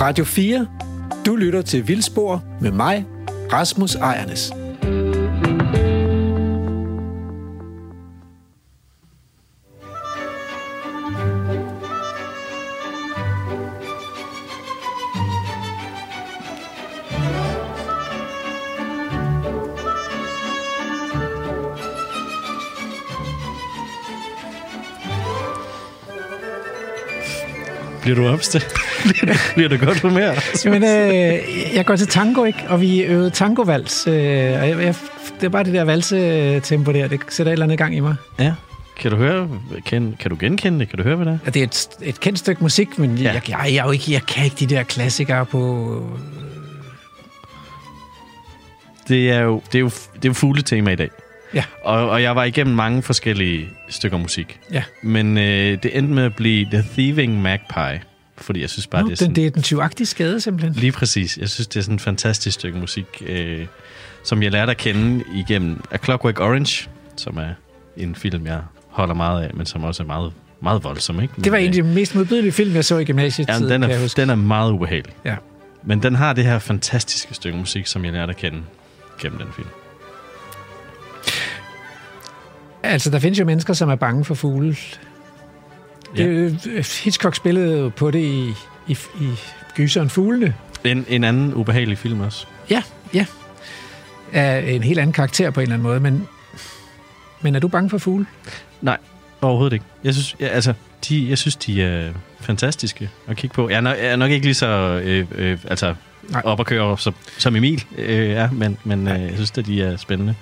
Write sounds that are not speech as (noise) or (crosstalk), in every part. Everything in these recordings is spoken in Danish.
Radio 4. Du lytter til Vildspor med mig, Rasmus Ejernes. Bliver du opstillet? (laughs) bliver du godt humør? Jamen, øh, jeg går til tango, ikke? Og vi øvede tangovals. Øh, og jeg, jeg, det er bare det der valsetempo der, det sætter et eller andet gang i mig. Ja. Kan du høre, kan, kan du genkende det? Kan du høre, hvad det er? Ja, det er et, et kendt stykke musik, men ja. jeg, jeg, jeg, er jo ikke, jeg kan ikke de der klassikere på... Det er jo, det er jo, det er jo fugletema i dag. Ja. Og, og jeg var igennem mange forskellige stykker musik. Ja. Men øh, det endte med at blive The Thieving Magpie. Fordi jeg synes bare, Nu, det er sådan... den, det er den tyvagtige skade, simpelthen. Lige præcis. Jeg synes, det er sådan et fantastisk stykke musik, øh, som jeg lærte at kende igennem A Clockwork Orange, som er en film, jeg holder meget af, men som også er meget, meget voldsom. Ikke? Det var Men, en af de mest modbydelige film, jeg så i gymnasiet. Ja, men den, er, den er meget ubehagelig. Ja. Men den har det her fantastiske stykke musik, som jeg lærte at kende gennem den film. Altså, der findes jo mennesker, som er bange for fugle. Ja. Det, Hitchcock spillede på det i, i, i Gyseren Fuglene. En, en anden ubehagelig film også. Ja, ja. Af en helt anden karakter på en eller anden måde, men, men er du bange for fugle? Nej, overhovedet ikke. Jeg synes, ja, altså, de, jeg synes, de er fantastiske at kigge på. Jeg er nok, jeg er nok ikke lige så øh, øh, altså, Nej. op og køre som, som Emil øh, er, men, men øh, jeg synes, at de er spændende.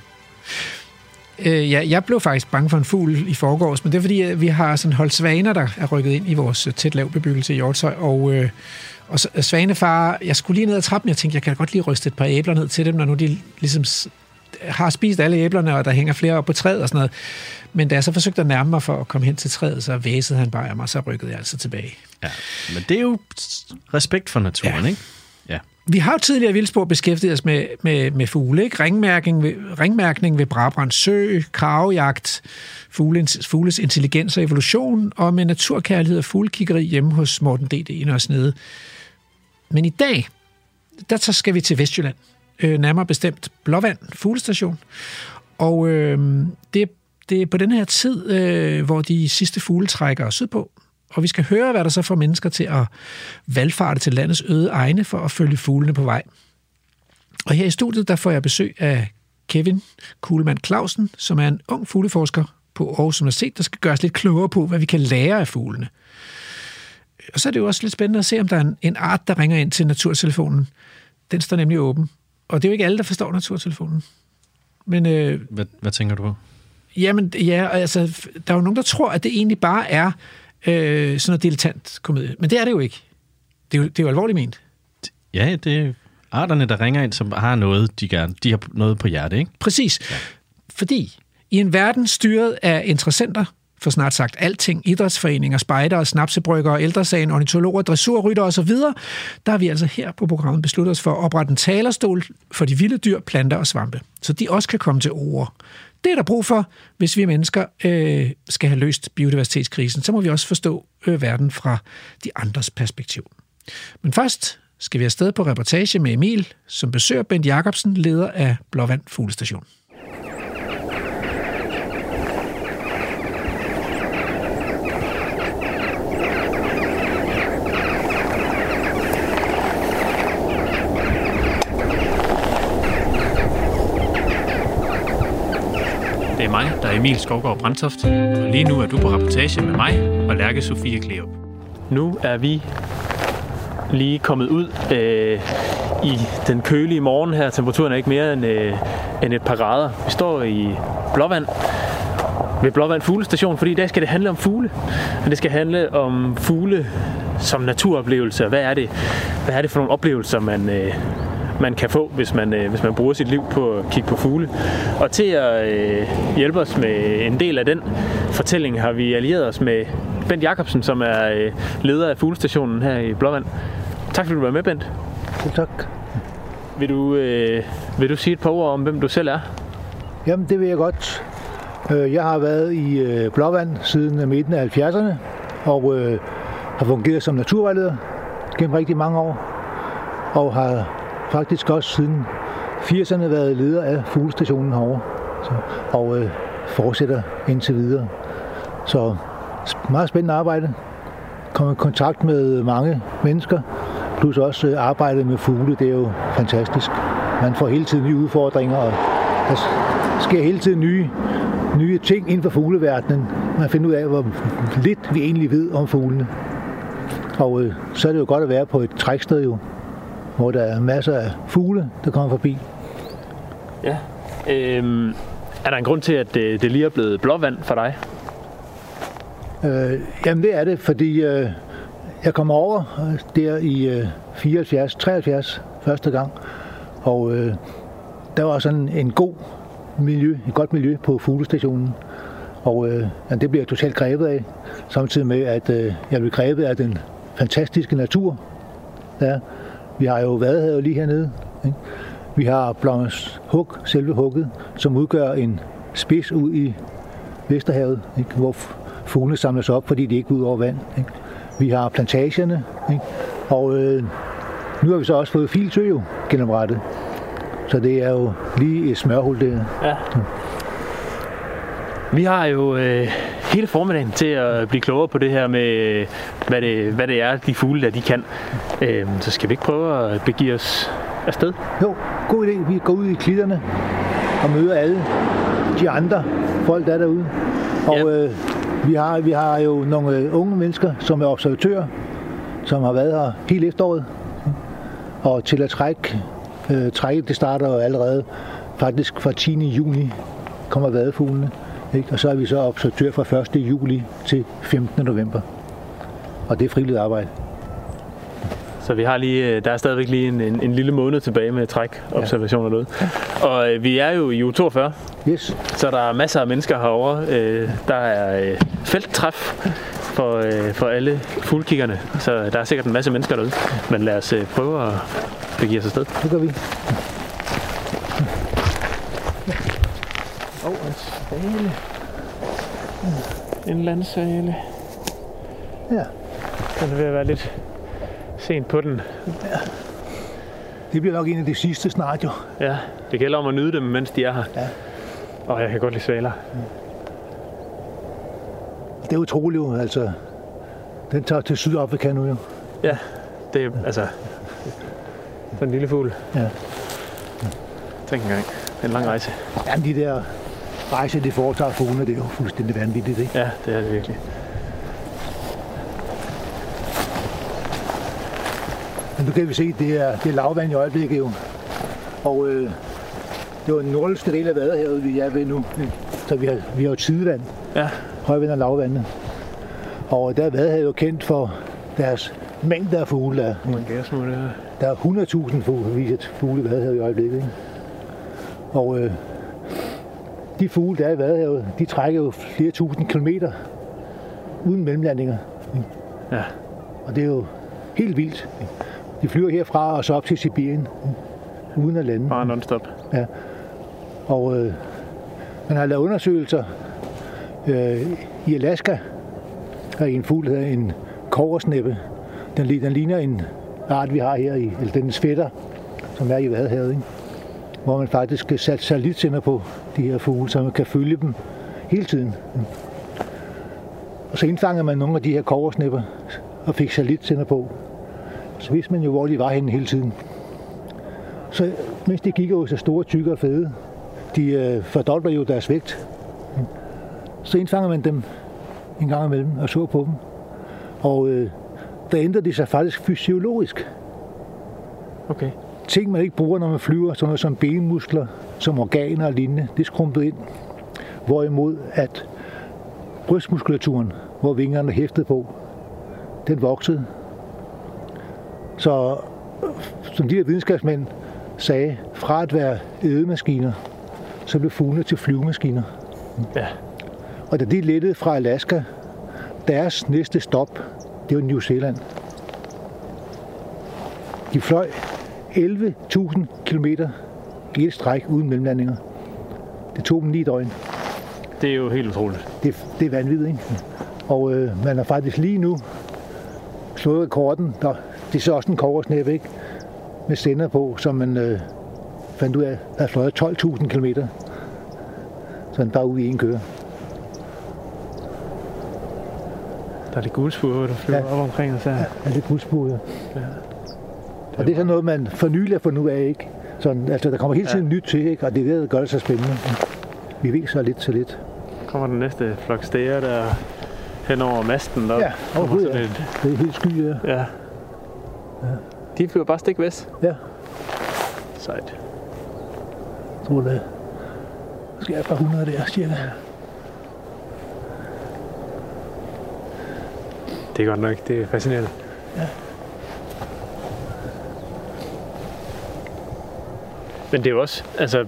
Øh, ja, jeg blev faktisk bange for en fugl i forgårs, men det er fordi, at vi har sådan holdt svaner, der er rykket ind i vores øh, tæt lav bebyggelse i Hjortshøj, og, øh, og så- svanefar, jeg skulle lige ned ad trappen, jeg tænkte, jeg kan godt lige ryste et par æbler ned til dem, når nu de ligesom har spist alle æblerne, og der hænger flere op på træet og sådan noget. Men da jeg så forsøgte at nærme mig for at komme hen til træet, så væsede han bare af mig, så rykkede jeg altså tilbage. Ja. Men det er jo respekt for naturen, Ja. ikke? Ja. Vi har jo tidligere i Vildsborg beskæftiget os med, med, med fugle, ikke? Ringmærkning ved, ringmærkning ved Brabrand Sø, kravejagt, fuglens, fugles intelligens og evolution, og med naturkærlighed og fuglekiggeri hjemme hos Morten D.D. i nede. Men i dag, der så skal vi til Vestjylland, øh, nærmere bestemt Blåvand Fuglestation. Og øh, det, det er på den her tid, øh, hvor de sidste fugle trækker sydpå, og vi skal høre, hvad der så får mennesker til at valgfarte til landets øde egne for at følge fuglene på vej. Og her i studiet, der får jeg besøg af Kevin Kuhlmann Clausen, som er en ung fugleforsker på Aarhus Universitet, der skal gøre os lidt klogere på, hvad vi kan lære af fuglene. Og så er det jo også lidt spændende at se, om der er en, en art, der ringer ind til naturtelefonen. Den står nemlig åben. Og det er jo ikke alle, der forstår naturtelefonen. Men øh, Hvad, hvad tænker du på? Jamen, ja, altså, der er jo nogen, der tror, at det egentlig bare er øh, sådan noget dilettant komedie. Men det er det jo ikke. Det er jo, det er jo alvorligt ment. Ja, det er arterne, der ringer ind, som har noget, de gerne. De har noget på hjerte, ikke? Præcis. Ja. Fordi i en verden styret af interessenter for snart sagt alting, idrætsforeninger, spejdere, snapsebryggere, ældresagen, ornitologer, dressurrytter osv., der har vi altså her på programmet besluttet os for at oprette en talerstol for de vilde dyr, planter og svampe, så de også kan komme til ord. Det er der brug for, hvis vi mennesker øh, skal have løst biodiversitetskrisen. Så må vi også forstå øh, verden fra de andres perspektiv. Men først skal vi afsted på reportage med Emil, som besøger Bent Jacobsen, leder af Blåvand Fuglestation. Er Emil Skovgaard Brandtoft, og lige nu er du på rapportage med mig og Lærke Sofie Kleop. Nu er vi lige kommet ud øh, i den kølige morgen her. Temperaturen er ikke mere end, øh, end et par grader. Vi står i Blåvand, ved Blåvand Fuglestation, fordi i dag skal det handle om fugle. Men det skal handle om fugle som naturoplevelse. Hvad er det, hvad er det for nogle oplevelser, man, øh, man kan få, hvis man, øh, hvis man bruger sit liv på at kigge på fugle. Og til at øh, hjælpe os med en del af den fortælling, har vi allieret os med Bent Jacobsen, som er øh, leder af fuglestationen her i Blåvand. Tak fordi du var med, Bent. Tak. Vil du, øh, vil du sige et par ord om, hvem du selv er? Jamen, det vil jeg godt. Øh, Jeg har været i øh, Blåvand siden midten af 70'erne, og øh, har fungeret som naturvejleder gennem rigtig mange år, og har faktisk også siden 80'erne været leder af fuglestationen herovre, så, og øh, fortsætter indtil videre. Så meget spændende arbejde. Kommer i kontakt med mange mennesker, plus også øh, arbejde med fugle, det er jo fantastisk. Man får hele tiden nye udfordringer, og der sker hele tiden nye, nye ting inden for fugleverdenen. Man finder ud af, hvor lidt vi egentlig ved om fuglene. Og øh, så er det jo godt at være på et træksted jo, hvor der er masser af fugle, der kommer forbi. Ja. Øhm, er der en grund til, at det, det lige er blevet blåvand for dig? Øh, jamen det er det, fordi øh, jeg kom over øh, der i øh, 74, 73 første gang, og øh, der var sådan en god miljø, et godt miljø på fuglestationen. Og øh, ja, det bliver jeg totalt grebet af, samtidig med, at øh, jeg bliver grebet af den fantastiske natur. Ja, vi har jo været lige hernede. Ikke? Vi har Blommes Hug, selve hugget, som udgør en spids ud i Vesterhavet, ikke? hvor fuglene samles op, fordi de ikke går ud over vand. Ikke? Vi har plantagerne, ikke? og øh, nu har vi så også fået filtø jo genoprettet. Så det er jo lige et smørhul der. Ja. Vi har jo øh, hele formiddagen til at blive klogere på det her med, hvad det, hvad det er, de fugle der, de kan. Øh, så skal vi ikke prøve at begive os afsted? Jo, god idé. Vi går ud i klitterne og møder alle de andre folk, der er derude. Og Ja. øh, vi, har, vi har jo nogle øh, unge mennesker, som er observatører, som har været her hele efteråret. Og til at trække, øh, trækket, det starter jo allerede faktisk fra 10. juni kommer vadefuglene. Ikke? Og så er vi så observatør fra 1. juli til 15. november. Og det er frivilligt arbejde. Så vi har lige, øh, der er stadigvæk lige en, en, en lille måned tilbage med træk, observationer derude. Og øh, vi er jo i uge 42, Yes. så der er masser af mennesker herovre. Øh, der er øh, felttræf for, øh, for alle fuglkiggerne, så der er sikkert en masse mennesker derude. Men lad os øh, prøve at begive os afsted. Det gør vi. Oh, en landsvale. Ja. Den er ved at være lidt sent på den. Det bliver nok en af de sidste snart jo. Ja, det gælder om at nyde dem, mens de er her. Ja. Og jeg kan godt lide svaler. Det er utroligt jo, altså. Den tager til Sydafrika nu jo. Ja, det er altså... Sådan en lille fugl. Ja. Tænk engang. En lang rejse. Jamen de der rejser, de foretager fuglene, det er jo fuldstændig vanvittigt, ikke? Ja, det er det virkelig. Men nu kan vi se, det er, det er lavvand i øjeblikket jo. Og øh, det var den nordligste del af Vadehavet, vi er ved nu. Så vi har, vi har jo tidevand, Ja, højvand og lavvandene. Og der er Vadehavet jo kendt for deres mængder af fugle. Der, er. der. er 100.000 fugle, viset fugle i Vadehavet i øjeblikket. Ikke? Og øh, de fugle, der er i Vadehavet, de trækker jo flere tusind kilometer uden mellemlandinger. Ja, Og det er jo helt vildt. De flyver herfra og så op til Sibirien, uden at lande. bare non-stop. Og øh, man har lavet undersøgelser øh, i Alaska, er en fugl, der hedder en koversnæppe. Den, den ligner en art, vi har her i, eller den svætter, som er i Vadehavet, ikke? Hvor man faktisk skal sætte satellitsender på de her fugle, så man kan følge dem hele tiden. Og så indfanger man nogle af de her koversnipper og fik satellitsender på. Så vidste man jo, hvor de var henne hele tiden. Så mens de gik jo så store, tykke og fede, de øh, fordobler jo deres vægt. Så indfanger man dem en gang imellem og så på dem. Og øh, der ændrer de sig faktisk fysiologisk. Okay. Ting, man ikke bruger, når man flyver, sådan noget som benmuskler, som organer og lignende, det er skrumpet ind. Hvorimod at brystmuskulaturen, hvor vingerne er hæftet på, den voksede. Så som de her videnskabsmænd sagde, fra at være ædemaskiner, så blev fuglene til flyvemaskiner. Ja, Og da de lettede fra Alaska, deres næste stop, det var New Zealand. De fløj 11.000 km i et stræk uden mellemlandinger. Det tog dem ni døgn. det er jo helt utroligt. Det, det er vanvittigt, ikke? Og øh, man er faktisk lige nu slået rekorden. Der, det er så også en koversnæb, ikke? Med sender på, som man øh, fandt ud af, at fløjet 12.000 km. Så den bare ude i en køre. Der er lidt guldspurer, der flyver Ja. op omkring os her. Ja, lidt gudsburet. Ja. Og det er sådan noget, man for nylig har fundet ud af, ikke? Sådan, altså, der kommer hele tiden nyt til, ikke? Og det er det, der gør det så spændende. Vi ved så lidt til lidt. kommer den næste flok stæger der hen over masten. Der Ja, sådan ja. et- Det er helt sky, ja. ja. De flyver bare stik vest. Ja, Sejt. jeg tror det. Måske er et par hundrede der, cirka. Det er godt nok. Det er fascinerende. Ja. Men det er jo også, altså,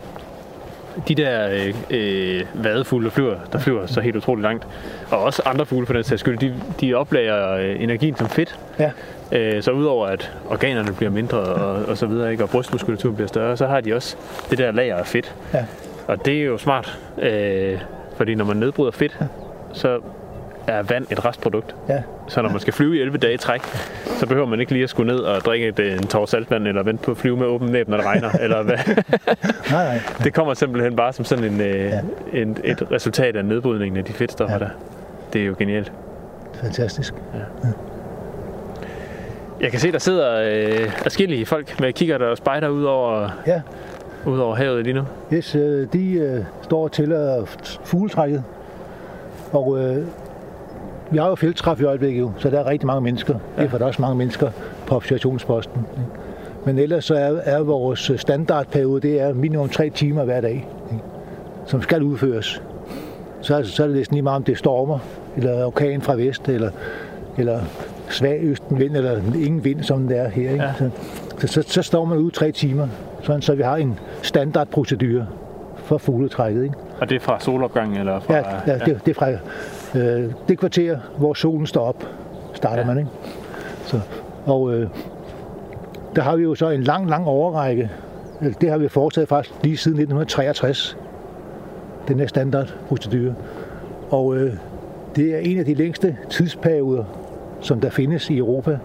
de der øh, øh, vadefugle, der flyver, der flyver så helt utroligt langt, og også andre fugle for den sags skyld, de, de oplager øh, energien som fedt. Ja, Øh, så udover at organerne bliver mindre og, og så videre, ikke, og brystmuskulaturen bliver større, så har de også det der lager af fedt. ja. Og det er jo smart, øh, fordi når man nedbryder fedt, så er vand et restprodukt. ja. Så når man skal flyve i 11 dage i træk, så behøver man ikke lige at skulle ned og drikke et, en tår saltvand, eller vente på at flyve med åben næb, når det regner. (laughs) eller hvad. Nej, nej. Det kommer simpelthen bare som sådan en, øh, Ja. en, et resultat af nedbrydningen af de fedtstoffer Ja. der. Det er jo genialt. Fantastisk. Jeg kan se, der sidder øh, forskellige folk med kigger der og spejder ud over, Ja, ud over havet lige nu. yes, øh, de øh, står og tæller fugletrækket. Og øh, vi har jo felttræf i øjeblikket, jo, så der er rigtig mange mennesker. Ja. Derfor er der også mange mennesker på observationsposten. ikke? Men ellers så er, er vores standardperiode, det er minimum tre timer hver dag, ikke? som skal udføres. Så, er- så er det næsten lige meget, om det stormer, eller orkan fra vest, eller, eller svag østenvind, eller ingen vind, som det er her. Ikke? Ja. Så, så, så, står man ude tre timer, sådan, så vi har en standardprocedure for fugletrækket. Ikke? Og det er fra solopgangen eller fra... Ja, ja, det, det er fra øh, det kvarter, hvor solen står op, starter Ja. man. Ikke? Så, og øh, der har vi jo så en lang, lang overrække. Øh, Det har vi foretaget faktisk lige siden 1963. Den her standardprocedure. Og øh, det er en af de længste tidsperioder, som der findes i Europa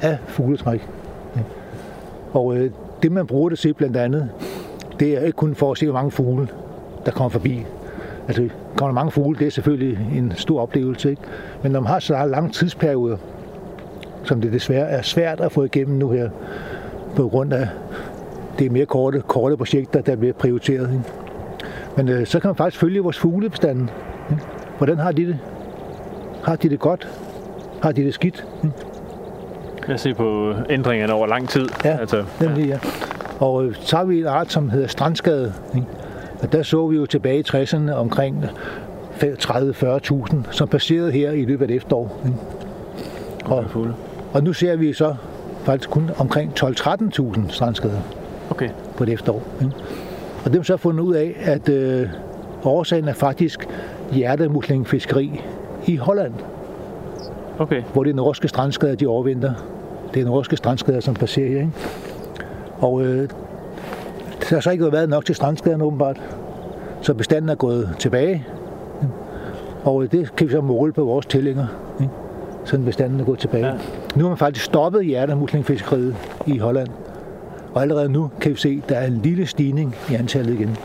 af fugletræk. Og øh, det, man bruger det til blandt andet, det er ikke kun for at se, hvor mange fugle, der kommer forbi. Altså, kommer der mange fugle, det er selvfølgelig en stor oplevelse, ikke? Men når man har så lange tidsperioder, som det desværre er svært at få igennem nu her, på grund af det er mere korte, korte projekter, der bliver prioriteret. Ikke? Men øh, så kan man faktisk følge vores fuglebestanden. Ikke? Hvordan har de det? Har de det godt? Har de det skidt? Ikke? Jeg ser på ændringerne over lang tid. Ja, altså, Nemlig, ja. Og øh, så har vi en art, som hedder strandskade. Ikke? Og der så vi jo tilbage i 60'erne omkring 30-40.000, som passerede her i løbet af et efterår. Ikke? Og, og nu ser vi så faktisk kun omkring 12-13.000 strandskader Okay. på et efterår. Og det har så fundet ud af, at øh, årsagen er faktisk hjertemuslingfiskeri i Holland, Okay. hvor det norske strandskader, de overvinter. Det er norske strandskader, som passerer her. Ikke? Og øh, der har så ikke været nok til strandskaderne åbenbart, så bestanden er gået tilbage. Og det kan vi så måle på vores tællinger, ikke? sådan bestanden er gået tilbage. Ja. Ja. Nu har man faktisk stoppet hjertemuslingfiskeriet i Holland. Og allerede nu kan vi se, at der er en lille stigning i antallet igen.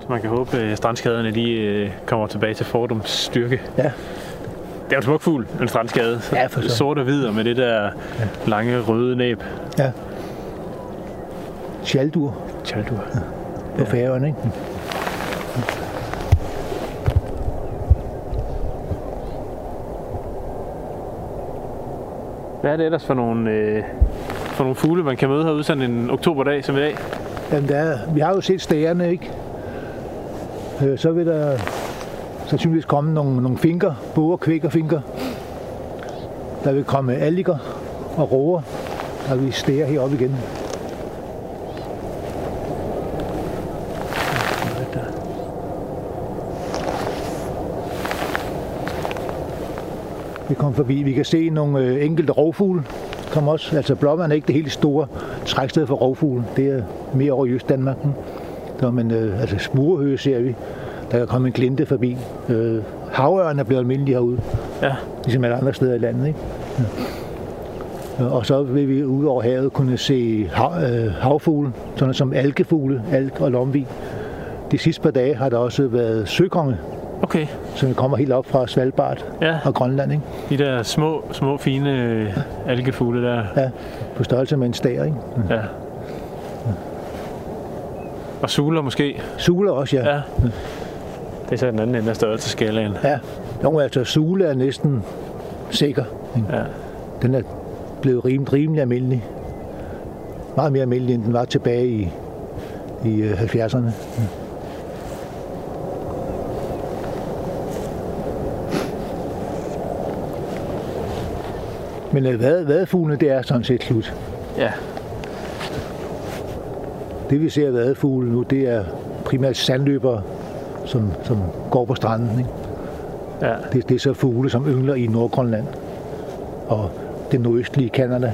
Så man kan håbe, at strandskaderne de, øh, kommer tilbage til fordums styrke. Ja, Det er jo en smuk fugl, en strandskade. Ja, for så. Sort og hvid og med det der lange røde næb. ja. Tjaldur Tjaldur. på ja. færøerne, ikke? Hvad er det ellers for nogle, øh, for nogle fugle, man kan møde herude sådan en oktoberdag som i dag? Jamen, der er, vi har jo set stagerne, ikke? Øh, så vil der sandsynligvis komme nogle, nogle finker, boger, kvækkerfinker. Der vil komme alliger og roer, der vil stære heroppe igen. Vi kommer forbi. Vi kan se nogle øh, enkelte rovfugle. Kom også. Altså blåvand er ikke det helt store træksted for rovfugle. Det er mere over i Øst-Danmark. Så, men øh, altså smurehøge ser vi. Der kan komme en glinte forbi. Øh, havørn er blevet almindelig herude. Ja. ligesom alle andre steder i landet. Ikke? Ja. Og så vil vi ud over havet kunne se hav, øh, havfugle, sådan som algefugle, alg og lomvi. De sidste par dage har der også været søkonge, Okay, som kommer helt op fra Svalbard ja. og Grønland, ikke? De der små, små, fine øh, algefugle der. Ja, på størrelse med en stær, ikke? Ja. Og suler måske. Sule også, ja. Ja. Det er så den anden ende af størrelseskalaen. ja. Jo, altså Sule er næsten sikker. ikke? Ja. Den er blevet rimelig, rimelig almindelig. Meget mere almindelig, end den var tilbage i, i øh, 70'erne. Men øh, vad, vadefuglene, det er sådan set slut. Ja. Det vi ser af vadefugle nu, det er primært sandløbere, som, som går på stranden. Ikke? Ja. Det, det er så fugle, som yngler i Nordgrønland og det nordøstlige Kanada,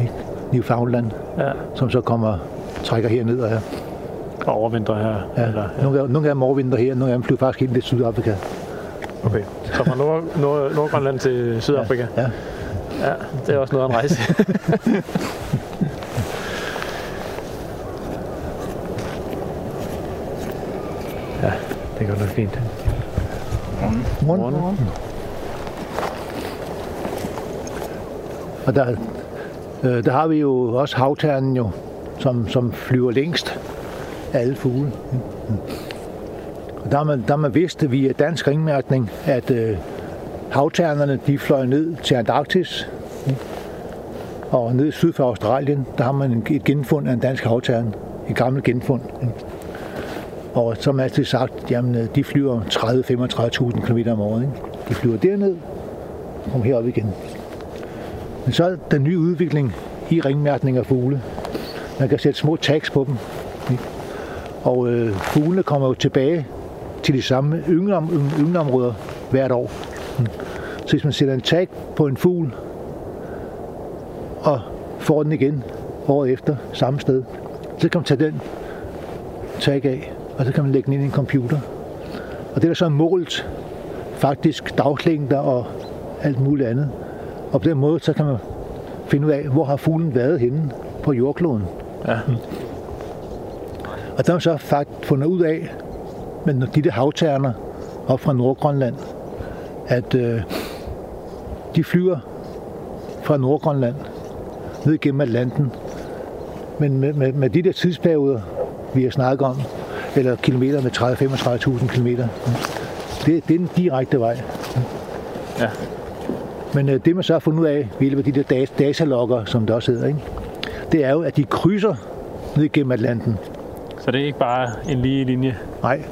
ikke? Newfoundland, ja. som så kommer trækker herned. Og her. Og overvinter her. Ja. Eller, Nogle, af, nogle af dem overvinter her, nogle af dem flyver faktisk ind til Sydafrika. Okay. Så fra Nord, Nord, Nordgrønland til Sydafrika. Ja. Ja, det er også noget af en rejse. (laughs) ja, det går nok fint. Morgen. Morgen. Og der, øh, der har vi jo også havternen jo, som, som flyver længst af alle fugle. Og der har man, der har man vidst via dansk ringmærkning, at øh, havternerne de fløj ned til Antarktis. Og ned syd for Australien, der har man et genfund af en dansk havtern. Et gammelt genfund. Og som altid sagt, jamen, øh, de flyver 30-35.000 km om året. Ikke? De flyver derned, og kommer herop igen. Men så er den nye udvikling i ringmærkning af fugle. Man kan sætte små tags på dem. ikke? Og øh, fuglene kommer jo tilbage til de samme yngleområder hvert år. Mm. Så hvis man sætter en tag på en fugl, og får den igen året efter samme sted, så kan man tage den tag af, og så kan man lægge den ind i en computer. Og det er der så målt faktisk dagslængder og alt muligt andet. Og på den måde, så kan man finde ud af, hvor har fuglen været henne på jordkloden. Ja. Og der har man så faktisk fundet ud af, med de der havterner op fra Nordgrønland, at øh, de flyver fra Nordgrønland ned gennem Atlanten. Men med, med, med de der tidsperioder, vi har snakket om, eller kilometer med 30-35.000 kilometer, det, det er den direkte vej. Ja. Men øh, det man så har fundet ud af ved hjælp af de der dat- datalogger, som det også hedder, ikke? det er jo, at de krydser ned gennem Atlanten. Så det er ikke bare en lige linje. Nej,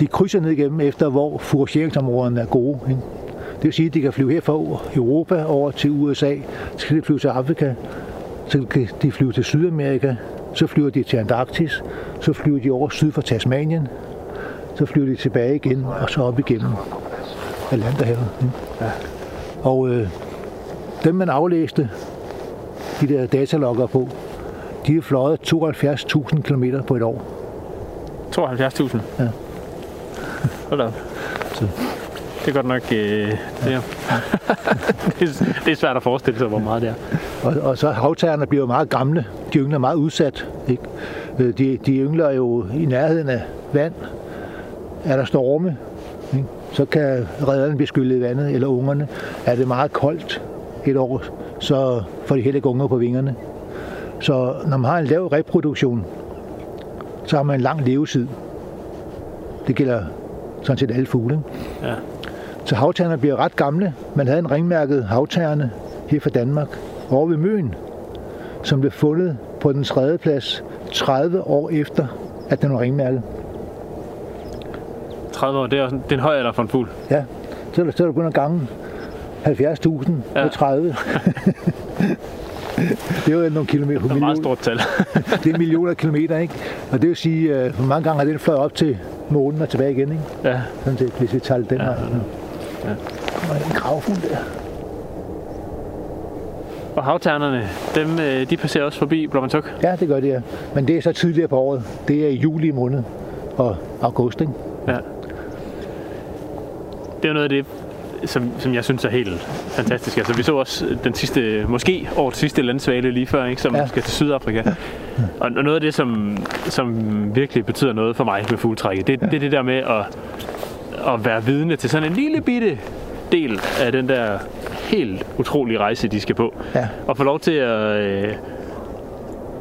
de krydser ned igennem efter, hvor fourageringsområderne er gode. Ikke? Det vil sige, at de kan flyve her fra Europa over til USA, så kan de flyve til Afrika, så kan de flyve til Sydamerika, så flyver de til Antarktis, så flyver de over syd for Tasmanien, så flyver de tilbage igen, og så op igennem Atlanterhavet. ikke? Og øh, dem, man aflæste de der datalogger på, de er fløjet 72.000 km på et år. 72.000? Ja. Hold da op. Så. Det er godt nok... Øh, det, er, (laughs) det, er, det er svært at forestille sig, hvor meget det er. Og, og så havtagerne bliver jo meget gamle. De yngler meget udsat. Ikke? Øh, de, de yngler jo i nærheden af vand. Er der storme, ikke? så kan redderne blive skyllet i vandet, eller ungerne. Er det meget koldt et år, så får de heller ikke unger på vingerne. Så når man har en lav reproduktion, så har man en lang levetid. Det gælder sådan set alle fugle. Ja. Så havtagerne bliver ret gamle. Man havde en ringmærket havtagerne her fra Danmark over ved Møn, som blev fundet på den tredje plads 30 år efter, at den var ringmærket. 30 år, det er, også, det er en høj alder for en fugl. Ja, så er der, så er der kun en gange 70.000 Ja. på 30. (laughs) det er jo nogle kilometer. Det er et meget stort tal. (laughs) det er millioner af kilometer, ikke? Og det vil sige, øh, hvor mange gange har den fløjet op til månen og tilbage igen, ikke? ja. Sådan set, hvis vi tager den Ja, vej. ja. Der er en gravfugl der. Og havternerne, dem, øh, de passerer også forbi Blåvandsuk. Ja, det gør det, ja. Men det er så tidligere på året. Det er i juli måned og august, ikke? Ja. Det er jo noget af det, som, som jeg synes er helt fantastisk. Altså, vi så også den sidste, måske årets sidste landsvale lige før, ikke, som Ja. ja. skal til Sydafrika. Og, og noget af det, som, som virkelig betyder noget for mig med fugletrækket, det, det er det der med at, at være vidne til sådan en lille bitte del af den der helt utrolige rejse, de skal på. Ja. Og få lov til at, øh,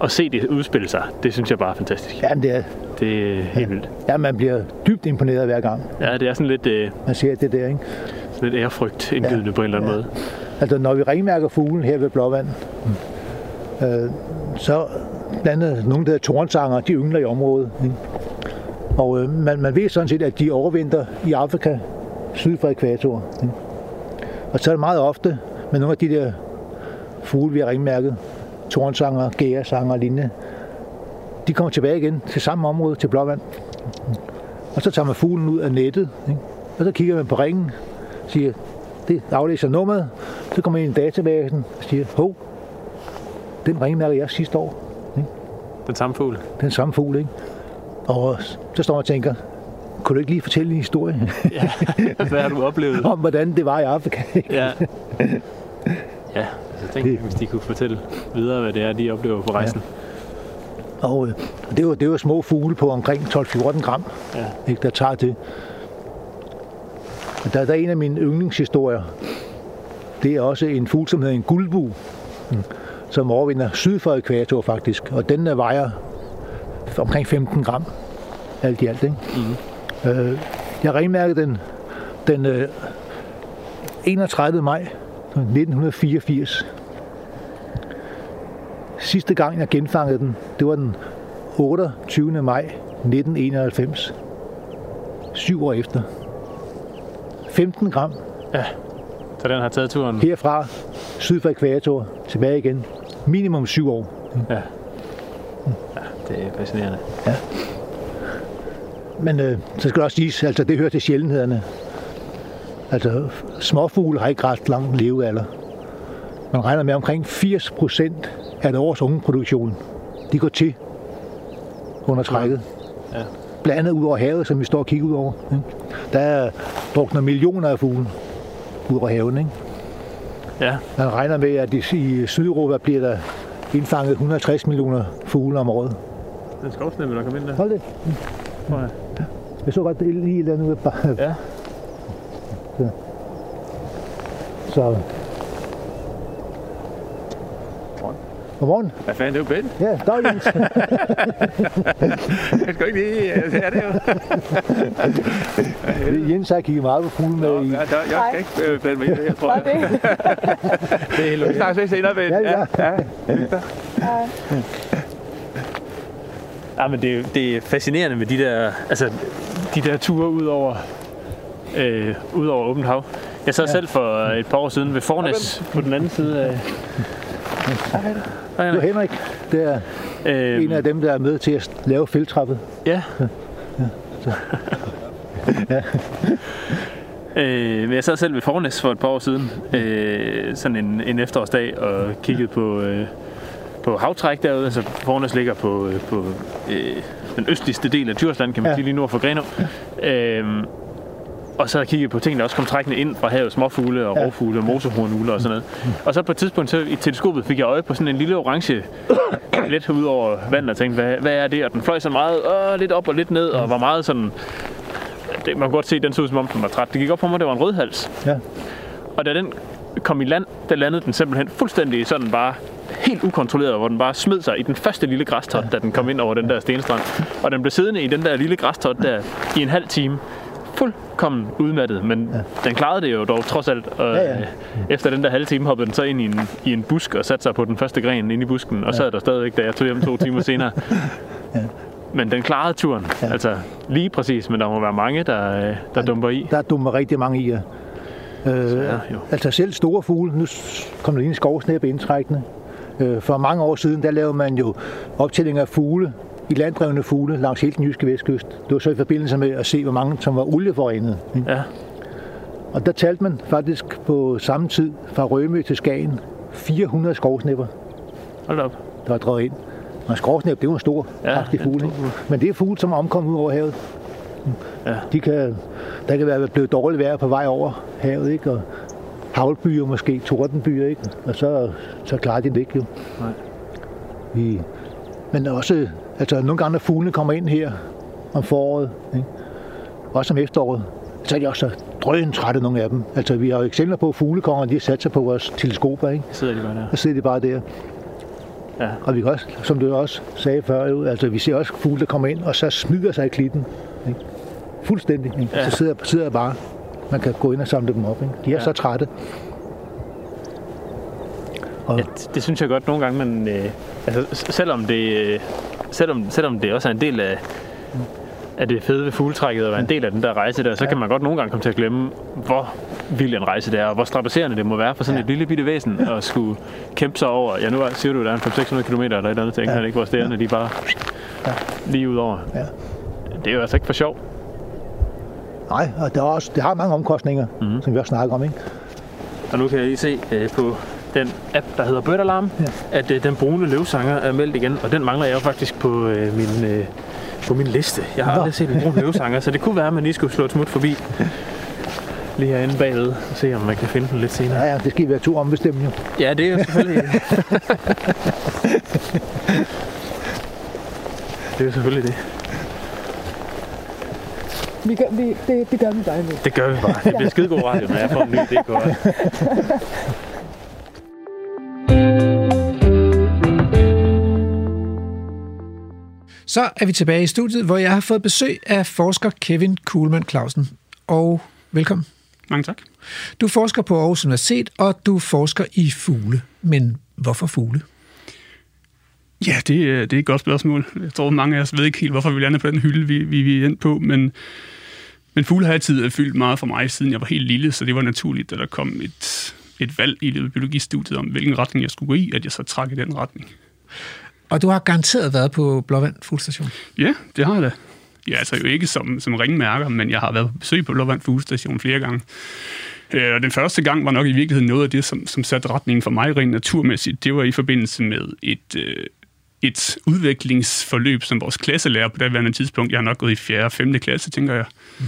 at se det udspille sig, det synes jeg bare er fantastisk. Ja, det er, Det er helt vildt. ja, man bliver dybt imponeret hver gang, Ja, det er sådan lidt, øh, man ser det der. Ikke? Sådan lidt ærefrygt indgydende Ja. på en eller anden Ja. måde. Altså, når vi ringmærker fuglen her ved Blåvand, øh, så blandt andet nogle der tornsanger, de yngler i området. Ikke? Og øh, man, man ved sådan set, at de overvinter i Afrika, syd for ekvator. Ikke? Og så er det meget ofte med nogle af de der fugle, vi har ringmærket, tornsanger, gæresanger og lignende, de kommer tilbage igen til samme område, til Blåvand. Og så tager man fuglen ud af nettet, ikke? og så kigger man på ringen, siger, det aflæser nummeret, så kommer ind i databasen og siger, hov, den ringmærker jeg sidste år, Den samme fugl. den samme fugl, ikke? Og så står man og tænker, kunne du ikke lige fortælle en historie (laughs) Hvad har du oplevet? (laughs) om, hvordan det var i Afrika? ikke? Ja. (laughs) Ja, altså tænk, Det- hvis de kunne fortælle videre, hvad det er, de oplever på rejsen. Og øh, det er, jo, det er jo små fugle på omkring 12-14 gram, Ja. ikke, der tager det. Der, der er en af mine yndlingshistorier. Det er også en fugl, som hedder en guldbu, som overvinder syd for ekvator faktisk. Og den øh, vejer omkring 15 gram, alt i alt. Ikke? Mm. Øh, jeg ringmærkede den den øh, 31. maj 1984. Sidste gang, jeg genfangede den, det var den 28. maj 1991. Syv år efter. 15 gram Så den har taget turen. herfra, syd for ekvator, tilbage igen. Minimum syv år. Ja. ja, det er fascinerende. Men øh, så skal det også siges, altså det hører til sjældenhederne. Altså småfugle har ikke ret lang levealder. Man regner med omkring 80 procent af et års ungeproduktion, de går til under trækket. Ja. Blandt andet ud over havet, som vi står og kigger ud over. Ikke? Der er drukner millioner af fugle ud over haven. Ikke? Ja, Man regner med, at i Sydeuropa bliver der indfanget 160 millioner fugle om året. den skovsnæppe, der kom ind der. Hold det. tror jeg. Jeg så godt lige et eller andet. Ja. Så. Godmorgen. Hvad fanden, det er jo Ben. Ja, dag Jens. (laughs) Jeg skal ikke lige... Ja, det er det jo. Jens har kigget meget på fugle med i. Ja, der, jeg skal ikke øh, blande mig i det her, tror jeg. det. (laughs) Det er helt Vi snakkes lidt senere, Ben. Ja, ja. ja. Ja, men det, er- det er fascinerende med de der, altså, de der ture ud over, øh, ud over åbent hav. Jeg sad ja. selv for et par år siden ved Fornes på den anden side af... Det er Henrik. Det er Øh, en af dem, der er med til at lave feltrappet. Ja. (laughs) Øh, men jeg sad selv ved Fornes for et par år siden, øh, sådan en, en efterårsdag, og kiggede på, øh, på havtræk derude. Altså Fornes ligger på, øh, på øh, den østligste del af Djursland, kan man Ja. sige, lige nord for Grenaa. Øh, og så kigget på ting, der også kom trækkende ind fra havet, småfugle og Ja. rovfugle og motorhornugle og sådan noget. Og så på et tidspunkt så i teleskopet fik jeg øje på sådan en lille orange (coughs) let ud over vandet og tænkte, hvad, hvad er det? Og den fløj så meget øh, lidt op og lidt ned, og var meget sådan... Det, man kunne godt se, at den så ud som om den var træt. Det gik op for mig, at det var en rødhals. Ja. Og da den kom i land, der landede den simpelthen fuldstændig sådan bare helt ukontrolleret, hvor den bare smed sig i den første lille græstot, da den kom ind over den der stenstrand. Og den blev siddende i den der lille græstot der i en halv time. Fuldkommen udmattet, men ja. den klarede det jo dog trods alt. Og Ja, ja. øh, efter den der halve time hoppede den så ind i en, i en busk og satte sig på den første gren inde i busken, og sad der stadigvæk, da jeg tog hjem to timer (laughs) senere. Men den klarede turen. Ja. Altså lige præcis, men der må være mange, der, øh, der dumper i. Der dummer rigtig mange i. ja. Øh, Ja, jo. altså selv store fugle, nu kom der lige en skovsnæppe indtrækkende. Øh, for mange år siden, der lavede man jo optællinger af fugle, i landdrevne fugle langs hele den jyske vestkyst. Det var så i forbindelse med at se, hvor mange som var olieforurenet. Ja. Og der talte man faktisk på samme tid fra Rømø til Skagen 400 skovsnæpper, Hold op. der var drevet ind. Og skovsnæp, det er jo en stor, Ja, kraftig fugl. ikke? Men det er fugle, som omkommet ud over havet. Ja. De kan, der kan være blevet dårligt vejr på vej over havet, ikke? Og havlbyer måske, tordenbyer, ikke? Og så, så klarer de det ikke, jo. Nej. Vi, men også, altså nogle gange, når fuglene kommer ind her om foråret, ikke? også om efteråret, så er de også så drøn trætte, nogle af dem. Altså, vi har jo eksempler på, at fuglekonger, de har sat sig på vores teleskoper, ikke? Så sidder de bare der. Så sidder de bare der. Ja. Og vi kan også, som du også sagde før, altså vi ser også fugle, der kommer ind, og så smyger sig i klitten. Ikke? Fuldstændig. Ikke? Ja. Så sidder, sidder bare. Man kan gå ind og samle dem op. Ikke? De er Ja. så trætte. Og, Ja, det, det synes jeg godt nogle gange, man... Øh, altså, selvom det, øh, selvom, selvom det også er en del af, af det fede ved fugletrækket at være en del af den der rejse der, så Ja. kan man godt nogle gange komme til at glemme, hvor vild en rejse det er, og hvor strapasserende det må være for sådan Ja. et lille bitte væsen at skulle kæmpe sig over. Ja, nu er- siger du, at der er en 500-600 km eller et eller andet England, Ja. ikke? Hvor stærne, de bare Ja. lige ud over. Ja. Det er jo altså ikke for sjov. nej, og det, er også, det har mange omkostninger, Mhm. mm-hmm. som vi også snakker om. Ikke? Og nu kan jeg lige se øh, på den app, der hedder Bird Alarm, ja. At øh, den brune løvsanger er meldt igen, og den mangler jeg jo faktisk på øh, min, øh, på min liste. Jeg har Nå. aldrig set en brun løvsanger, så det kunne være, at man lige skulle slå et smut forbi lige herinde bagved og se, om man kan finde den lidt senere. Ja, ja, det skal være to ombestemme jo. Ja, det er jo selvfølgelig... (laughs) det er jo selvfølgelig det. Vi gør, vi, det, det gør vi bare nu. Det gør vi bare. Det bliver skide god radio, når jeg får en ny. Det er godt. Så er vi tilbage i studiet, hvor jeg har fået besøg af forsker Kevin Kuhlmann Clausen. Og velkommen. Mange tak. Du forsker på Aarhus Universitet, og du forsker i fugle. Men hvorfor fugle? Ja, det, er- det er et godt spørgsmål. Jeg tror, mange af os ved ikke helt, hvorfor vi lander på den hylde, vi, vi, vi er endt på, men, men fugle har altid fyldt meget for mig, siden jeg var helt lille, så det var naturligt, at der kom et, et valg i biologistudiet om, hvilken retning jeg skulle gå i, at jeg så trak i den retning. Og du har garanteret været på Blåvand Fuglstation. Ja, det har jeg da. Ja, altså jo ikke som, som ringmærker, men jeg har været på besøg på Lovand Fuglestation flere gange. Øh, Og den første gang var nok i virkeligheden noget af det, som, som satte retningen for mig rent naturmæssigt. Det var i forbindelse med et, øh, et udviklingsforløb, som vores klasselærer på daværende tidspunkt, jeg har nok gået i 4. og 5. klasse, tænker jeg. Mm.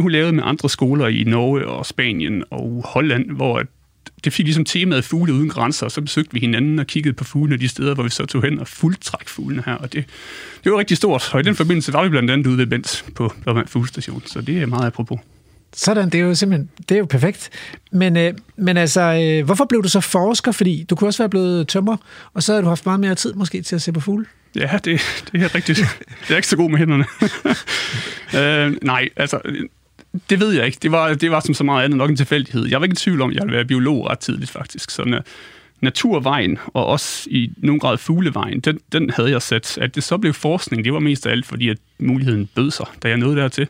Hun lavede med andre skoler i Norge og Spanien og Holland, hvor det fik ligesom temaet fugle uden grænser, og så besøgte vi hinanden og kiggede på fuglene de steder, hvor vi så tog hen og fuldtræk fuglene her, og det, det var rigtig stort. Og i den forbindelse var vi blandt andet ude ved Bent på Blåvand Fuglestation, så det er meget apropos. Sådan, det er jo simpelthen det er jo perfekt. Men, øh, men altså, øh, hvorfor blev du så forsker? Fordi du kunne også være blevet tømrer, og så havde du haft meget mere tid måske til at se på fugle. Ja, det, det er rigtigt. Jeg er ikke så god med hænderne. (laughs) øh, nej, altså, det ved jeg ikke. Det var, det var som så meget andet nok en tilfældighed. Jeg var ikke i tvivl om, at jeg ville være biolog ret tidligt, faktisk. Så uh, naturvejen, og også i nogen grad fuglevejen, den, den havde jeg sat. At det så blev forskning, det var mest af alt, fordi at muligheden bød sig, da jeg nåede dertil.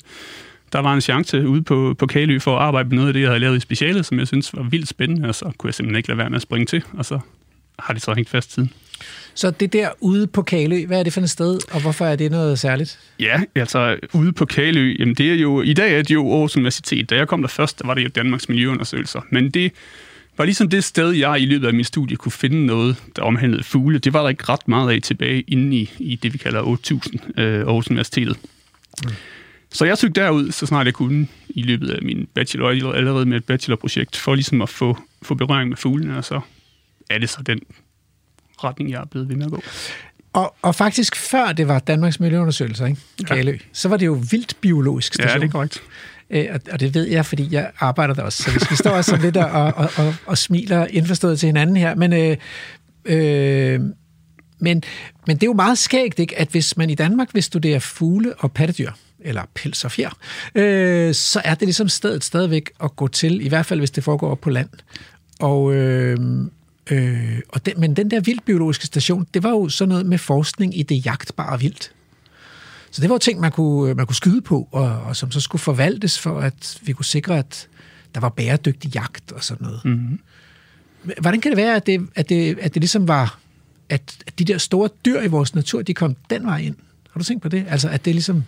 Der var en chance ude på, på Kalø for at arbejde med noget af det, jeg havde lavet i specialet, som jeg synes var vildt spændende, og så kunne jeg simpelthen ikke lade være med at springe til, og så har det så hængt fast siden. Så det der ude på Kalø, hvad er det for et sted, og hvorfor er det noget særligt? Ja, altså ude på Kalø, jamen det er jo, i dag er det jo Aarhus Universitet. Da jeg kom der først, der var det jo Danmarks Miljøundersøgelser. Men det var ligesom det sted, jeg i løbet af min studie kunne finde noget, der omhandlede fugle. Det var der ikke ret meget af tilbage inde i, i det, vi kalder 8000 øh, Aarhus Universitetet. Mm. Så jeg søgte derud, så snart jeg kunne, i løbet af min bachelor, allerede med et bachelorprojekt, for ligesom at få, få berøring med fuglene, og så er det så den retning, jeg er blevet ved med at gå. Og, og faktisk før det var Danmarks Miljøundersøgelser, ikke? Kalø, så var det jo vildt biologisk station. Ja, det er korrekt. Øh, og, og det ved jeg, fordi jeg arbejder der også. Så hvis vi står også lidt og, og, og, og smiler indforstået til hinanden her. Men, øh, øh, men, men det er jo meget skægt, ikke, at hvis man i Danmark vil studere fugle og pattedyr, eller pels og fjer, øh, så er det ligesom stedet stadigvæk at gå til, i hvert fald hvis det foregår op på land. Og, øh, øh, og den, men den der vildbiologiske station, det var jo sådan noget med forskning i det jagtbare vildt. Så det var jo ting, man kunne, man kunne skyde på, og, og som så skulle forvaltes for, at vi kunne sikre, at der var bæredygtig jagt og sådan noget. Mm-hmm. Hvordan kan det være, at det, at det, at det ligesom var, at, at de der store dyr i vores natur, de kom den vej ind? Har du tænkt på det? Altså, at det ligesom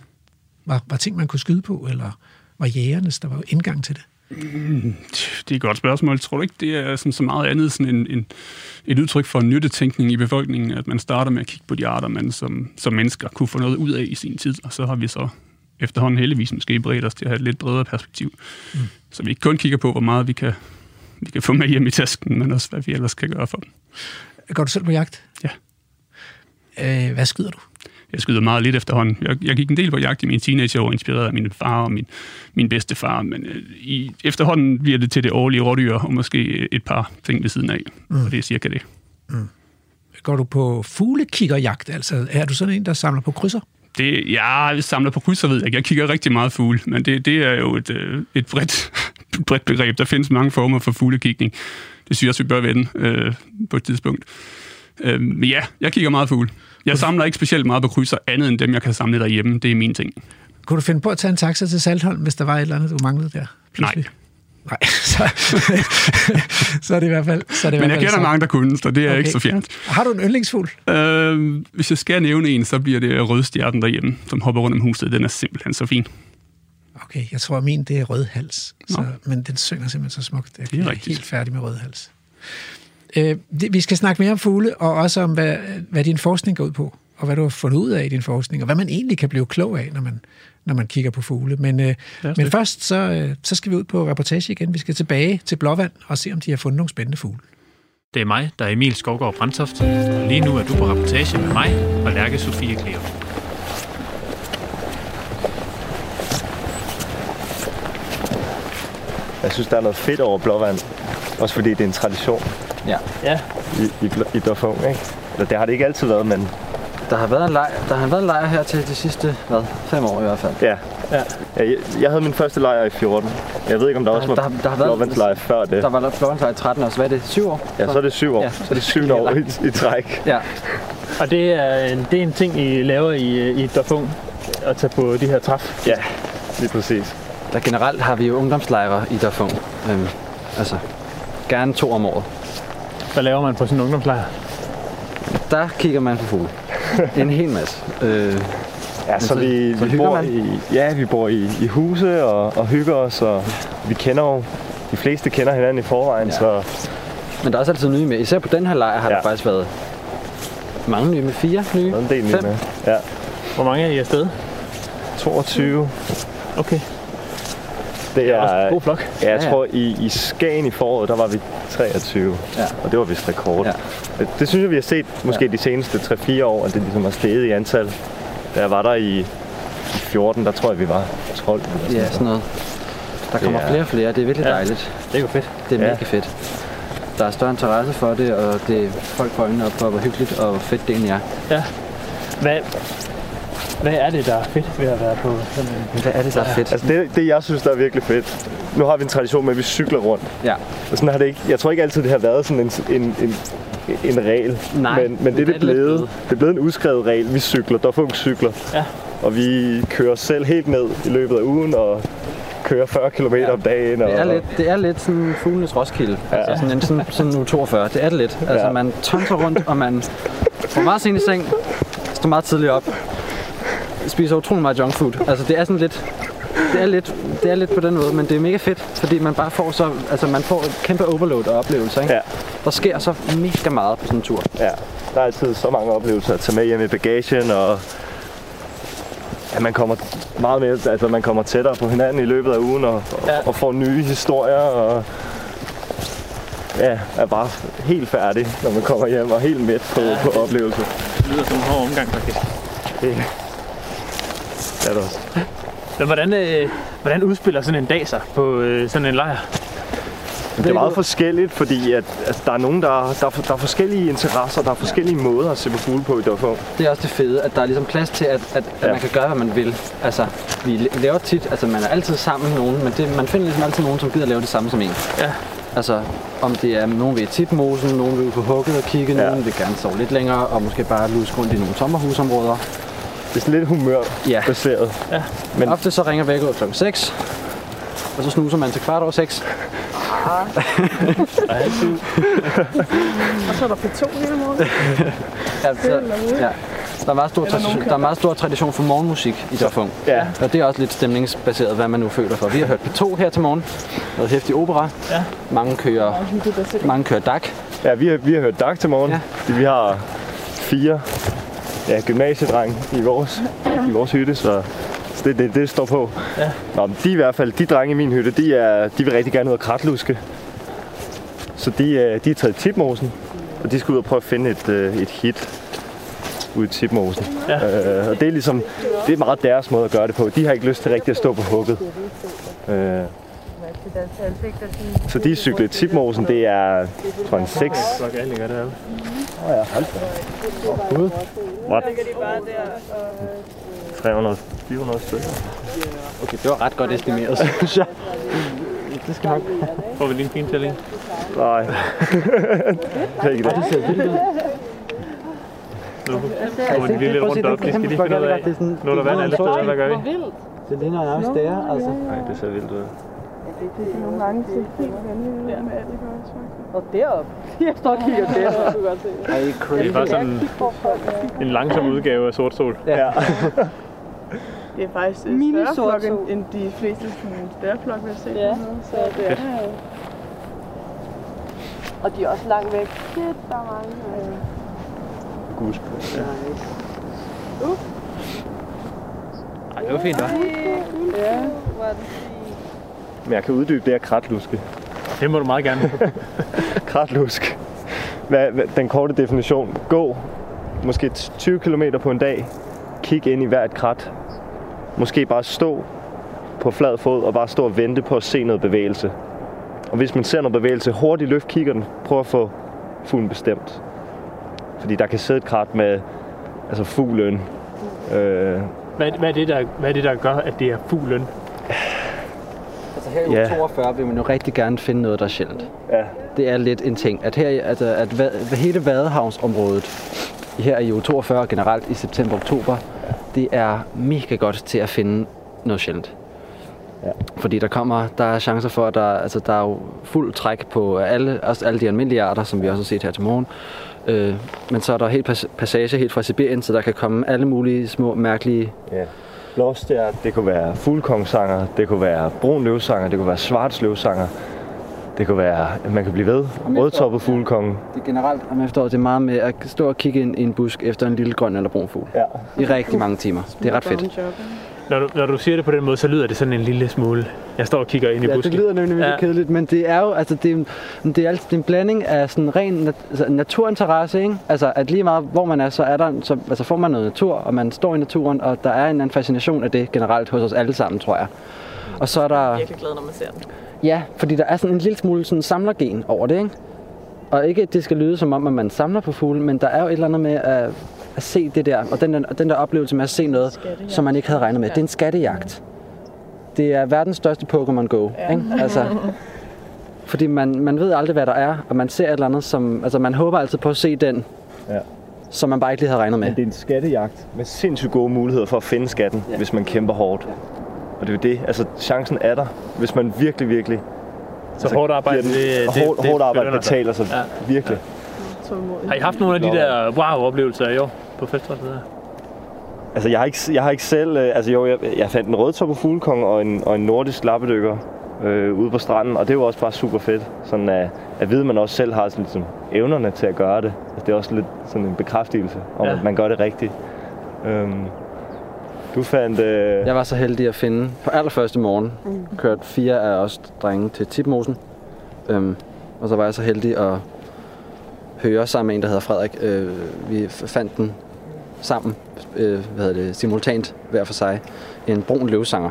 var, var ting, man kunne skyde på, eller var jægernes, der var indgang til det? Det er et godt spørgsmål. Tror du ikke, det er sådan så meget andet sådan en, en, et udtryk for nyttetænkning i befolkningen, at man starter med at kigge på de arter, man som, som mennesker kunne få noget ud af i sin tid, og så har vi så efterhånden heldigvis måske bredt os til at have et lidt bredere perspektiv. Mm. Så vi ikke kun kigger på, hvor meget vi kan, vi kan få med hjem i tasken, men også hvad vi ellers kan gøre for dem. Går du selv på jagt? Ja. Øh, hvad skyder du? Jeg skyder meget lidt efterhånden. Jeg, jeg gik en del på jagt i mine teenageår, inspireret af min far og min, min bedste far, men øh, i, efterhånden bliver det til det årlige rådyr, og måske et par ting ved siden af, mm. og det er cirka det. Går du på fuglekiggerjagt? Altså, er du sådan en, der samler på krydser? Det, jeg samler på krydser, ved jeg. Jeg kigger rigtig meget fugle, men det, det er jo et, øh, et bredt, (laughs) bredt begreb. Der findes mange former for fuglekigning. Det synes jeg også, vi bør vende øh, på et tidspunkt. Øh, men ja, jeg kigger meget fugle. Jeg samler ikke specielt meget på krydser, andet end dem, jeg kan samle derhjemme. Det er min ting. Kunne du finde på at tage en taxa til Saltholm, hvis der var et eller andet, du manglede der? Pludselig? Nej. Nej, (laughs) så, så er det i hvert fald så er det Men jeg kender mange, der kunne, så det er okay. ikke så fjernt. Har du en yndlingsfugl? Øh, hvis jeg skal nævne en, så bliver det rødstjerten derhjemme, som hopper rundt om huset. Den er simpelthen så fin. Okay, jeg tror, at min det er rødhals. Så, men den synger simpelthen så smukt. Jeg Det er er helt færdig med rødhals. Øh, det, vi skal snakke mere om fugle, og også om, hvad, hvad din forskning går ud på, og hvad du har fundet ud af i din forskning, og hvad man egentlig kan blive klog af, når man, når man kigger på fugle. Men, øh, men det. først, så, øh, så skal vi ud på reportage igen. Vi skal tilbage til Blåvand og se, om de har fundet nogle spændende fugle. Det er mig, der er Emil Skovgaard Brandtoft. Og lige nu er du på reportage med mig og Lærke Sofie Kleo. Jeg synes, der er noget fedt over blåvand. Også fordi det er en tradition Ja. Ja, i, i, i Dorfung, ikke? Eller det har det ikke altid været, men Der har været en lejr, der har været en lejr her til de sidste, hvad, fem år i hvert fald. ja. Ja. ja jeg, jeg havde min første lejr i 14. Jeg ved ikke, om der, også var der, har- der har været, blåvandslejr før det. Der var der Florence i 13 år, så hvad er det? Syv år? Ja, så er det syv år. Ja, så er det syv år i, i træk. Ja, og det er, en, det er en ting, I laver i, i Dorfung, at tage på de her træf. Ja, lige præcis. der generelt har vi jo ungdomslejre i Darfung. Øhm, altså, gerne to om året. Hvad laver man på en ungdomslejr? Der kigger man på fugle. En hel masse. Øh, Ja, så, så- vi, så vi bor man? i, ja, vi bor i, i huse og, og hygger os, og vi kender jo, de fleste kender hinanden i forvejen, Ja. så men der er også altid nye med. Især på den her lejr har ja. Der faktisk været mange nye med. Fire nye. der er en del nye med. Ja, Hvor mange er I afsted? 22. Okay. Det er også en god flok. ja, jeg Ja, ja. tror i, i Skagen i foråret, der var vi 23. Ja. Og det var vist rekord. Ja. Det, det synes jeg, vi har set måske de seneste 3-4 år, at det ligesom har steget i antal. Da jeg var der i, i 14, der tror jeg, vi var 12. Eller Ja, sådan noget. Der kommer er- flere og flere. Det er virkelig Ja. dejligt. Det er jo fedt. Det er Ja. mega fedt. Der er større interesse for det, og det folk får øjnene op for, hvor hyggeligt og fedt det egentlig er. Ja. Hvad, hvad er det, der er fedt ved at være på sådan en... Hvad er det, der er fedt? Altså det, det, jeg synes, der er virkelig fedt. Nu har vi en tradition med, at vi cykler rundt. Ja. Og sådan har det ikke, jeg tror ikke altid, det har været sådan en, en, en, en regel. Nej, men, men det er det det er blevet. blevet. Det er blevet en udskrevet regel. Vi cykler. Der er cykler. Ja. Og vi kører selv helt ned i løbet af ugen og kører 40 km Ja. om dagen. Og, Det er lidt, det er lidt sådan fuglenes Roskilde. Ja. Altså sådan en sådan, sådan nu 42. Det er det lidt. Altså Ja. man tonser rundt, og man får meget sent i seng, står meget tidligt op, spiser utrolig meget junk food. Altså det er sådan lidt, det er lidt, det er lidt på den måde, men det er mega fedt, fordi man bare får så, altså man får et kæmpe overload af oplevelser, ikke? Ja. Der sker så mega meget på sådan en tur. Ja, der er altid så mange oplevelser at tage med hjem i bagagen, og ja, man kommer meget mere, altså man kommer tættere på hinanden i løbet af ugen, og, og, Ja. og får nye historier, og ja, er bare helt færdig, når man kommer hjem, og helt midt på, ja. på oplevelser. Det lyder som en hård omgang, faktisk. Det er det også. Men hvordan, øh, hvordan udspiller sådan en dag sig på øh, sådan en lejr? Det er meget forskelligt, fordi at, altså, der er nogen, der, der, er, der er forskellige interesser, der er forskellige måder at se på fugle på i Dorfung. Det er også det fede, at der er ligesom plads til, at, at, at Ja. man kan gøre, hvad man vil. Altså, vi laver tit, altså man er altid sammen med nogen, men det, man finder ligesom altid nogen, som gider lave det samme som en. Ja. Altså, om det er nogen ved i tipmosen, nogen vil ud på hugget og kigge, ja. nogen vil gerne sove lidt længere, og måske bare luske rundt i nogle sommerhusområder. Det er sådan lidt humørbaseret. Ja. Ja. Men ofte så ringer vækket klokken 6, og så snuser man til kvart over 6. Og så er der P2 hele morgenen. Ja, så, ja. Der er, meget stor tradition, der er meget stor tradition for morgenmusik i Dorfung. ja, Og det er også lidt stemningsbaseret, hvad man nu føler for. Vi har hørt P2 her til morgen. Noget hæftig opera. Ja. Mange kører, mange kører DAC. ja vi, har, vi har hørt dag til morgen. Ja. Vi har fire ja, gymnasiedrenge i vores, i vores hytte, så det det, det står på. Ja. Nå, men de i hvert fald, de drenge i min hytte, de, er, de vil rigtig gerne ud og kratluske. Så de, øh, de er taget i tipmosen, og de skal ud og prøve at finde et, øh, et hit ude i tipmosen. Ja. Øh, og det er ligesom, det er meget deres måde at gøre det på. De har ikke lyst til rigtig at stå på hugget. Øh, så de cykler i tipmosen, det er, tror jeg, en 6. Så galt ligger det Åh ja, hold da. Gud. What? 300, 400 stykker. Okay, det var ret godt estimeret, (laughs) synes jeg. Det skal nok. Får vi lige en fin tælling? Nej. det er ikke det. Det ser vildt ud. Nu kommer de lige lidt rundt op. Det skal de finde ud af. Nu er der vand alle steder. Hvad gør vi? Det ligner nærmest der, altså. Nej, det ser vildt ud. Det er nogle gange til helt vanvittigt med alt det gør. Og deroppe. (laughs) Jeg står og kigger deroppe, du kan godt se. Ej, crazy. Det er bare sådan en langsom udgave af sort sol. Ja. Det er faktisk Mini Mini større flok end, end de fleste sådan, større flok, vi har set. Ja, så det er Fedt. Og de er også langt væk. Shit, der er mange. Øh. Gusk. Ja. Ej, det var fint, hva'? Ja. Men jeg kan uddybe det her kratluske. Det må du meget gerne. (laughs) Kratlusk. Hvad, hvad, den korte definition. Gå måske 20 km på en dag. Kig ind i hvert krat. Måske bare stå på flad fod og bare stå og vente på at se noget bevægelse. Og hvis man ser noget bevægelse, hurtigt løft kigger den. Prøv at få fuglen bestemt. Fordi der kan sidde et krat med altså fuglen. Øh, Hvad, hvad, er det, der, hvad er det, der gør, at det er fuglen? Her i Ja. uge 42 vil man jo rigtig gerne finde noget, der er sjældent. ja. Det er lidt en ting, at, her, altså, at va- hele Vadehavnsområdet, her i uge 42 og generelt i september-oktober, det er mega godt til at finde noget sjældent. Ja. Fordi der kommer, der er chancer for, at der, altså, der er jo fuld træk på alle, også alle de almindelige arter, som vi også har set her til morgen. Øh, men så er der helt pas- passage helt fra Sibirien, så der kan komme alle mulige små, mærkelige... Ja. Blåstjert, det kunne være fuglkongsanger, det kunne være brun løvsanger, det kunne være svart løvsanger. Det kunne være, at man kan blive ved. Rødtoppet fuglkonge. Det er generelt om efteråret, det er meget med at stå og kigge ind i en busk efter en lille grøn eller brun fugl. Ja. I rigtig mange timer. Det er ret fedt. Når du, når du siger det på den måde, så lyder det sådan en lille smule. Jeg står og kigger ind i Ja, busken. det lyder nemlig virkelig Ja. kedeligt, men det er jo altså, det er, det er, altid, det er en blanding af sådan ren nat, altså, naturinteresse, ikke? Altså, at lige meget hvor man er, så, er der, så altså, får man noget natur, og man står i naturen, og der er en anden fascination af det generelt hos os alle sammen, tror jeg. Og så er der... Jeg er virkelig glad, når man ser den. Ja, fordi der er sådan en lille smule sådan samlergen over det, ikke? Og ikke, at det skal lyde som om, at man samler på fugle, men der er jo et eller andet med at, at se det der, og den der, den der oplevelse med at se noget, som man ikke havde regnet med. Det er en skattejagt. Det er verdens største Pokémon Go, ja. ikke? Altså, (laughs) fordi man, man ved aldrig, hvad der er, og man ser et eller andet, som... Altså, man håber altid på at se den, Ja. som man bare ikke lige havde regnet med. Men det er en skattejagt med sindssygt gode muligheder for at finde skatten, ja. hvis man kæmper hårdt. Og det er jo det, altså chancen er der, hvis man virkelig, virkelig... Så hårdt arbejde, den- det- det- hårdt, det hårdt arbejde betaler sig Ja. ja. virkelig. Har I haft nogle af de der wow-oplevelser i år på festivalet? der? Altså jeg har ikke, jeg har ikke selv... øh, Altså jo, jeg, jeg fandt en rødtoppe fuglekong og en, og en nordisk lappedykker øh, ude på stranden, og det var også bare super fedt. Sådan at, at vide, at man også selv har sådan, ligesom, evnerne til at gøre det. Altså, det er også lidt sådan en bekræftelse om, Ja. at man gør det rigtigt. Øhm, du fandt... Øh, Jeg var så heldig at finde på allerførste morgen, kørt fire af os drenge til Tipmosen. Øhm, og så var jeg så heldig at høre sammen med en, der hedder Frederik. Øh, vi fandt den sammen, øh, hvad hedder det, simultant hver for sig, en brun løvsanger,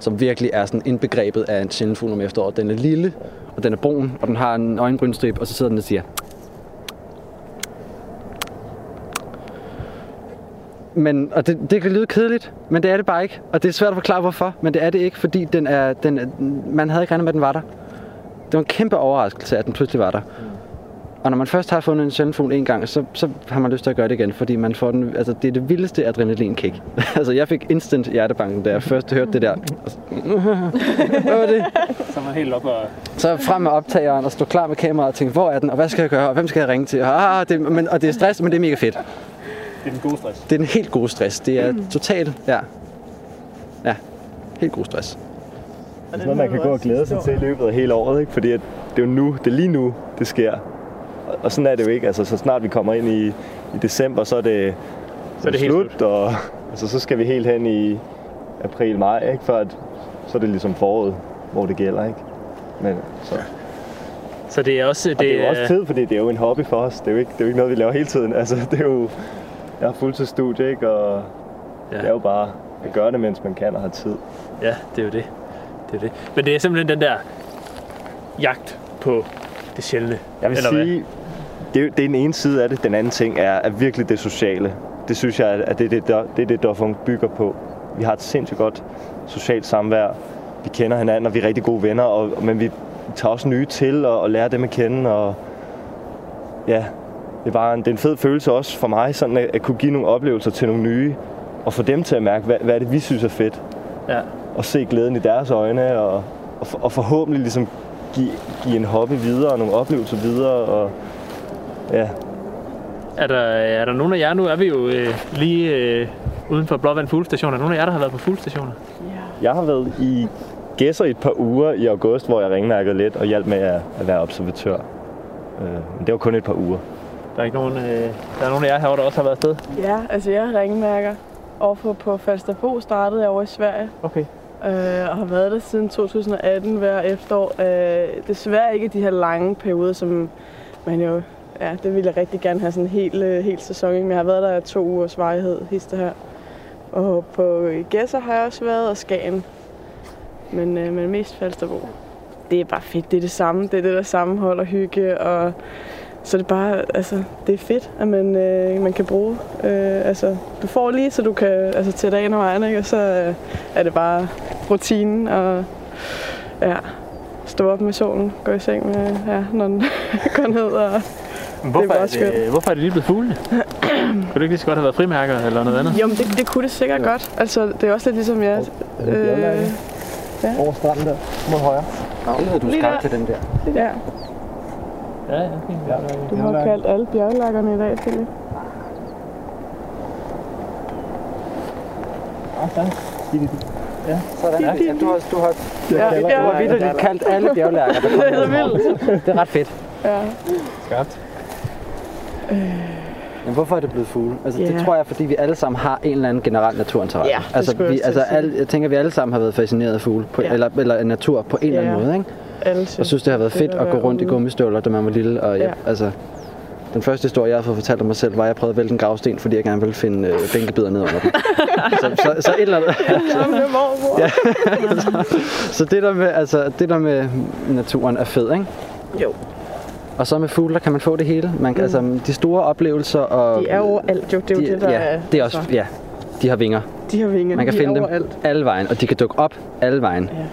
som virkelig er sådan indbegrebet af en sjældent fugl om efteråret. Den er lille, og den er brun, og den har en øjenbrynstrip, og så sidder den og siger, Men, og det, det kan lyde kedeligt, men det er det bare ikke. Og det er svært at forklare hvorfor, men det er det ikke, fordi den er, den man havde ikke regnet med, at den var der. Det var en kæmpe overraskelse, at den pludselig var der. Og når man først har fundet en sjælden fugl en gang, så, så har man lyst til at gøre det igen, fordi man får den, altså, det er det vildeste adrenalinkick. (laughs) altså jeg fik instant hjertebanken, da jeg først hørte det der. Hvad var det? Så er man helt op og... Så frem med optageren og stå klar med kameraet og tænke, hvor er den, og hvad skal jeg gøre, og hvem skal jeg ringe til? Og, ah, det, men, og det er stress, men det er mega fedt. Det er den gode stress. Det er den helt gode stress. Det er totalt, ja. Ja, helt god stress. Det er noget, man kan gå og glæde sig til i løbet af hele året, ikke? Fordi at det er jo nu, det er lige nu, det sker. Og- Og sådan er det jo ikke. Altså, så snart vi kommer ind i, i december, så er det, Så er det helt slut, og (laughs) altså, så skal vi helt hen i, april, maj, ikke? Før at, så er det ligesom foråret, hvor det gælder, ikke? Men, så. Så det er også... Det, det er jo også tid, fordi det er jo en hobby for os. Det er jo ikke, det er jo ikke noget, vi laver hele tiden. (laughs) Altså, det er jo... Jeg har fuldtidsstudie, ikke? Og ja. det er jo bare at gøre det, mens man kan og har tid. Ja, det er jo det. det, er det. Men det er simpelthen den der jagt på det sjældne. Jeg vil eller sige, det er, det er den ene side af det. Den anden ting er, er virkelig det sociale. Det synes jeg, at det er det, der, det, er det Dofung bygger på. Vi har et sindssygt godt socialt samvær. Vi kender hinanden, og vi er rigtig gode venner, og, men vi tager også nye til og, og lærer dem at kende. Og, ja, det er, bare en, det er en fed følelse også for mig, sådan at, at kunne give nogle oplevelser til nogle nye, og få dem til at mærke, hvad, hvad er det, vi synes er fedt. Ja. Og se glæden i deres øjne, og, og, og forhåbentlig ligesom give, give en hobby videre, og nogle oplevelser videre, og ja. Er der, er der nogen af jer, nu er vi jo øh, lige øh, uden for Blåvand Fuglestation, er der nogen af jer, der har været på fuglestationer? Jeg har været i Gæsser i et par uger i august, hvor jeg ringmærkede lidt og hjalp med at, at være observatør. Øh, men det var kun et par uger. Der er ikke nogen, øh, der er nogen af jer herovre, der også har været afsted? Ja, altså jeg har ringmærker. Overfor på Falsterbo startede jeg over i Sverige. Okay. Øh, og har været der siden 2018 hver efterår. Øh, desværre ikke de her lange perioder, som man jo... Ja, det ville jeg rigtig gerne have sådan en øh, hel, hel sæson. ikke? Men jeg har været der i to ugers varighed, hister her. Og på Gæsser har jeg også været, og Skagen. Men, øh, men mest Falsterbo. Det er bare fedt. Det er det samme. Det er det der sammenhold og hygge. Og så det er bare, altså, det er fedt, at man, øh, man kan bruge. Øh, altså, du får lige, så du kan altså, til dagen og vejen, ikke? og så øh, er det bare rutinen. Og ja, stå op med solen, gå i seng med, ja, når den (laughs) går ned. Og, Hvorfor det er er, skønt. det, hvorfor er det lige blevet fuglene? (clears throat) Kunne det ikke lige så godt have været frimærker eller noget andet? Jo, men det, det kunne det sikkert ja. godt. Altså, det er også lidt ligesom jeg... Øh, ja. Over stranden der, mod højre. Helvede, du Lige skal der. til den der. ja. Ja, ja, fint. Ja. Du har kaldt alle bjerglakkerne i dag, Philip. Ja, sådan. Ja, ja, du har, du har, Ja, du har vildt kaldt alle bjerglærker, der kommer Det er vildt. Det er ret fedt. Ja. Skarpt. Men hvorfor er det blevet fugle? Altså, det Ja. tror jeg, fordi vi alle sammen har en eller anden generel naturinteresse. Ja, det altså, vi, altså alle, jeg tænker, at vi alle sammen har været fascineret af fugle, på, Ja. eller, eller natur på en eller anden måde. Ikke? Alle Og synes, det har været fedt at gå rundt i gummistøvler, da man var lille. Og, ja. Ja. altså, den første historie, jeg har fået fortalt om mig selv, var, at jeg prøvede at vælte en gravsten, fordi jeg gerne ville finde øh, bænkebider ned under den. (laughs) så, så, så, et eller andet. (laughs) Ja. (laughs) så det der, med, altså, det der med naturen er fed, ikke? Jo. Og så med fugle, der kan man få det hele. Man, mm. altså, de store oplevelser og... De er overalt, jo. Det er jo de, det, der ja, er... det er også, ja, de har vinger. De har vinger. Man kan de finde dem overalt. alle vejen, og de kan dukke op alle vejen. Ja.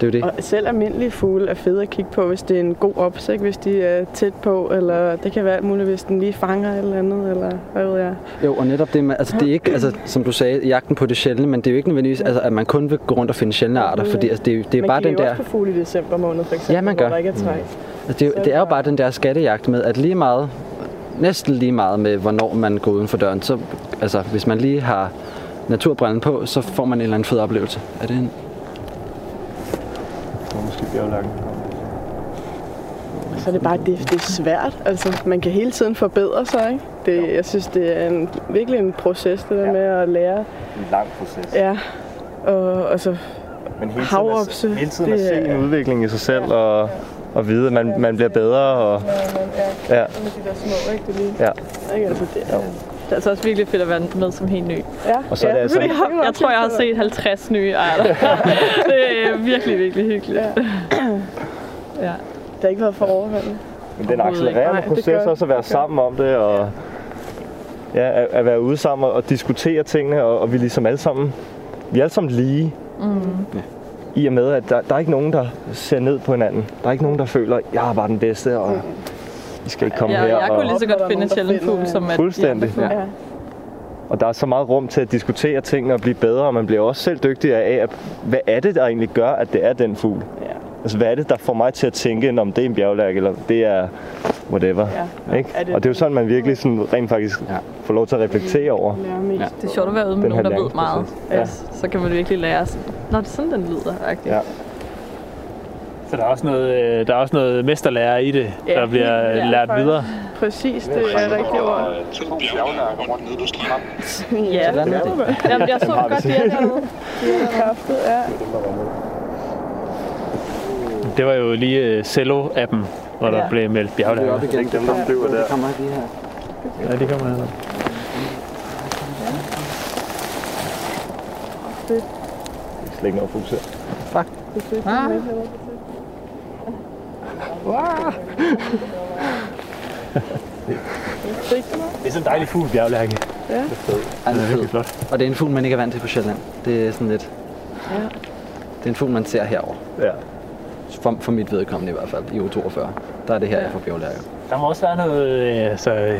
Det er jo det. Og selv almindelige fugle er fede at kigge på, hvis det er en god opsigt, hvis de er tæt på, eller det kan være alt muligt, hvis den lige fanger et eller andet, eller hvad ved jeg. Jo, og netop det med, altså det er ikke, altså, som du sagde, jagten på det sjældne, men det er jo ikke nødvendigvis, altså, at man kun vil gå rundt og finde sjældne arter, fordi altså, det, er, jo- det er man bare den kigger jo der, også på fugle i december måned, for eksempel, Ja, man hvor gør. der ikke er træk. Altså, det, er, jo- det er jo bare den der skattejagt med, at lige meget, næsten lige meget med, hvornår man går uden for døren, så, altså, hvis man lige har naturbrillen på, så får man en eller anden fed oplevelse. Er det en? Det måske bjerglakken. Så er det bare, det, det er svært. Altså, man kan hele tiden forbedre sig, ikke? Det, jeg synes, det er en, virkelig en proces, det der ja. med at lære. En lang proces. Ja, og altså, Men hele tiden, havopse, at, hele tiden at det se er- en udvikling i sig selv og, og vide, at man, man bliver bedre. Og, ja, Ja. med de der små, ikke? Det lige, ja. ikke? Altså, det, er, Det er altså også virkelig fedt at være med som helt ny. Ja, Og så er det altså- jeg, har, jeg tror, jeg har set 50 nye arter. (laughs) det er virkelig, virkelig hyggeligt. Ja. (clears throat) ja. Det har ikke været for overvældende. Men den accelererende Nej, det proces gør- også at være det sammen om det, og ja, at, at være ude sammen og, og diskutere tingene, og, og vi er ligesom alle sammen, vi er alle sammen lige. Mm. I og med, at der, der er ikke nogen, der ser ned på hinanden. Der er ikke nogen, der føler, at jeg er bare den bedste, og I skal ikke komme Ja, her. jeg kunne og, lige så godt finde en sjælden fugl, som at Fuldstændig. Ja. Ja. og der er så meget rum til at diskutere tingene og blive bedre, og man bliver også selv dygtigere af, at, hvad er det, der egentlig gør, at det er den fugl? Ja. Altså, hvad er det, der får mig til at tænke, om det er en bjerglærk, eller det er whatever. Ja. Ikke? Er det- Og det er jo sådan, man virkelig sådan rent faktisk Ja. får lov til at reflektere over. Ja. Det er sjovt at være ude med nogen, der ved meget. Ja. Så kan man virkelig lære sådan, Nå, det er sådan, den lyder. Okay. Ja. Så der er også noget, øh, der er også noget mesterlærer i det, Ja, der bliver ja, lært faktisk. videre. præcis, det er rigtigt ord. ja, Sådan er det. Jamen, jeg så godt, de (laughs) er dernede. de er kraftet, ja. Det var jo lige øh, Cello-appen, hvor der Ja. blev meldt bjerglager. op igen. Dem, der flyver der. Det kommer lige her. Ja, de kommer her. Slet ikke noget fokus her. Det er fedt, ah. (laughs) Det er sådan en dejlig fugl, bjerglærke. Ja. Den er fed. flot. Og det er en fugl, man ikke er vant til på Sjælland. Det er sådan lidt... Ja. Det er en fugl, man ser herover. Ja. For, for mit vedkommende i hvert fald, i U42. Der er det her, jeg får bjerglærker. Der må også være noget øh, altså,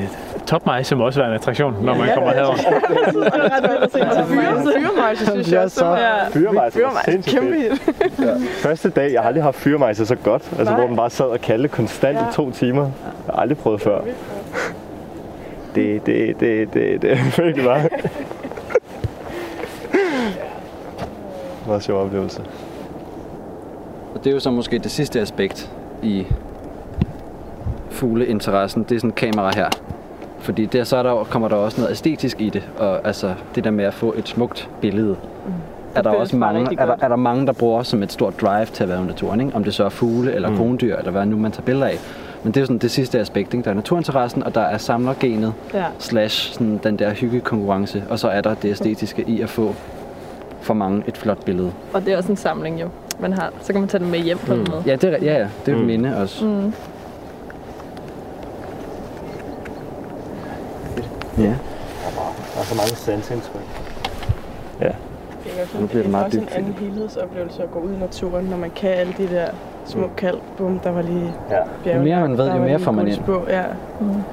topmejse må også være en attraktion, når man kommer herover. (laughs) Det er ret vildt at se. Og fyre, fyremejse, synes jeg også. så Ja. fyremejse. Fyremejse, Sindssygt kæmpe fedt. Ja. Første dag, jeg har aldrig haft fyremejse så godt. Altså, Nej. hvor den bare sad og kaldte konstant Ja. i to timer. Jeg har aldrig prøvet før. Det, (laughs) det, det, det, det er (laughs) virkelig bare. Meget sjov oplevelse. Og det er jo så måske det sidste aspekt i fugleinteressen. Det er sådan et kamera her. Fordi der, så er der, kommer der også noget æstetisk i det. Og altså det der med at få et smukt billede. Er der også mange, er der, er der mange, der bruger som et stort drive til at være i naturen. Ikke? Om det så er fugle eller mm. krondyr, eller hvad nu man tager billeder af. Men det er jo sådan det sidste aspekt. Ikke? Der er naturinteressen, og der er samlergenet, Ja. slash sådan den der hyggekonkurrence. Og så er der det æstetiske i at få for mange et flot billede. Og det er også en samling jo, man har. Så kan man tage den med hjem på en måde. Ja, det er, ja, ja, det er et minde også. Mm. Ja. Der er så mange sansindtryk. Ja. Det er, Nu bliver det meget også en dybt. anden helhedsoplevelse at gå ud i naturen, når man kan alle de der små kald. Bum, der var lige Ja. Jo mere man ved, jo mere får man ind. guldspå, Ja,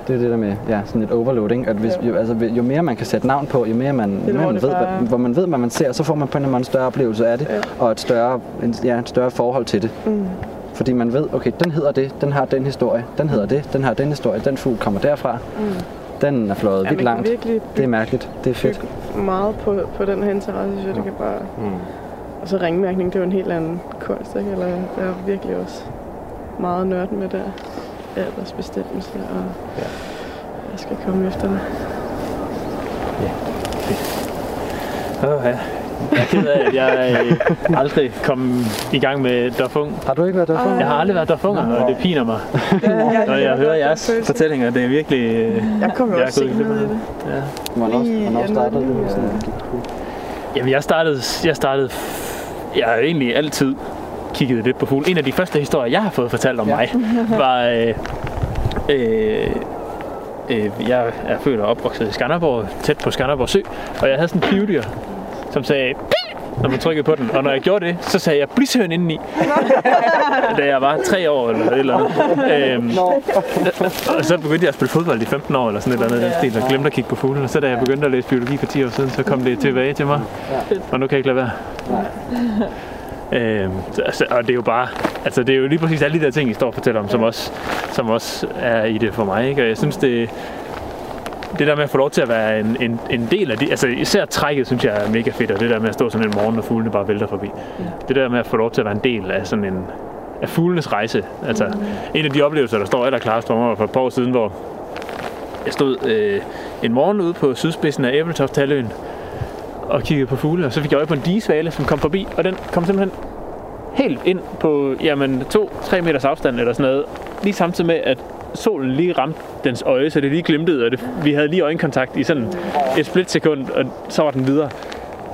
Det er det der med ja, sådan et overloading. At hvis, Ja. jo, altså, jo mere man kan sætte navn på, jo mere man, jo hvor mere man ved, bare- hvad, hvor man ved, hvad man ser, så får man på en eller anden større oplevelse af det, Ja. og et større, en, ja, et større forhold til det. Mm. Fordi man ved, okay, den hedder det, den har den historie, den hedder det, den har den historie, den fugl kommer derfra, Mm. den er fløjet Ja, vidt man langt. Det er mærkeligt, det er fedt. meget på, på den her interesse, synes jeg. Det kan bare... Mm. Og så ringmærkning, det er jo en helt anden kunst, ikke? Eller jeg er virkelig også meget nørd med der aldersbestemmelse, og Ja. jeg skal komme efter det. Åh, ja. Jeg er ked af, at jeg øh, aldrig kom i gang med Dofung. Har du ikke været der Jeg har aldrig været Dofunger, og det piner mig. Når jeg hører jeres fortællinger, det er virkelig... øh, Jeg kom jo jeg også sent ned i det. Ja. Hvornår, hvornår startede du ja. sådan? Jamen, jeg startede, jeg startede... Jeg har egentlig altid kigget lidt på fugle. En af de første historier, jeg har fået fortalt om Ja. mig, (laughs) var... Øh, øh, øh, jeg er født og opvokset i Skanderborg, tæt på Skanderborg Sø, og jeg havde sådan en pivdyr, som sagde! Når man trykkede på den. Og når jeg gjorde det, så sagde jeg blishøn indeni. da jeg var tre år eller et eller andet. Øhm, og så begyndte jeg at spille fodbold i 15 år eller sådan et eller andet. Ja. og glemte at kigge på fuglene. Og så da jeg begyndte at læse biologi for 10 år siden, så kom det tilbage til mig. Og nu kan jeg ikke lade være. Så- altså, og det er jo bare, altså det er jo lige præcis alle de der ting, I står og fortæller om, som også, som også er i det for mig. Ikke? Og jeg synes, det, det der med at få lov til at være en, en, en del af det, altså især trækket, synes jeg er mega fedt, og det der med at stå sådan en morgen, og fuglene bare vælter forbi. Ja. Det der med at få lov til at være en del af sådan en, af fuglenes rejse. Altså, mm. en af de oplevelser, der står allerklarest for mig, for et par år siden, hvor jeg stod øh, en morgen ude på sydspidsen af Æbeltoft-halvøen, og kiggede på fugle, og så fik jeg øje på en digesvale, som kom forbi, og den kom simpelthen helt ind på jamen, 2-3 meters afstand eller sådan noget, lige samtidig med, at solen lige ramte dens øje, så det lige glimtede, og det, vi havde lige øjenkontakt i sådan et splitsekund, og så var den videre.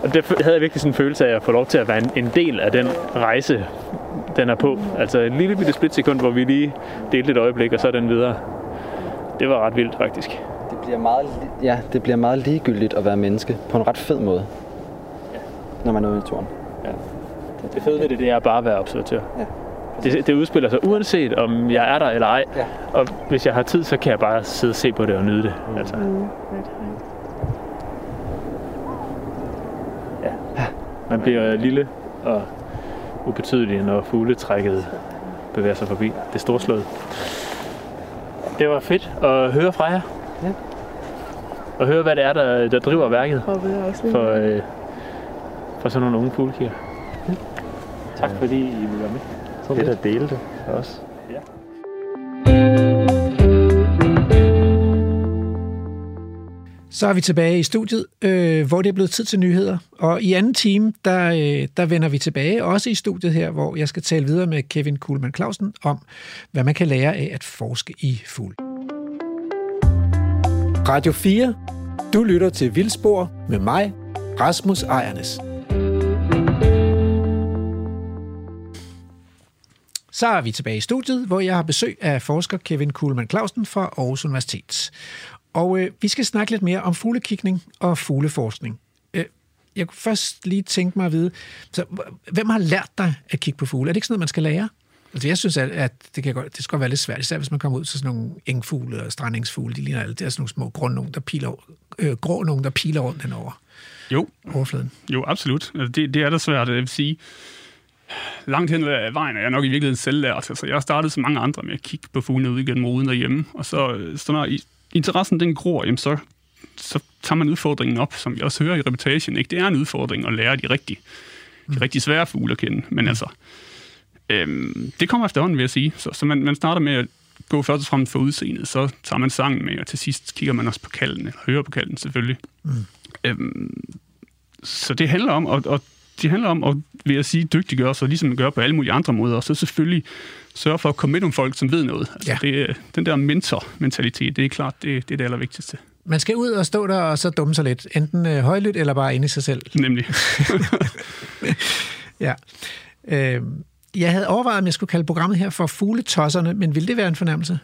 Og det havde jeg virkelig sådan en følelse af at få lov til at være en, en del af den rejse, den er på. Altså en lille bitte splitsekund, hvor vi lige delte et øjeblik, og så er den videre. Det var ret vildt, faktisk. Det bliver meget, ja, det bliver meget ligegyldigt at være menneske på en ret fed måde, når man er ude i naturen. Det fede ved det, det er bare at være observatør. Ja. Det, det udspiller sig uanset om jeg er der eller ej. Ja. Og hvis jeg har tid, så kan jeg bare sidde og se på det og nyde det. Altså, Mm. man bliver lille og ubetydelig, når fugletrækket bevæger sig forbi. Det er storslået. Det var fedt at høre fra jer. Ja. Og høre, hvad det er, der, der driver værket for, øh, for sådan nogle unge fuglekiger. Tak fordi I ville være med. Fedt at dele det også. Ja. Så er vi tilbage i studiet, øh, hvor det er blevet tid til nyheder. Og i anden time, der, øh, der vender vi tilbage, også i studiet her, hvor jeg skal tale videre med Kevin Kuhlmann Clausen om, hvad man kan lære af at forske i fugl. Radio 4. Du lytter til Vildspor med mig, Rasmus Ejernes. Så er vi tilbage i studiet, hvor jeg har besøg af forsker Kevin Kuhlmann Clausen fra Aarhus Universitet. Og øh, vi skal snakke lidt mere om fuglekikning og fugleforskning. Øh, jeg kunne først lige tænke mig at vide, så, hvem har lært dig at kigge på fugle? Er det ikke sådan noget, man skal lære? Altså, jeg synes, at, at det, kan godt, det skal godt være lidt svært, især hvis man kommer ud til sådan nogle engfugle og strandingsfugle. De ligner alle, det er sådan nogle små grå nogen, der piler, øh, grå nogen, der piler rundt henover Jo, overfladen. jo absolut. Altså, det, det er da svært. Jeg vil sige, langt hen ad vejen er jeg nok i virkeligheden selvlært. Altså, jeg har startet som mange andre med at kigge på fuglene ude igennem ruden derhjemme, og så, så når interessen den gror, jamen så, så tager man udfordringen op, som jeg også hører i reportagen. Ikke? Det er en udfordring at lære de rigtige, de rigtig svære fugle at kende, men altså, øhm, det kommer efterhånden, vil jeg sige. Så, så man, man starter med at gå først og fremmest for udseendet, så tager man sangen med, og til sidst kigger man også på kalden, eller hører på kalden selvfølgelig. Mm. Øhm, så det handler om, og, og det handler om at, vil jeg sige, dygtiggøre sig, ligesom man gør på alle mulige andre måder, og så selvfølgelig sørge for at komme med nogle folk, som ved noget. Altså, Ja. det, den der mentor-mentalitet, det er klart, det, det er det allervigtigste. Man skal ud og stå der og så dumme sig lidt. Enten øh, højlydt eller bare inde i sig selv. Nemlig. (laughs) Ja. Øh, jeg havde overvejet, om jeg skulle kalde programmet her for Fugletosserne, men ville det være en fornemmelse?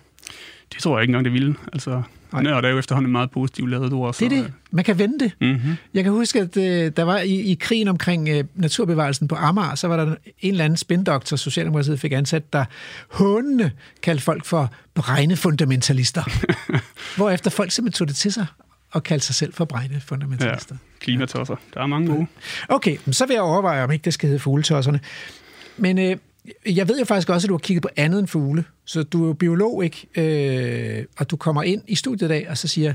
Det tror jeg ikke engang, det ville. Altså, nørd er jo efterhånden et meget positivt lavet ord. Det er det. Man kan vende det. Mm-hmm. Jeg kan huske, at øh, der var i, i krigen omkring øh, naturbevarelsen på Amager, så var der en eller anden spindoktor, Socialdemokratiet fik ansat, der hånende kaldte folk for bregne fundamentalister. (laughs) Hvorefter folk simpelthen tog det til sig og kaldte sig selv for bregne Ja, klimatosser. Der er mange gode. Okay, så vil jeg overveje, om ikke det skal hedde fugletosserne. Men øh, jeg ved jo faktisk også, at du har kigget på andet end fugle. Så du er jo biolog, ikke? Øh, og du kommer ind i studiet i dag, og så siger,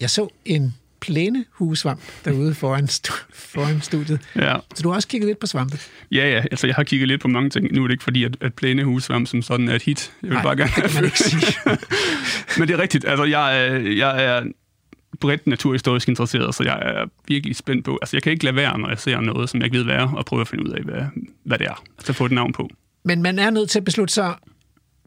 jeg så en plænehuesvamp derude foran, stu- (laughs) foran studiet. Ja. Så du har også kigget lidt på svampe. Ja, ja, altså jeg har kigget lidt på mange ting. Nu er det ikke fordi, at, at plænehusvamp som sådan er et hit. Jeg vil Nej, bare gerne det kan man ikke sige. (laughs) Men det er rigtigt. Altså, jeg, jeg er bredt naturhistorisk interesseret, så jeg er virkelig spændt på. Altså, jeg kan ikke lade være, når jeg ser noget, som jeg ikke ved, hvad er, og prøve at finde ud af, hvad, hvad det er. Altså, få et navn på. Men man er nødt til at beslutte sig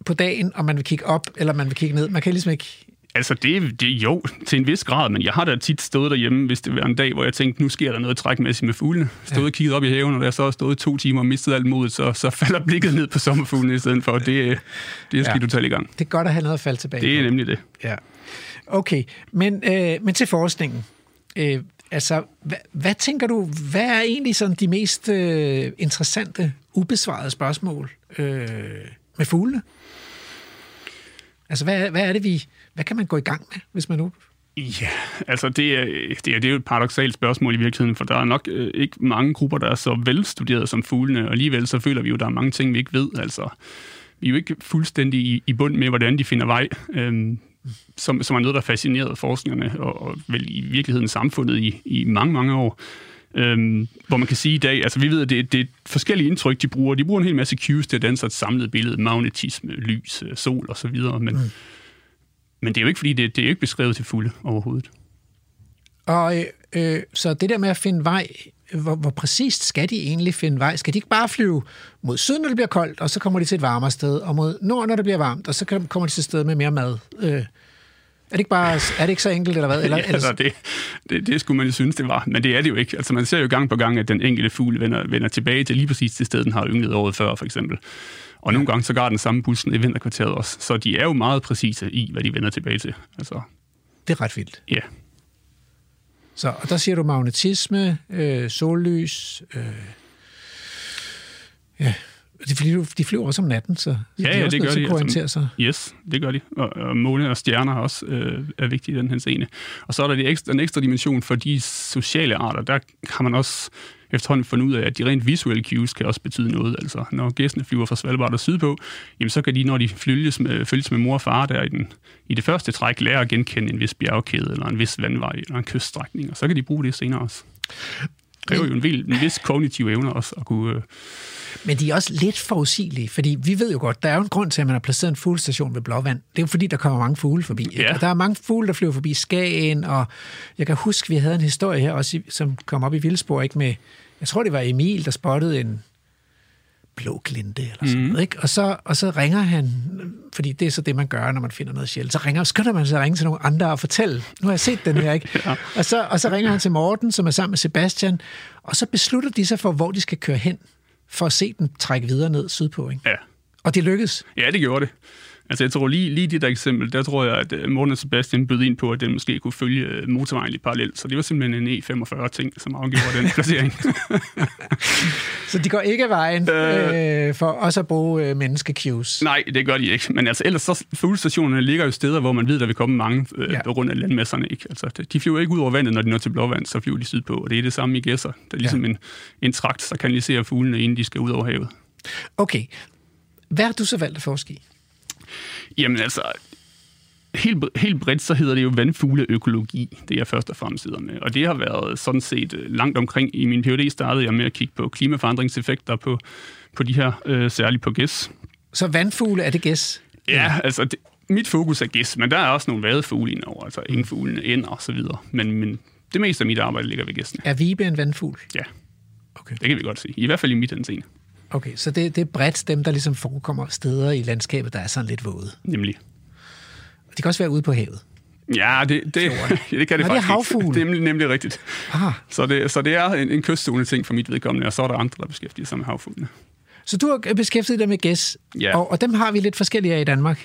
på dagen, om man vil kigge op, eller man vil kigge ned. Man kan ligesom ikke... Altså, det, det jo til en vis grad, men jeg har da tit stået derhjemme, hvis det var en dag, hvor jeg tænkte, nu sker der noget trækmæssigt med fuglene. Stået ja. og kigget op i haven, og da jeg så har stået to timer og mistet alt modet, så, så falder blikket ned på sommerfuglene i stedet for. Det, det er skidt ja. totalt i gang. Det er godt at have noget at falde tilbage Det er på. nemlig det. Ja. Okay, men, øh, men til forskningen. Øh, altså, hvad, hvad tænker du, hvad er egentlig sådan de mest øh, interessante, ubesvarede spørgsmål øh, med fuglene? Altså, hvad, hvad er det, vi... Hvad kan man gå i gang med, hvis man nu... Ja, altså det er, det, er, det er jo et paradoxalt spørgsmål i virkeligheden, for der er nok øh, ikke mange grupper, der er så velstuderet som fuglene, og alligevel så føler vi jo, at der er mange ting, vi ikke ved. Altså, vi er jo ikke fuldstændig i, i bund med, hvordan de finder vej, øhm, som, som er noget, der fascinerede forskerne, og, og vel i virkeligheden samfundet i, i mange, mange år. Øhm, hvor man kan sige i dag, altså vi ved, at det, det er forskellige indtryk, de bruger. De bruger en hel masse cues til at danse et samlet billede, magnetisme, lys, øh, sol og så videre, men, mm. men det er jo ikke, fordi det, det er jo ikke beskrevet til fulde overhovedet. Og øh, øh, så det der med at finde vej, hvor, hvor præcist skal de egentlig finde vej? Skal de ikke bare flyve mod syd, når det bliver koldt, og så kommer de til et varmere sted, og mod nord, når det bliver varmt, og så kommer de til et sted med mere mad? Øh, er, det ikke bare, er det ikke så enkelt, eller hvad? Eller, (laughs) ja, altså, det, det, det skulle man jo synes, det var. Men det er det jo ikke. Altså, man ser jo gang på gang, at den enkelte fugl vender, vender tilbage til lige præcis det sted, den har ynglet året før, for eksempel. Og nogle gange så går den samme bussen i vinterkvarteret også. Så de er jo meget præcise i, hvad de vender tilbage til. Altså, det er ret vildt. ja. Så, og der siger du magnetisme, øh, sollys, øh, ja, de flyver, de flyver også om natten, så, Ja, de er ja, det gør de. orientere sig. Yes, det gør de. Og, og måne og stjerner også øh, er vigtige i den her scene. Og så er der det ekstra, en ekstra dimension for de sociale arter. Der har man også efterhånden fundet ud af, at de rent visuelle cues kan også betyde noget. Altså, når gæstene flyver fra Svalbard og sydpå, jamen, så kan de, når de følges med, følges med mor og far der i, den, i det første træk, lære at genkende en vis bjergkæde, eller en vis vandvej, eller en kyststrækning. Og så kan de bruge det senere også. Det kræver jo en, vild, en vis kognitiv evne også at kunne, øh, Men de er også lidt forudsigelige, fordi vi ved jo godt, der er jo en grund til, at man har placeret en fuglestation ved Blåvand. Det er jo fordi, der kommer mange fugle forbi. Ja. Og der er mange fugle, der flyver forbi Skagen, og jeg kan huske, vi havde en historie her, også, som kom op i Vildspor, ikke med, jeg tror, det var Emil, der spottede en blå glinte eller sådan Mhm. noget, ikke? Og så, og så ringer han, fordi det er så det, man gør, når man finder noget sjældent. Så ringer, skynder man sig at ringe til nogle andre og fortælle, nu har jeg set den her, ikke? (laughs) ja. og, så, og så ringer han til Morten, som er sammen med Sebastian, og så beslutter de sig for, hvor de skal køre hen, for at se den trække videre ned sydpå, ikke? Ja. Og det lykkedes. Ja, det gjorde det. Altså, jeg tror lige, lige det der eksempel, der tror jeg, at øh, Morten og Sebastian bød ind på, at den måske kunne følge øh, motorvejen lidt parallelt. Så det var simpelthen en E45-ting, som afgjorde den (laughs) placering. Så de går ikke af vejen øh, for også at bruge øh, menneskecues. Nej, det gør de ikke. Men altså, ellers så fuglestationerne ligger jo steder, hvor man ved, der vil komme mange øh, ja. på grund af landmasserne. Ikke? Altså, de flyver ikke ud over vandet, når de når til Blåvand, så flyver de sydpå. Og det er det samme i gæsser. Der er ligesom ja. en, en trakt, der kanaliserer fuglene, inden de skal ud over havet. Okay. Hvad har du så valgt at forske i? Jamen altså, helt, helt bredt, så hedder det jo vandfugleøkologi, det jeg først og fremmest sidder med. Og det har været sådan set øh, langt omkring. I min PhD startede jeg med at kigge på klimaforandringseffekter på, på de her, øh, særligt på gæs. Så vandfugle, er det gæs? Ja, altså det, mit fokus er gæs, men der er også nogle vadefugle indover, altså engfuglene, ænder og så videre. Men, men det meste af mit arbejde ligger ved gæstene. Er vibe en vandfugl? Ja, Okay. det kan vi godt sige. I hvert fald i mit anseende, Okay, så det, det er bredt dem, der ligesom forekommer steder i landskabet, der er sådan lidt våde. nemlig. De kan også være ude på havet. Ja, det, det, (laughs) det kan det Nå, det er faktisk ikke. havfugle. Det er nemlig, nemlig rigtigt. Ah, Så det, så det er en, en kyststående ting for mit vedkommende, og så er der andre, der beskæftiger sig med havfuglene. så du har beskæftiget dig med gæs, Ja. og, og dem har vi lidt forskellige af i Danmark.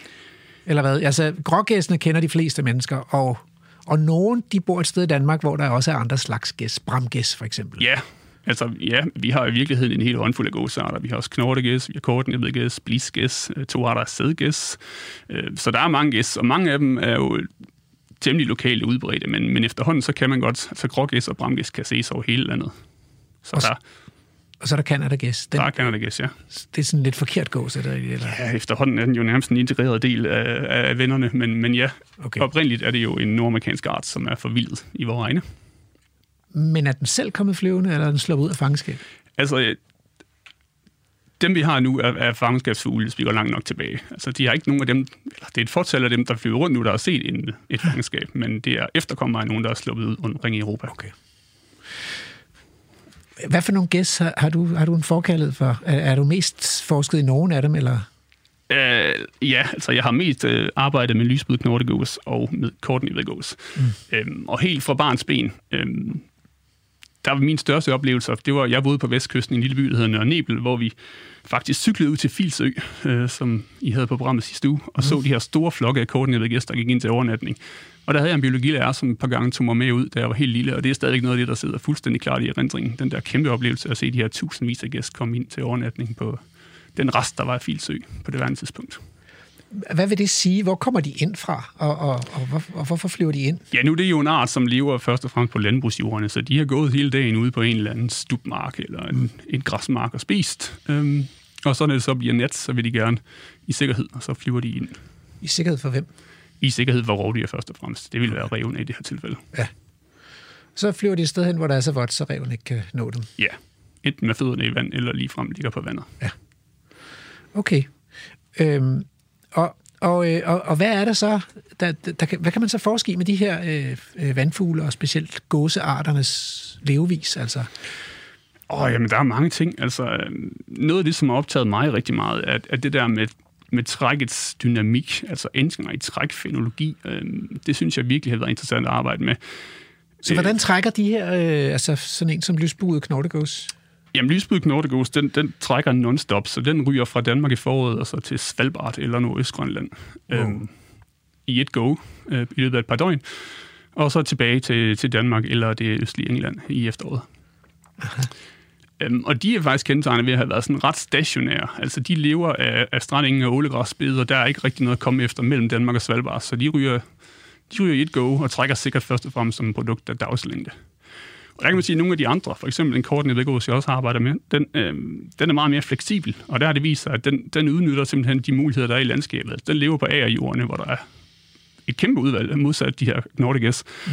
Eller hvad? Altså, grågæsene kender de fleste mennesker, og, og nogen, de bor et sted i Danmark, hvor der også er andre slags gæs. Bramgæs, for eksempel. Ja, altså ja, vi har i virkeligheden en hel håndfuld af gåsearter. Vi har også knortegæs, vi har kortnæbbet blisgæs, øh, to arter af sædgæs. Øh, Så der er mange gæs, og mange af dem er jo temmelig lokale udbredte, men, men efterhånden så kan man godt, altså grågæs og bramgæs kan ses over hele landet. Så Og der, Og så er der Canada-gæs. Den, der er Canada-gæs, ja. det er sådan lidt forkert gås, er det? Eller? ja. Efterhånden er den jo nærmest en integreret del af, af vennerne, men, men ja, okay. oprindeligt er det jo en nordamerikansk art, som er forvildet i vores egne. Men er den selv kommet flyvende, eller er den sluppet ud af fangenskab? Altså, øh, dem vi har nu er, er fangenskabsfugle, hvis vi går langt nok tilbage. Altså, de har ikke nogen af dem, eller det er et fortal af dem, der flyver rundt nu, der har set en, et fangenskab, men det er efterkommere af nogen, der er sluppet ud rundt omkring i Europa. Okay. Hvad for nogle gæs har, har, du, har du en forkaldet for? Er, er du mest forsket i nogen af dem, eller? Øh, ja, altså jeg har mest øh, arbejdet med lysbud knortegås og med kortnæbbet mm. øhm, Og helt fra barns ben, øhm, der var min største oplevelse, det var, jeg boede på vestkysten i en lille by, der hedder Nørre Nebel, hvor vi faktisk cyklede ud til Filsø, øh, som I havde på programmet sidste uge, og så de her store flokke af kortnæbbede gæster, der gik ind til overnatning. Og der havde jeg en biologilærer, som et par gange tog mig med ud, da jeg var helt lille, og det er stadig noget af det, der sidder fuldstændig klart i erindringen. Den der kæmpe oplevelse at se de her tusindvis af gæster komme ind til overnatning på den rest, der var af Filsø på det værende tidspunkt. Hvad vil det sige? Hvor kommer de ind fra, og, og, og, hvor, og hvorfor flyver de ind? Ja, nu er det jo en art, som lever først og fremmest på landbrugsjordene, så de har gået hele dagen ude på en eller anden stubmark eller en, en græsmark og spist. Øhm, og så når det så bliver nat, så vil de gerne i sikkerhed, og så flyver de ind. I sikkerhed for hvem? I sikkerhed for rovdyr først og fremmest. Det vil være revne i det her tilfælde. Så flyver de et sted hen, hvor der er så vådt, så reven ikke kan nå dem. Ja, enten med fødderne i vand, eller ligefrem ligger på vandet. Okay. Øhm, og, og, øh, og, og hvad er der så? Der, der, der, hvad kan man så forske i med de her øh, øh, vandfugle, og specielt gåsearternes levevis? Altså, Åh, oh, jamen, der er mange ting. Altså, øhm, noget af det, som har optaget mig rigtig meget, er, er det der med, med trækkets dynamik, altså ændringer i trækfenologi. Øhm, det synes jeg virkelig har været interessant at arbejde med. så hvordan trækker de her, øh, altså sådan en som lysbuet knortegås? Jamen, lysbud Knortegås, den, den trækker non-stop, så den ryger fra Danmark i foråret og så til Svalbard eller Nordøstgrønland wow. øhm, i et go øh, i løbet af et par døgn, og så tilbage til, til Danmark eller det østlige England i efteråret. (laughs) Øhm, og de er faktisk kendetegnet ved at have været sådan ret stationære. Altså, de lever af, af strandingen og ålegræsbeder, der er ikke rigtig noget at komme efter mellem Danmark og Svalbard, så de ryger, de ryger i et go og trækker sikkert først og fremmest som et produkt af dagslængde. Og der kan man sige, at nogle af de andre, for eksempel en kort nedlæggås, jeg også arbejder med, den, øh, den er meget mere fleksibel, og der har det vist sig, at den, den udnytter simpelthen de muligheder, der er i landskabet. Den lever på agerjordene, hvor der er et kæmpe udvalg, modsat de her Nordigas. Mm.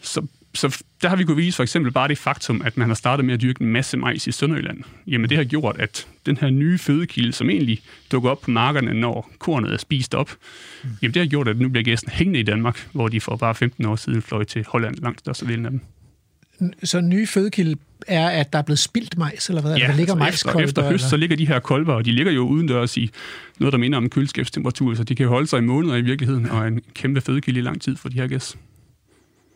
Så, så der har vi kunne vise for eksempel bare det faktum, at man har startet med at dyrke en masse majs i Sønderjylland. Jamen det har gjort, at den her nye fødekilde, som egentlig dukker op på markerne, når kornet er spist op, mm. jamen det har gjort, at nu bliver gæsten hængende i Danmark, hvor de for bare 15 år siden fløj til Holland langt størstedelen af dem. Så en ny fødekilde er, at der er blevet spildt majs, eller hvad? Ja, der ligger altså efter, efter høst, eller? så ligger de her kolber, og de ligger jo udendørs i noget, der minder om køleskabstemperatur, så de kan holde sig i måneder i virkeligheden, og en kæmpe fødekilde i lang tid for de her gæs.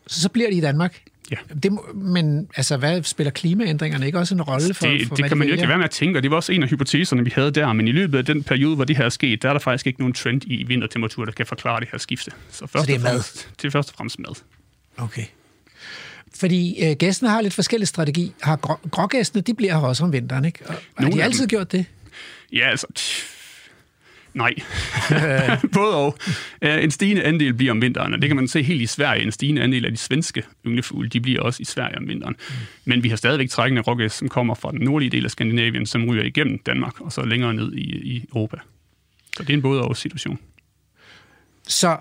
Så, så bliver de i Danmark? Ja. Det, men altså, hvad spiller klimaændringerne ikke også en rolle for, det, for det kan man jo ikke være med at tænke, og det var også en af hypoteserne, vi havde der, men i løbet af den periode, hvor det her er sket, der er der faktisk ikke nogen trend i vintertemperatur, der kan forklare det her skifte. Så, først det er mad? fremmest, Det er først og fremmest mad. Okay. Fordi øh, gæstene har lidt forskellig strategi. Har grå, grågæstene, de bliver her også om vinteren, ikke? Og, har de altid gjort det? Ja, altså... Nej. (laughs) (laughs) Både og. Øh, En stigende andel bliver om vinteren, og det kan man se helt i Sverige. En stigende andel af de svenske ynglefugle, de bliver også i Sverige om vinteren. Men vi har stadigvæk trækkende rågæs, som kommer fra den nordlige del af Skandinavien, som ryger igennem Danmark, og så længere ned i, i Europa. Så det er en både og situation. Så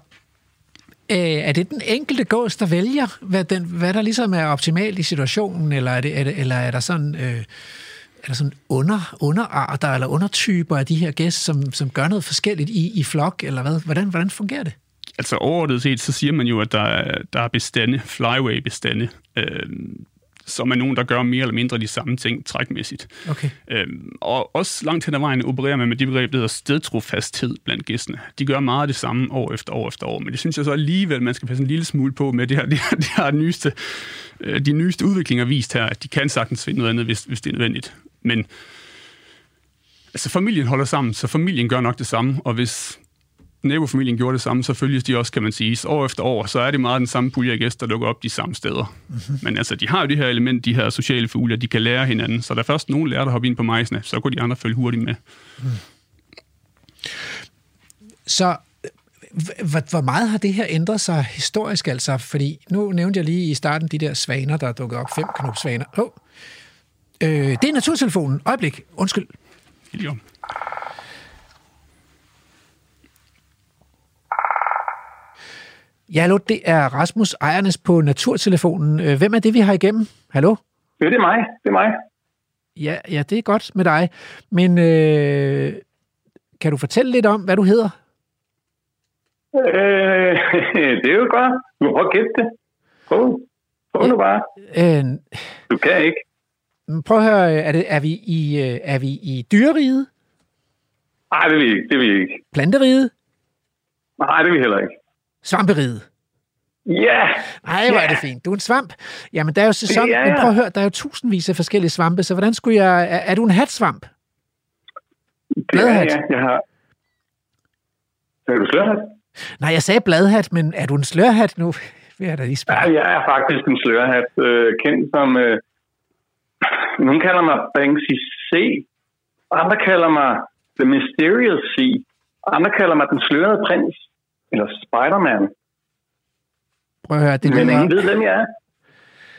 øh, er det den enkelte gås, der vælger, hvad, den, hvad der ligesom er optimalt i situationen, eller er, det, er, det, eller er der sådan... Øh, er der sådan under, underarter eller undertyper af de her gæst, som, som gør noget forskelligt i, i flok, eller hvad? Hvordan, hvordan fungerer det? Altså overordnet set, så siger man jo, at der er, der er bestande, flyway-bestande, øh, som er nogen, der gør mere eller mindre de samme ting trækmæssigt. Okay. Øhm, og også langt hen ad vejen opererer man med det begreb, der hedder stedtrofasthed blandt gæstene. De gør meget det samme år efter år efter år, men det synes jeg så alligevel, man skal passe en lille smule på med det her, (laughs) det her, det her nyeste, øh, de nyeste udviklinger vist her, at de kan sagtens finde noget andet, hvis, hvis det er nødvendigt. Men altså, familien holder sammen, så familien gør nok det samme, og hvis nabofamilien gjorde det samme, så følges de også, kan man sige. Så år efter år, så er det meget den samme pulje af gæster, der dukker op de samme steder. Mm-hmm. Men altså, de har jo det her element, de her sociale fugle, de kan lære hinanden. Så da først nogen lærte at hoppe ind på majsene, så kunne de andre følge hurtigt med. Så h- hvor, meget har det her ændret sig historisk altså? Fordi nu nævnte jeg lige i starten de der svaner, der er dukket op. Fem knopsvaner. Oh. Øh, det er naturtelefonen. Øjeblik. Undskyld. Lige Ja, hallo, det er Rasmus Ejernes på Naturtelefonen. Øh, Hvem er det, vi har igennem? Hallo? Ja, det er mig. Det er mig. Ja, ja det er godt med dig. Men øh, kan du fortælle lidt om, hvad du hedder? Øh, (laughs) det er jo godt. Du at gætte det. Prøv. Prøv nu bare. Øh, Du kan ikke. prøv at høre, er, det, er, vi i, øh, er vi i dyreriget? Nej, det er vi ikke. Det er vi ikke. Planteriget? Nej, det er vi heller ikke. Svamperiget? Ja! Nej, hvor er det fint. Du er en svamp. Jamen, der er jo sæson. Ja, ja. Men prøv at høre, der er jo tusindvis af forskellige svampe, så hvordan skulle jeg... Er, er du en hatsvamp? Det er Bladhat. jeg. Jeg har... Er du slørhat? Nej, jeg sagde bladhat, men er du en slørhat nu? Vil jeg da lige spørge. Ja, jeg er faktisk en slørhat. Øh, kendt som... Øh, nogen kalder mig Banksy C. Andre kalder mig The Mysterious C. Andre kalder mig Den Slørede Prins. Eller Spider-Man. Prøv at høre, det Men ingen lyder, ved, hvem jeg er.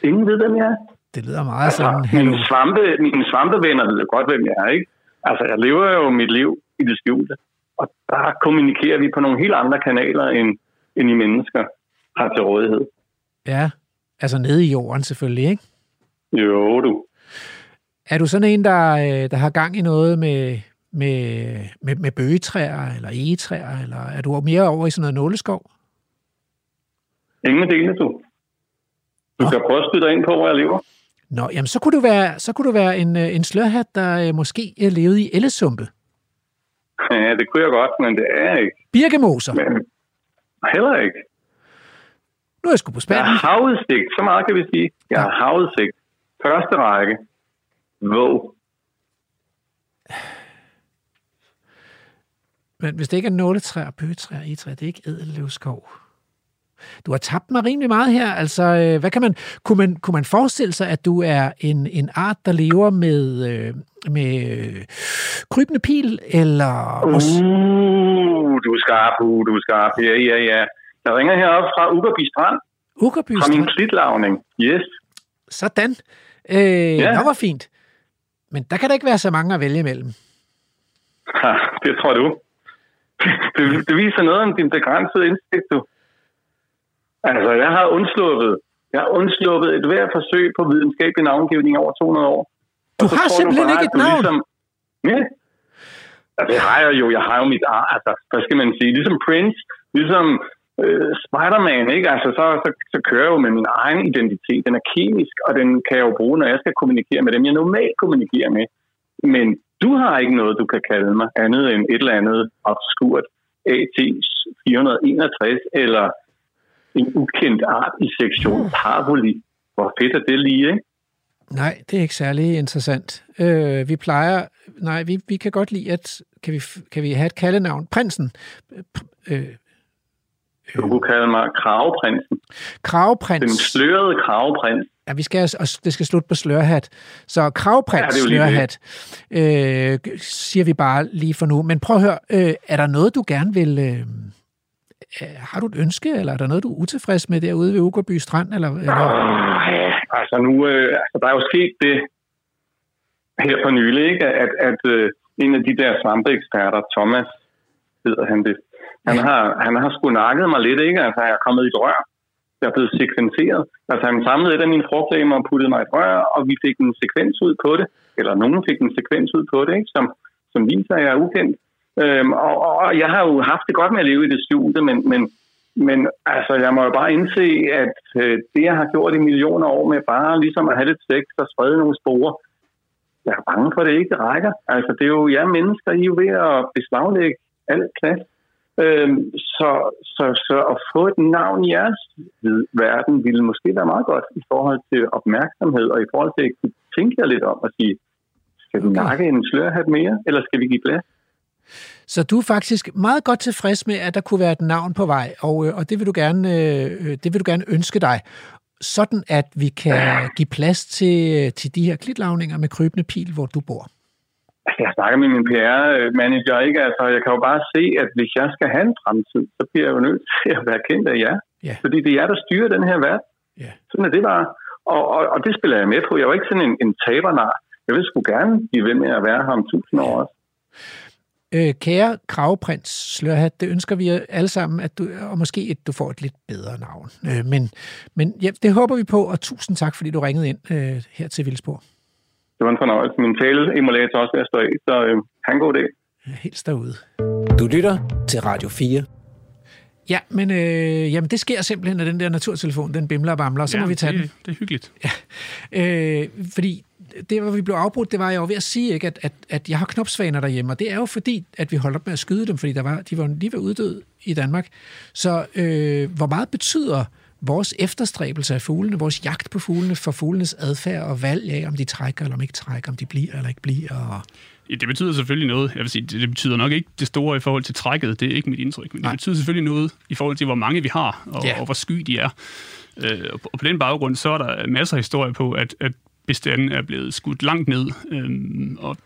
Ingen ved, hvem jeg er. det lyder meget sådan... Hallo. Mine, svampe, mine svampevenner ved godt, hvem jeg er, ikke? Altså, jeg lever jo mit liv i det skjulte. Og der kommunikerer vi på nogle helt andre kanaler, end, end I mennesker har til rådighed. Ja, altså nede i jorden selvfølgelig, ikke? Jo, du. Er du sådan en, der, øh, der har gang i noget med, med, med, med bøgetræer eller egetræer, eller er du mere over i sådan noget nåleskov? Ingen af delene, du. Du kan prøve at dig ind på, hvor jeg lever. Nå, jamen så kunne du være, så kunne du være en, øh, en slørhat, der øh, måske øh, levede i ellesumpe. (laughs) Ja, det kunne jeg godt, men det er jeg ikke. Birkemoser. Men heller ikke. Nu er jeg sgu på Jeg spanden. har havudsigt, så meget kan vi sige. Jeg har havudsigt. Første række. Våg. Men hvis det ikke er nåletræer, bøgetræer, egetræer, det er ikke ædelløvskov. Du har tabt mig rimelig meget her. Altså, øh, hvad kan man, kunne, man, kunne man forestille sig, at du er en, en art, der lever med, øh, med øh, krybende pil, eller... Uh, du er skarp, uh, du er skarp. Ja, ja, ja. Jeg ringer heroppe fra Ugerby Strand. Ugerby Fra min Strand. klitlavning. Yes. Sådan. Øh, ja. Nå, hvor fint. Men der kan der ikke være så mange at vælge imellem. Ha, det tror du. Det, det viser noget om din begrænsede indsigt, du. Altså, jeg har undsluppet Jeg har undsluppet et hvert forsøg på videnskabelig navngivning over 200 år. Du har simpelthen bare, ikke et du navn? Ligesom, ja. ja, det har jeg jo. Jeg har jo mit ar, altså, hvad skal man sige? Ligesom Prince, ligesom øh, Spider-Man, ikke? Altså, så, så, så kører jeg jo med min egen identitet. Den er kemisk, og den kan jeg jo bruge, når jeg skal kommunikere med dem, jeg normalt kommunikerer med. Men du har ikke noget, du kan kalde mig, andet end et eller andet obskurt AT 461, eller en ukendt art i sektion paraboli. Hvor fedt er det lige, ikke? Nej, det er ikke særlig interessant. Øh, vi plejer... Nej, vi, vi kan godt lide, at... Kan vi, kan vi have et kaldenavn? Prinsen. Øh, Du kunne kalde mig Kraveprinsen. Kravprins. Den slørede Kraveprins. Ja, vi skal, og det skal slutte på slørhat. Så kravprins Ja, slørhat, øh, siger vi bare lige for nu. Men prøv at høre, øh, er der noget, du gerne vil... Øh, øh, har du et ønske, eller er der noget, du er utilfreds med derude ved Ugerby Strand? Eller, eller? Ja, altså nu, øh, altså der er jo sket det her for nylig, ikke? at, at øh, en af de der svampeeksperter, Thomas hedder han det, han har, han har sgu nakket mig lidt, ikke? Altså, jeg er kommet i et rør. Jeg er blevet sekvenseret. Altså, han samlede et af mine frugtlegemer og puttede mig i et rør, og vi fik en sekvens ud på det. Eller nogen fik en sekvens ud på det, ikke? Som, som viser, at jeg er ukendt. Øhm, og, og, jeg har jo haft det godt med at leve i det skjulte, men, men, men altså, jeg må jo bare indse, at øh, det, jeg har gjort i millioner år med bare ligesom at have lidt sex og sprede nogle spore, jeg er bange for, at det ikke rækker. Altså, det er jo jer mennesker, I er jo ved at beslaglægge alt plads. Øhm, så, så, så at få et navn i jeres verden ville måske være meget godt i forhold til opmærksomhed og i forhold til at kunne tænke jer lidt om at sige, skal vi nakke en slørhat mere, eller skal vi give plads? Så du er faktisk meget godt tilfreds med, at der kunne være et navn på vej, og, øh, og det, vil du gerne, øh, det vil du gerne ønske dig, sådan at vi kan (laughs) give plads til, til de her klitlavninger med krybende pil, hvor du bor. Altså, jeg snakker med min PR-manager, ikke? Altså, jeg kan jo bare se, at hvis jeg skal have en fremtid, så bliver jeg jo nødt til at være kendt af jer. Ja. Fordi det er jer, der styrer den her verden. Ja. Sådan er det bare. Og, og, og det spiller jeg med på. Jeg er jo ikke sådan en, en tabernar. Jeg vil sgu gerne blive ved med at være her om tusind år også. Øh, kære kravprins Slørhat, det ønsker vi alle sammen, at du, og måske at du får et lidt bedre navn. Øh, men men ja, det håber vi på, og tusind tak, fordi du ringede ind øh, her til Vildsborg. Det var en fornøjelse. Min tale-emulator også ved at stå så øh, han god dag. Helt derude. Du lytter til Radio 4. Ja, men øh, jamen, det sker simpelthen, at den der naturtelefon, den bimler og bamler, og så Ja, må vi tage det, den. det er hyggeligt. Øh, fordi det, hvor vi blev afbrudt, det var jeg jo ved at sige, ikke, at, at, at jeg har knopsvaner derhjemme, og det er jo fordi, at vi holdt op med at skyde dem, fordi der var, de var lige ved uddød i Danmark. Så øh, hvor meget betyder vores efterstræbelse af fuglene, vores jagt på fuglene, for fuglenes adfærd og valg af, om de trækker eller om ikke trækker, om de bliver eller ikke bliver? Og... Det betyder selvfølgelig noget. Jeg vil sige, det, betyder nok ikke det store i forhold til trækket. Det er ikke mit indtryk. Men Nej. det betyder selvfølgelig noget i forhold til, hvor mange vi har, og, Ja. og hvor sky de er. Øh, og, på, den baggrund, så er der masser af historier på, at, at bestanden er blevet skudt langt ned. Øhm, og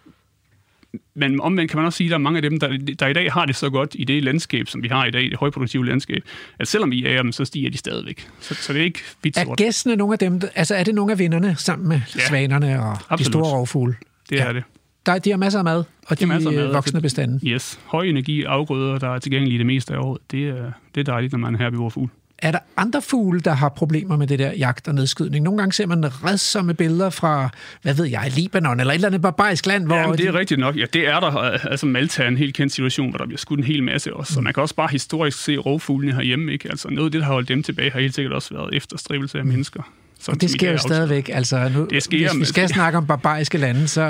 men omvendt kan man også sige, at der er mange af dem, der, der i dag har det så godt i det landskab, som vi har i dag, det højproduktive landskab, at selvom vi jager dem, så stiger de stadigvæk. Så, så det er ikke vidt Er sort. gæstene nogle af dem, altså er det nogle af vinderne sammen med ja. svanerne og Absolut. de store rovfugle? Det er det. Der, de har masser af mad, og de, er masser af de mad. voksne bestanden. Yes. Høj energi afgrøder, der er tilgængelige det meste af året. Det er, det er dejligt, når man er her ved vores fugle. Er der andre fugle, der har problemer med det der jagt og nedskydning? Nogle gange ser man redsomme billeder fra, hvad ved jeg, Libanon eller et eller andet barbarisk land, hvor... Ja, men det er de... rigtigt nok. Ja, det er der. Altså Malta er en helt kendt situation, hvor der bliver skudt en hel masse også. Så man kan også bare historisk se rovfuglene herhjemme. Ikke? Altså noget af det, der har holdt dem tilbage, har helt sikkert også været efterstræbelse af mennesker. Som, Og det sker jo stadigvæk. Altså, nu, Det sker, hvis vi men- skal snakke om barbariske lande, så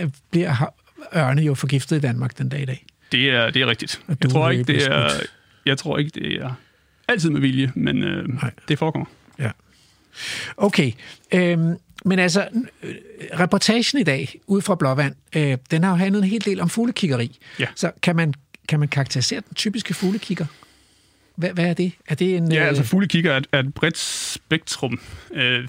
øh, bliver ørne jo forgiftet i Danmark den dag i dag. Det er, det er rigtigt. Og Jeg tror, ikke, det er, jeg tror ikke, det er altid med vilje, men øh, det forekommer. Ja. Okay. Øhm, men altså, øh, reportagen i dag, ud fra Blåvand, øh, den har jo handlet en hel del om fuglekiggeri. Ja. Så kan man, kan man karakterisere den typiske fuglekigger? Hvad, hvad er det? Er det en... Ja, øh, altså fuglekigger er, et- er et bredt spektrum. Øh,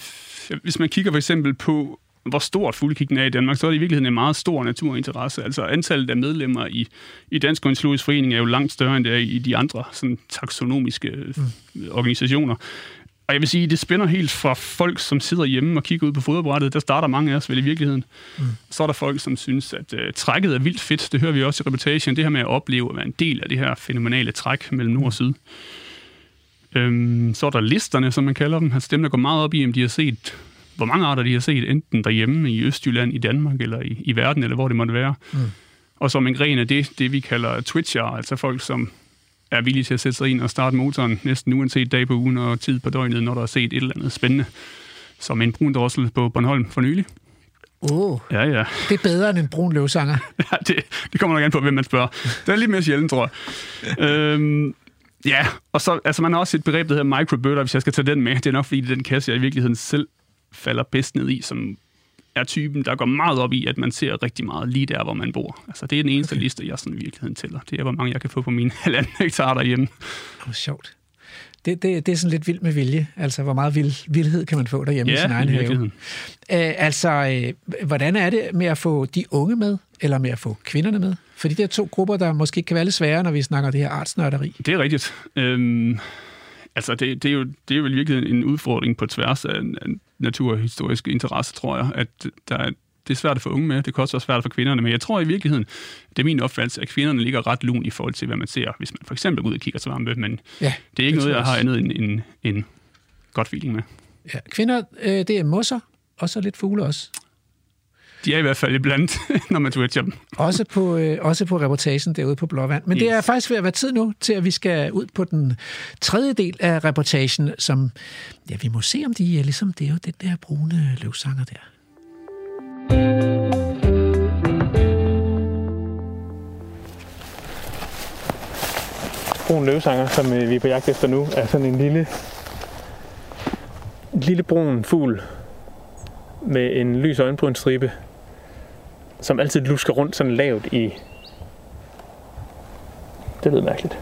hvis man kigger for eksempel på, hvor stort fuglekiggen er i Danmark, så er det i virkeligheden en meget stor naturinteresse. Altså antallet af medlemmer i, i Dansk Ornitologisk Forening er jo langt større end det er i de andre sådan, taksonomiske mm. organisationer. Og jeg vil sige, det spænder helt fra folk, som sidder hjemme og kigger ud på foderbrættet. Der starter mange af os vel i virkeligheden. Mm. Så er der folk, som synes, at uh, trækket er vildt fedt. Det hører vi også i reportagen. Det her med at opleve at være en del af det her fænomenale træk mellem nord og syd. Øhm, så er der listerne, som man kalder dem. Altså dem, der går meget op i, om de har set, hvor mange arter de har set, enten derhjemme i Østjylland, i Danmark, eller i, i verden, eller hvor det måtte være. Mm. Og som en gren af det, det vi kalder twitcher, altså folk, som er villige til at sætte sig ind og starte motoren næsten uanset dag på ugen og tid på døgnet, når der er set et eller andet spændende. Som en brun drossel på Bornholm for nylig. Oh, Ja, ja. det er bedre end en brun løvsanger. (laughs) ja det, det kommer nok an på, hvem man spørger. Det er lidt mere sjældent, tror jeg. øhm, ja, og så, altså man har også et begreb, der hedder microburter, hvis jeg skal tage den med. Det er nok, fordi det er den kasse, jeg i virkeligheden selv falder bedst ned i, som er typen, der går meget op i, at man ser rigtig meget lige der, hvor man bor. Altså, det er den eneste okay. liste, jeg sådan i virkeligheden tæller. Det er, hvor mange jeg kan få på mine (laughs) halvanden hektar derhjemme. Hvor sjovt. Det, det, det er sådan lidt vildt med vilje. Altså, hvor meget vild, vildhed kan man få derhjemme Ja, i sin egen i have. Æ, altså, øh, hvordan er det med at få de unge med, eller med at få kvinderne med? For de der to grupper, der måske kan være lidt svære, når vi snakker det her artsnørderi. Det er rigtigt. Øhm, altså, det, det, er jo, det er jo virkelig en udfordring på tværs af, af naturhistoriske interesse, tror jeg, at der er, det er svært at få unge med. Det kan også være svært for kvinderne, men jeg tror i virkeligheden, det er min opfattelse, at kvinderne ligger ret lun i forhold til, hvad man ser, hvis man for eksempel går ud og kigger svampe, men Ja, det er ikke det noget, jeg har andet end en, en godt feeling med. Ja, kvinder, øh, det er mosser, og så lidt fugle også. De er i hvert fald iblandt, (laughs) når man twitcher dem. Også på, øh, også på reportagen derude på Blåvand. Men yes. det er faktisk ved at være tid nu til, at vi skal ud på den tredje del af reportagen, som, ja, vi må se, om de er ligesom, det er jo den der brune løvsanger der. brun løvsanger, som øh, vi er på jagt efter nu, er sådan en lille, en lille brun fugl med en lys øjenbrynstribe, som altid lusker rundt sådan lavt i... Det lyder mærkeligt.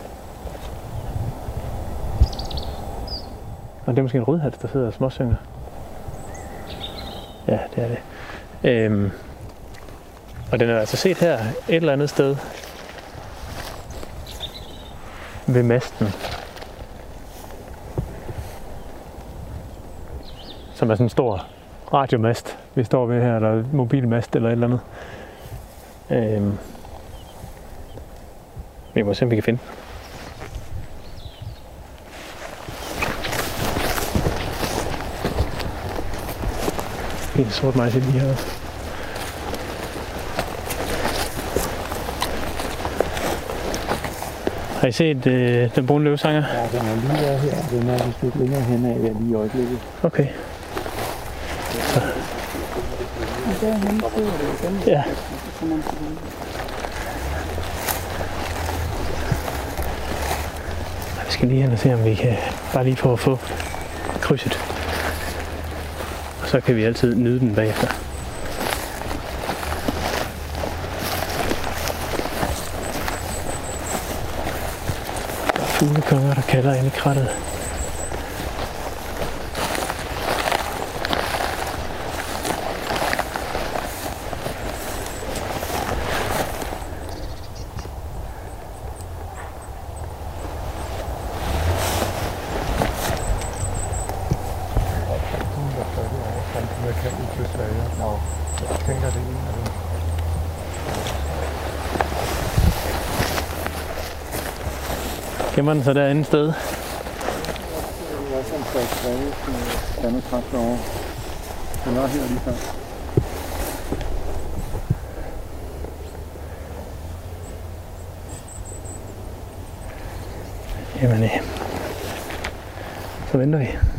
Og det er måske en rødhat, der sidder og småsynger. Ja, det er det. Øhm, og den er altså set her et eller andet sted ved masten. Som er sådan en stor radiomast, vi står ved her, eller mobilmast eller et eller andet. Øhm. Vi må se, om vi kan finde. den. En sort majs lige her. Har I set øh, den brune løvsanger? Ja, den er lige der her. Den er vist lidt længere hen af lige i øjeblikket. Okay. Ja. Vi skal lige hen og se, om vi kan bare lige få at få krydset. Og så kan vi altid nyde den bagefter. Der er fuglekonger, der kalder ind i krattet. Gemmer den så derinde andet sted? Den var her lige før. Jamen, øh, så venter vi.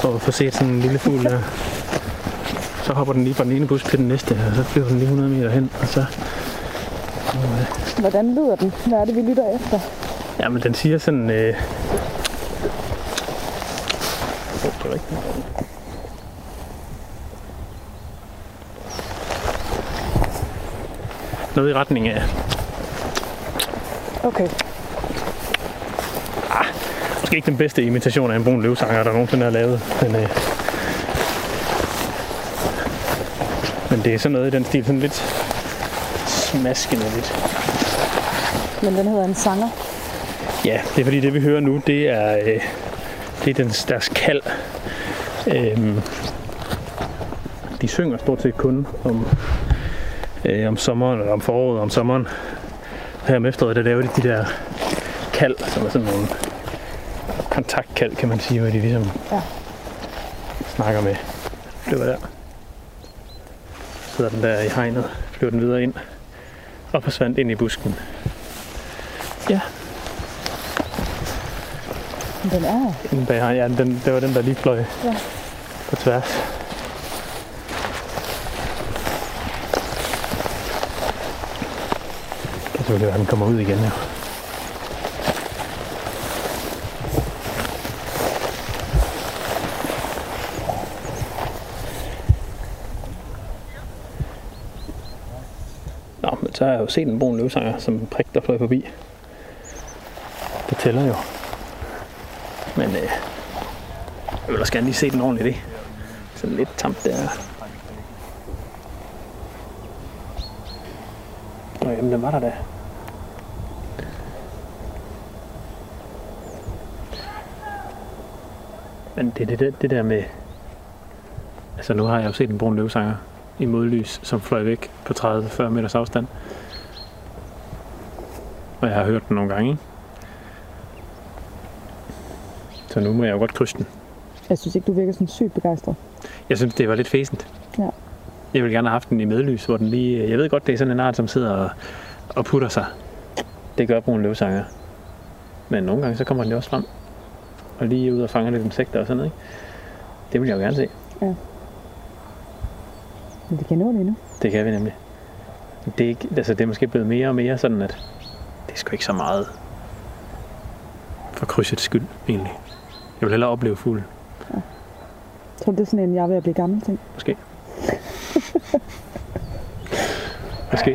For at få set sådan en lille fugl der. Så hopper den lige fra den ene bus til den næste, og så flyver den lige 100 meter hen, og så... Øh, Hvordan lyder den? Hvad er det, vi lytter efter? ja, men den siger sådan... Øh... Oh, det var ikke Noget i retning af... Okay. Måske ikke den bedste imitation af en brun løvsanger, der nogensinde har lavet. Men, øh, Men det er sådan noget i den stil, sådan lidt smaskende lidt. Men den hedder en sanger. Ja, det er fordi det vi hører nu, det er, øh, det er den, deres kald. Øhm, de synger stort set kun om, øh, om sommeren, eller om foråret om sommeren. Her om efteråret, der laver de de der kald, som er sådan nogle kontaktkald, kan man sige, hvor de ligesom Ja. snakker med. Det var der. Så sidder den der i hegnet, flyver den videre ind og forsvandt ind i busken. Ja, den er. Inde bag hegnet. Ja, den, det var den, der lige fløj Ja. på tværs. Det kan selvfølgelig være, at den kommer ud igen, ja. Så har jeg jo set en brun løvsanger, som prik, der fløj forbi. Det tæller jo. Men øh, jeg vil også gerne lige se den ordentligt, ikke? Sådan lidt tamt der. Nå, jamen, den var der da. Men det er det, det, det der med... Altså, nu har jeg jo set en brun løvsanger i modlys, som fløj væk på 30-40 meters afstand. Og jeg har hørt den nogle gange, ikke? Så nu må jeg jo godt krydse den. Jeg synes ikke, du virker sådan sygt begejstret. Jeg synes, det var lidt fæsent. Ja. Jeg vil gerne have haft den i medlys, hvor den lige... Jeg ved godt, det er sådan en art, som sidder og, og putter sig. Det gør brun løvsanger. Men nogle gange, så kommer den jo også frem. Og lige ud og fanger lidt insekter og sådan noget, ikke? Det vil jeg jo gerne se. Ja. Men vi kan nå det endnu. Det kan vi nemlig. Det er, ikke, altså, det er måske blevet mere og mere sådan, at det er sgu ikke så meget for krydsets skyld, egentlig. Jeg vil hellere opleve fuglen, Tror du, det er sådan en, jeg er ved at blive gammel ting? måske. måske.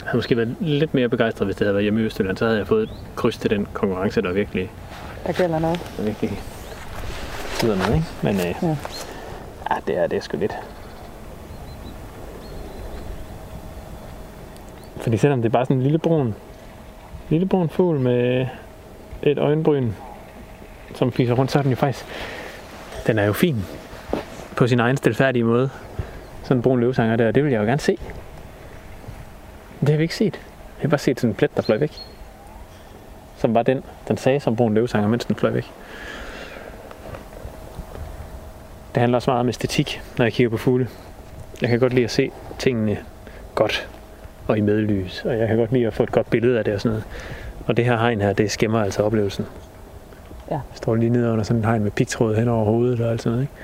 Jeg havde måske været lidt mere begejstret, hvis det havde været hjemme i Østjylland. Så havde jeg fået et kryds til den konkurrence, der virkelig, Der gælder noget. der virkelig sidder med. Ikke? Men øh, Ja. ja, det er, det er sgu lidt. Fordi selvom det er bare sådan en lille brun, lille brun fugl med et øjenbryn, som fiser rundt, så er den jo faktisk, den er jo fin på sin egen stilfærdige måde. Sådan en brun løvsanger der, det vil jeg jo gerne se. Det har vi ikke set. Jeg har bare set sådan en plet, der fløj væk. Som var den, den sagde som brun løvsanger, mens den fløj væk. Det handler også meget om æstetik, når jeg kigger på fugle. Jeg kan godt lide at se tingene godt og i medlys, og jeg kan godt lide at få et godt billede af det og sådan noget. Og det her hegn her, det skæmmer altså oplevelsen. Ja. Jeg står lige nede under sådan en hegn med pigtråd hen over hovedet og alt sådan noget. Ikke?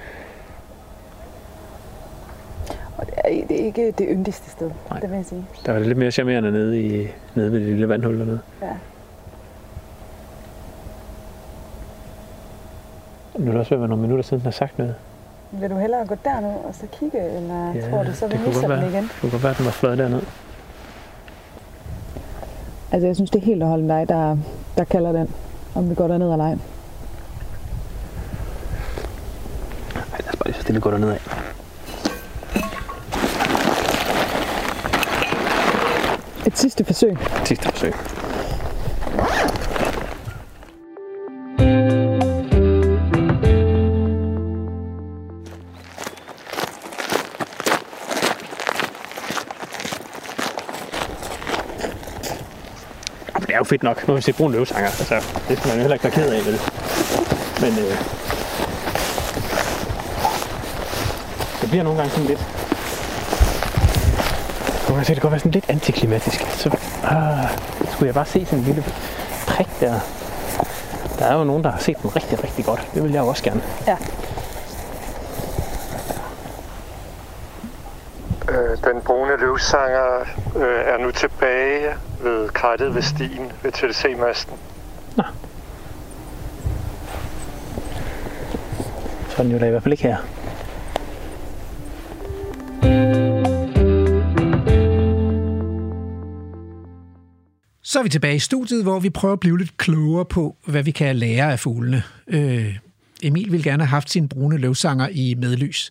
Og det er, det er ikke det yndigste sted, Nej. det vil jeg sige. Der var det lidt mere charmerende nede, i, nede ved det lille vandhul dernede. Ja. Nu er det også ved at være nogle minutter siden, den har sagt noget. Vil du hellere gå derned og så kigge, eller ja, tror du, så vi det kunne misser godt den være, igen? Det kunne godt være, at den var fløjet derned. Altså, jeg synes, det er helt og holden dig, der, der kalder den, om vi går derned eller ej. Ej, lad os bare lige så stille gå derned af. Et sidste forsøg. Sidste forsøg. Fedt nok. Nu har vi set brun løvsanger. Altså, det skal man jo heller ikke være ked af, vel? Men øh, det bliver nogle gange sådan lidt... Nogle gange så kan det godt være sådan lidt antiklimatisk. Så ah, skulle jeg bare se sådan en lille prik der. Der er jo nogen, der har set den rigtig, rigtig godt. Det vil jeg jo også gerne. Ja. Øh, den brune løvsanger øh, er nu tilbage ved krattet ved stien ved TDC-masten. Så er den jo da i hvert fald ikke her. Så er vi tilbage i studiet, hvor vi prøver at blive lidt klogere på, hvad vi kan lære af fuglene. Øh, Emil ville gerne have haft sine brune løvsanger i medlys.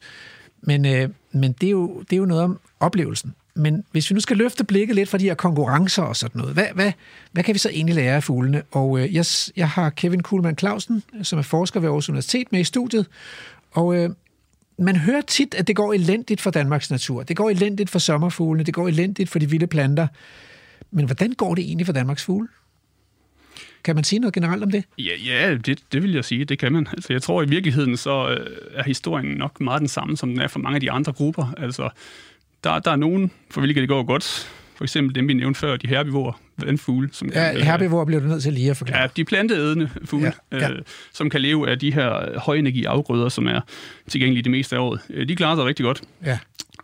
Men, øh, men det, er jo, det er jo noget om oplevelsen. Men hvis vi nu skal løfte blikket lidt fra de her konkurrencer og sådan noget, hvad, hvad, hvad kan vi så egentlig lære af fuglene? Og øh, jeg, jeg har Kevin Kuhlmann Clausen, som er forsker ved Aarhus Universitet, med i studiet. Og øh, man hører tit, at det går elendigt for Danmarks natur. Det går elendigt for sommerfuglene, det går elendigt for de vilde planter. Men hvordan går det egentlig for Danmarks fugle? Kan man sige noget generelt om det? Ja, ja det, det vil jeg sige, det kan man. Altså, jeg tror i virkeligheden, så øh, er historien nok meget den samme, som den er for mange af de andre grupper. Altså, der, der er nogen, for hvilke det går godt. For eksempel dem, vi nævnte før, de herbivorer, vandfugle. Som Ja, kan, herbivorer bliver du nødt til lige at forklare. Ja, de planteædende fugle, Ja, ja. Øh, som kan leve af de her højenergiafgrøder, som er tilgængelige det meste af året. Øh, De klarer sig rigtig godt. Ja.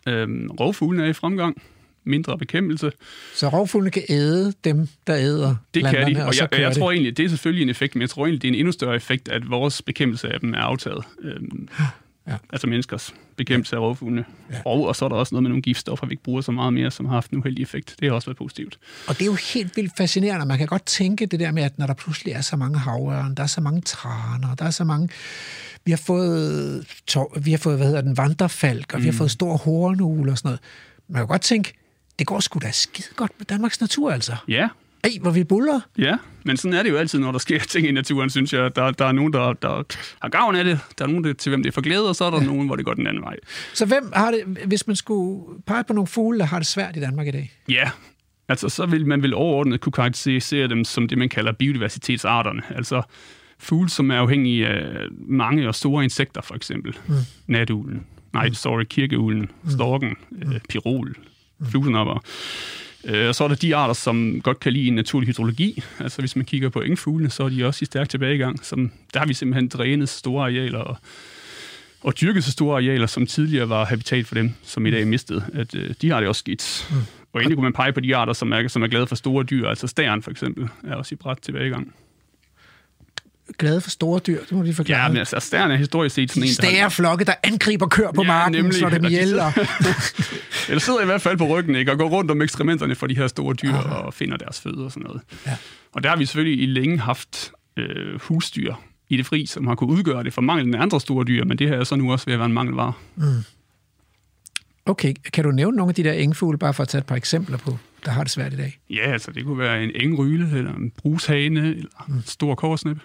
Øhm, rovfuglene er i fremgang. Mindre bekæmpelse. Så rovfuglene kan æde dem, der æder Det kan de, og så jeg, jeg det. tror egentlig, det er selvfølgelig en effekt, men jeg tror egentlig, det er en endnu større effekt, at vores bekæmpelse af dem er aftaget. Øhm, ja. Altså menneskers bekæmpelse af rovfuglene. Ja. Og, og så er der også noget med nogle giftstoffer, vi ikke bruger så meget mere, som har haft en uheldig effekt. Det har også været positivt. Og det er jo helt vildt fascinerende. Man kan godt tænke det der med, at når der pludselig er så mange havørn, der er så mange traner, der er så mange... Vi har fået, vi har fået hvad hedder den, vandrefalk, og mm. vi har Mm. fået stor hornugle og sådan noget. Man kan godt tænke, det går sgu da skide godt med Danmarks natur, altså. Ja. Ej, hvor vi buller. Ja, men sådan er det jo altid, når der sker (laughs) ting i naturen, synes jeg. Der, der er nogen, der, der har gavn af det. Der er nogen, der, til hvem det er for glæde, og så er der ja. nogen, hvor det går den anden vej. Så hvem har det, hvis man skulle pege på nogle fugle, der har det svært i Danmark i dag? Ja, altså så vil man vel overordnet kunne karakterisere dem som det, man kalder biodiversitetsarterne. Altså fugle, som er afhængige af mange og store insekter, for eksempel. Mm. Natuglen. Nej, sorry, kirkeuglen, storken, øh, pirol, fluesnapper. Øh, Og så er der de arter, som godt kan lide en naturlig hydrologi. Altså hvis man kigger på engfuglene, så er de også i stærk tilbagegang. Som, der har vi simpelthen drænet store arealer og, og dyrket så store arealer, som tidligere var habitat for dem, som i dag er mistet. At, øh, de har det også skidt. Mm. Og endelig kunne man pege på de arter, som er, som er glade for store dyr. Altså stæren for eksempel er også i bræt tilbagegang. Glade for store dyr, det må de forklare. Ja, men altså stæren er historisk set sådan en, der Stære flokke, der angriber køer på Ja, marken, nemlig. slår dem ihjel. Og... (laughs) Eller sidder i hvert fald på ryggen, ikke? Og går rundt om ekskrementerne for de her store dyr og finder deres føde og sådan noget. Ja. Og der har vi selvfølgelig i længe haft øh, husdyr i det fri, som har kunne udgøre det for manglen af andre store dyr, men det her er så nu også ved at være en mangelvare. Mm. Okay, kan du nævne nogle af de der engfugle, bare for at tage et par eksempler på, der har det svært i dag? Ja, altså det kunne være en engryle, eller en brushane, eller en stor korsnæb.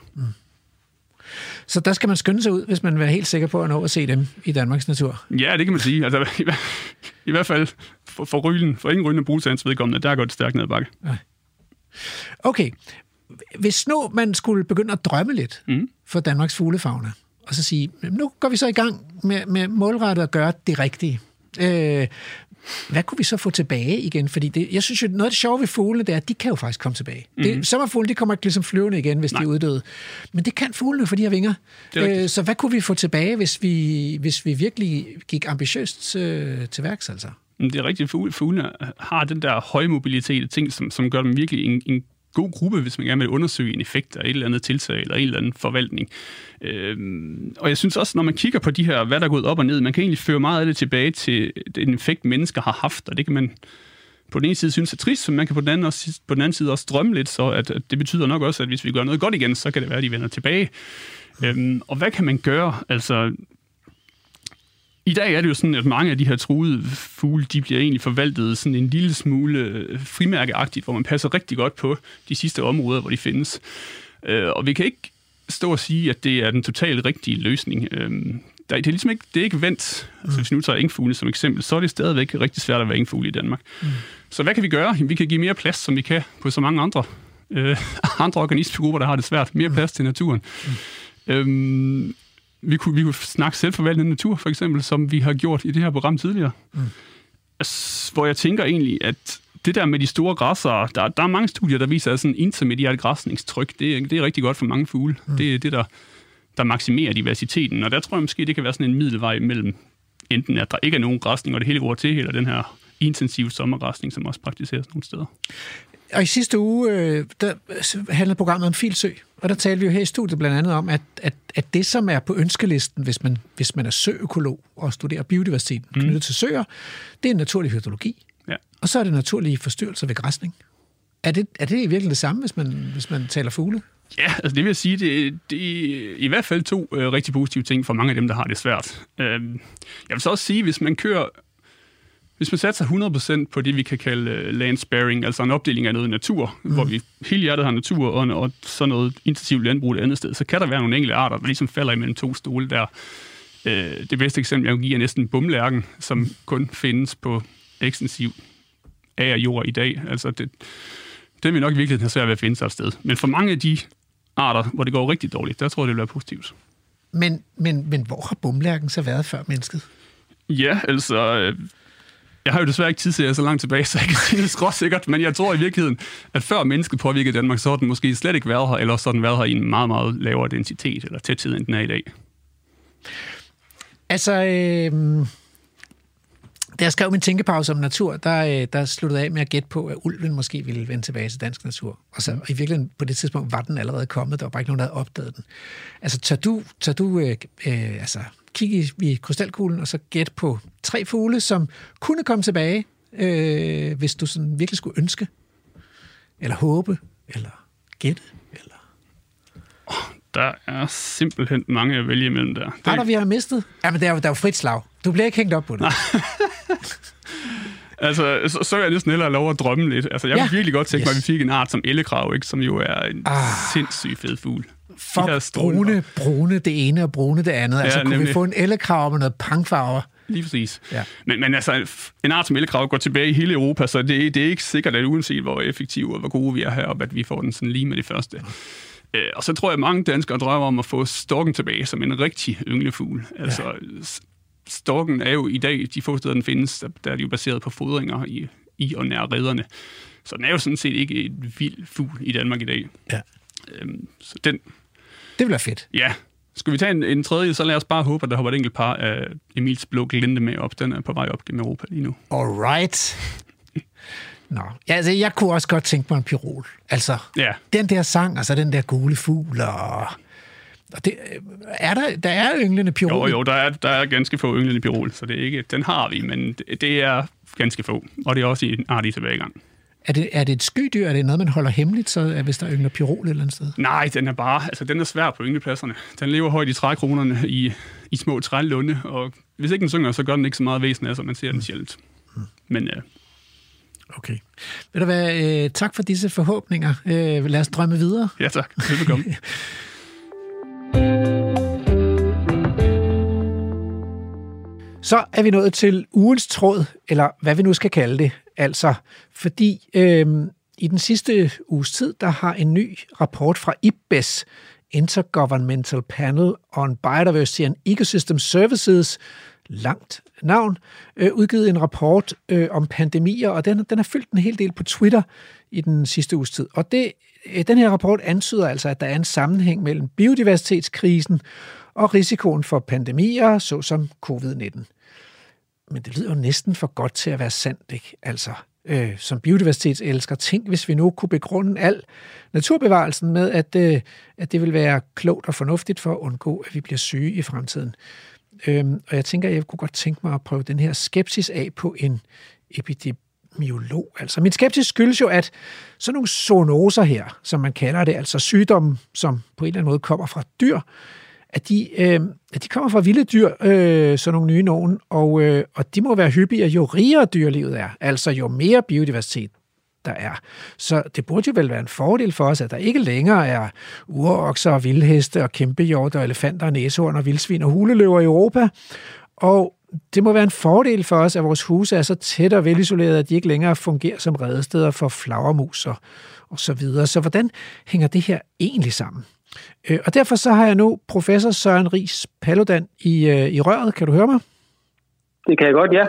Så der skal man skynde sig ud, hvis man vil være helt sikker på at nå at se dem i Danmarks natur. Ja, det kan man sige. Altså, i, i hvert fald for, for rylen, for engryllen og brushands vedkommende, der går det stærkt ned ad bakke. Okay, hvis nu man skulle begynde at drømme lidt mm. for Danmarks fuglefauna, og så sige, nu går vi så i gang med, med målrettet at gøre det rigtige. Øh, hvad kunne vi så få tilbage igen? Fordi det, jeg synes jo, noget af det sjove ved fuglene, det er, at de kan jo faktisk komme tilbage. Mm. Mhm. Det, sommerfugle, de kommer ikke ligesom flyvende igen, hvis Nej. de er uddøde. Men det kan fuglene, for de har vinger. Er. Øh, så hvad kunne vi få tilbage, hvis vi, hvis vi virkelig gik ambitiøst øh, til værks, altså? Det er rigtigt, fugle, fuglene har den der høje mobilitet af ting, som, som gør dem virkelig en, en god gruppe, hvis man gerne vil undersøge en effekt af et eller andet tiltag eller en eller anden forvaltning. Øhm, og jeg synes også, når man kigger på de her, hvad der er gået op og ned, man kan egentlig føre meget af det tilbage til den effekt, mennesker har haft, og det kan man på den ene side synes er trist, men man kan på den anden, også, på den anden side også drømme lidt, så at, at det betyder nok også, at hvis vi gør noget godt igen, så kan det være, at de vender tilbage. Øhm, og hvad kan man gøre? Altså, i dag er det jo sådan, at mange af de her truede fugle, de bliver egentlig forvaltet sådan en lille smule øh, frimærkeagtigt, hvor man passer rigtig godt på de sidste områder, hvor de findes. Øh, Og vi kan ikke stå og sige, at det er den totalt rigtige løsning. Øh, der, det er ligesom ikke, det er ikke vendt. Altså, hvis vi nu tager engfugle som eksempel, så er det stadigvæk rigtig svært at være engfugle i Danmark. Mm. Så hvad kan vi gøre? Vi kan give mere plads, som vi kan på så mange andre, øh, (laughs) andre organismegrupper, der har det svært. Mere plads til naturen. Mm. Øhm, vi kunne, vi kunne snakke selvforvaltende natur, for eksempel, som vi har gjort i det her program tidligere. Mm. Hvor jeg tænker egentlig, at det der med de store græsser, der, der er mange studier, der viser, at sådan intermediært græsningstryk, det, er- det er rigtig godt for mange fugle. Mm. Det er det, der, der maksimerer diversiteten. Og der tror jeg måske, det kan være sådan en middelvej mellem enten, at der ikke er nogen græsning, og det hele går til, eller den her intensive sommergræsning, som også praktiseres nogle steder. Og i sidste uge, øh, der handlede programmet om Filsø, og der talte vi jo her i studiet blandt andet om, at, at, at det, som er på ønskelisten, hvis man, hvis man er søøkolog og studerer biodiversiteten mm. knyttet til søer, det er naturlig hydrologi, Ja. og så er det naturlige forstyrrelser ved græsning. Er det, er det i virkeligheden det samme, hvis man, hvis man taler fugle? Ja, altså det vil jeg sige, det, det er i hvert fald to øh, rigtig positive ting for mange af dem, der har det svært. Øh, jeg vil så også sige, hvis man kører, hvis man satser 100% på det, vi kan kalde øh, land sparing, altså en opdeling af noget natur, mm. hvor vi hele hjertet har natur, og, og så noget intensivt landbrug et andet sted, så kan der være nogle enkelte arter, der ligesom falder imellem to stole der. Øh, det bedste eksempel, jeg kan give, er næsten bumlærken, som kun findes på ekstensiv af jord i dag. Altså det, den vil nok i virkeligheden have svært ved at finde sig et sted. Men for mange af de arter, hvor det går rigtig dårligt, der tror jeg, det vil være positivt. Men, men, men hvor har bumlærken så været før mennesket? Ja, altså... Jeg har jo desværre ikke tid til at så langt tilbage, så jeg kan sige det skråsikkert, men jeg tror i virkeligheden, at før mennesket påvirkede Danmark, så har den måske slet ikke været her, eller så har den været her i en meget, meget lavere densitet eller tæthed, end den er i dag. Altså, øh, da jeg skrev min tænkepause om natur, der, øh, der sluttede jeg af med at gætte på, at ulven måske ville vende tilbage til dansk natur. Og, så, og i virkeligheden på det tidspunkt var den allerede kommet, der var bare ikke nogen, der havde opdaget den. Altså, tør du, tør du øh, øh, altså, kigge i, i krystalkuglen og så gætte på tre fugle, som kunne komme tilbage, øh, hvis du sådan virkelig skulle ønske, eller håbe, eller gætte? Der er simpelthen mange at vælge imellem der. Det... Har der, vi har mistet? Jamen, der er jo, der er jo frit slag. Du bliver ikke hængt op på det. (laughs) Altså, så, så er jeg næsten hellere lov at drømme lidt. Altså, jeg Ja. ja. virkelig godt tænke. Yes. mig, at vi fik en art som ellekrav, ikke? som jo er en ah. sindssygt fed fugl. For De brune, brune det ene og brune det andet. Altså, Ja, kunne vi nemlig. få en ellekrav med noget pangfarver? Lige præcis. Ja. Men, men altså, en art som ellekrav går tilbage i hele Europa, så det, det er ikke sikkert, at uanset hvor effektive og hvor gode vi er heroppe, at vi får den sådan lige med det første. Øh, og så tror jeg, at mange danskere drømmer om at få storken tilbage som en rigtig ynglefugl. Altså, s- storken er jo i dag, de få steder, den findes, der, der er de jo baseret på fodringer i, i og nær redderne. Så den er jo sådan set ikke et vild fugl i Danmark i dag. Ja. Øhm, så den, Det bliver fedt. Ja. Skal vi tage en, en tredje, så lad os bare håbe, at der hopper et enkelt par af Emils blå glinde med op. Den er på vej op gennem Europa lige nu. Alright. Nå, ja, altså, jeg kunne også godt tænke mig en pirol. Altså, Ja. den der sang, altså den der gule fugl, og, og det, er der, der er ynglende pirol. Jo, jo, der er, der er ganske få ynglende pirol, så det er ikke, den har vi, men det, det er ganske få. Og det er også i en artig tilbagegang. Er det, er det et skydyr? Er det noget, man holder hemmeligt, så, hvis der yngler pirol et eller andet sted? Nej, den er bare, altså den er svær på ynglepladserne. Den lever højt i trækronerne i, i små trælunde, og hvis ikke den synger, så gør den ikke så meget væsen af, så man ser den sjældent. Men øh, Okay. Ved du hvad, øh, tak for disse forhåbninger. Øh, lad os drømme videre. ja tak, velbekomme. (laughs) Så er vi nået til ugens tråd, eller hvad vi nu skal kalde det. Altså, fordi øh, i den sidste uges tid, der har en ny rapport fra IPBES, Intergovernmental Panel on Biodiversity and Ecosystem Services, langt navn, øh, udgivet en rapport øh, om pandemier, og den, den har fyldt en hel del på Twitter i den sidste uges tid. Og det, øh, den her rapport antyder altså, at der er en sammenhæng mellem biodiversitetskrisen og risikoen for pandemier, såsom covid-19 men det lyder jo næsten for godt til at være sandt, ikke? Altså, øh, som biodiversitetselsker, tænk, hvis vi nu kunne begrunde al naturbevarelsen med, at, øh, at det vil være klogt og fornuftigt for at undgå, at vi bliver syge i fremtiden. Øhm, og jeg tænker, jeg kunne godt tænke mig at prøve den her skepsis af på en epidemiolog. Altså, min skepsis skyldes jo, at sådan nogle zoonoser her, som man kalder det, altså sygdomme, som på en eller anden måde kommer fra dyr, at de, øh, at de kommer fra vilde dyr, øh, sådan nogle nye nogen, og, øh, og de må være hyppigere, jo rigere dyrelivet er, altså jo mere biodiversitet der er. Så det burde jo vel være en fordel for os, at der ikke længere er urokser og vildheste og kæmpehjorte og elefanter og næsehorn og vildsvin og huleløver i Europa. Og det må være en fordel for os, at vores huse er så tæt og velisolerede, at de ikke længere fungerer som redesteder for flagermus og, og så videre. Så hvordan hænger det her egentlig sammen? Øh, Og derfor så har jeg nu professor Søren Ries Paludan i, øh, i røret. Kan du høre mig? Det kan jeg godt, ja.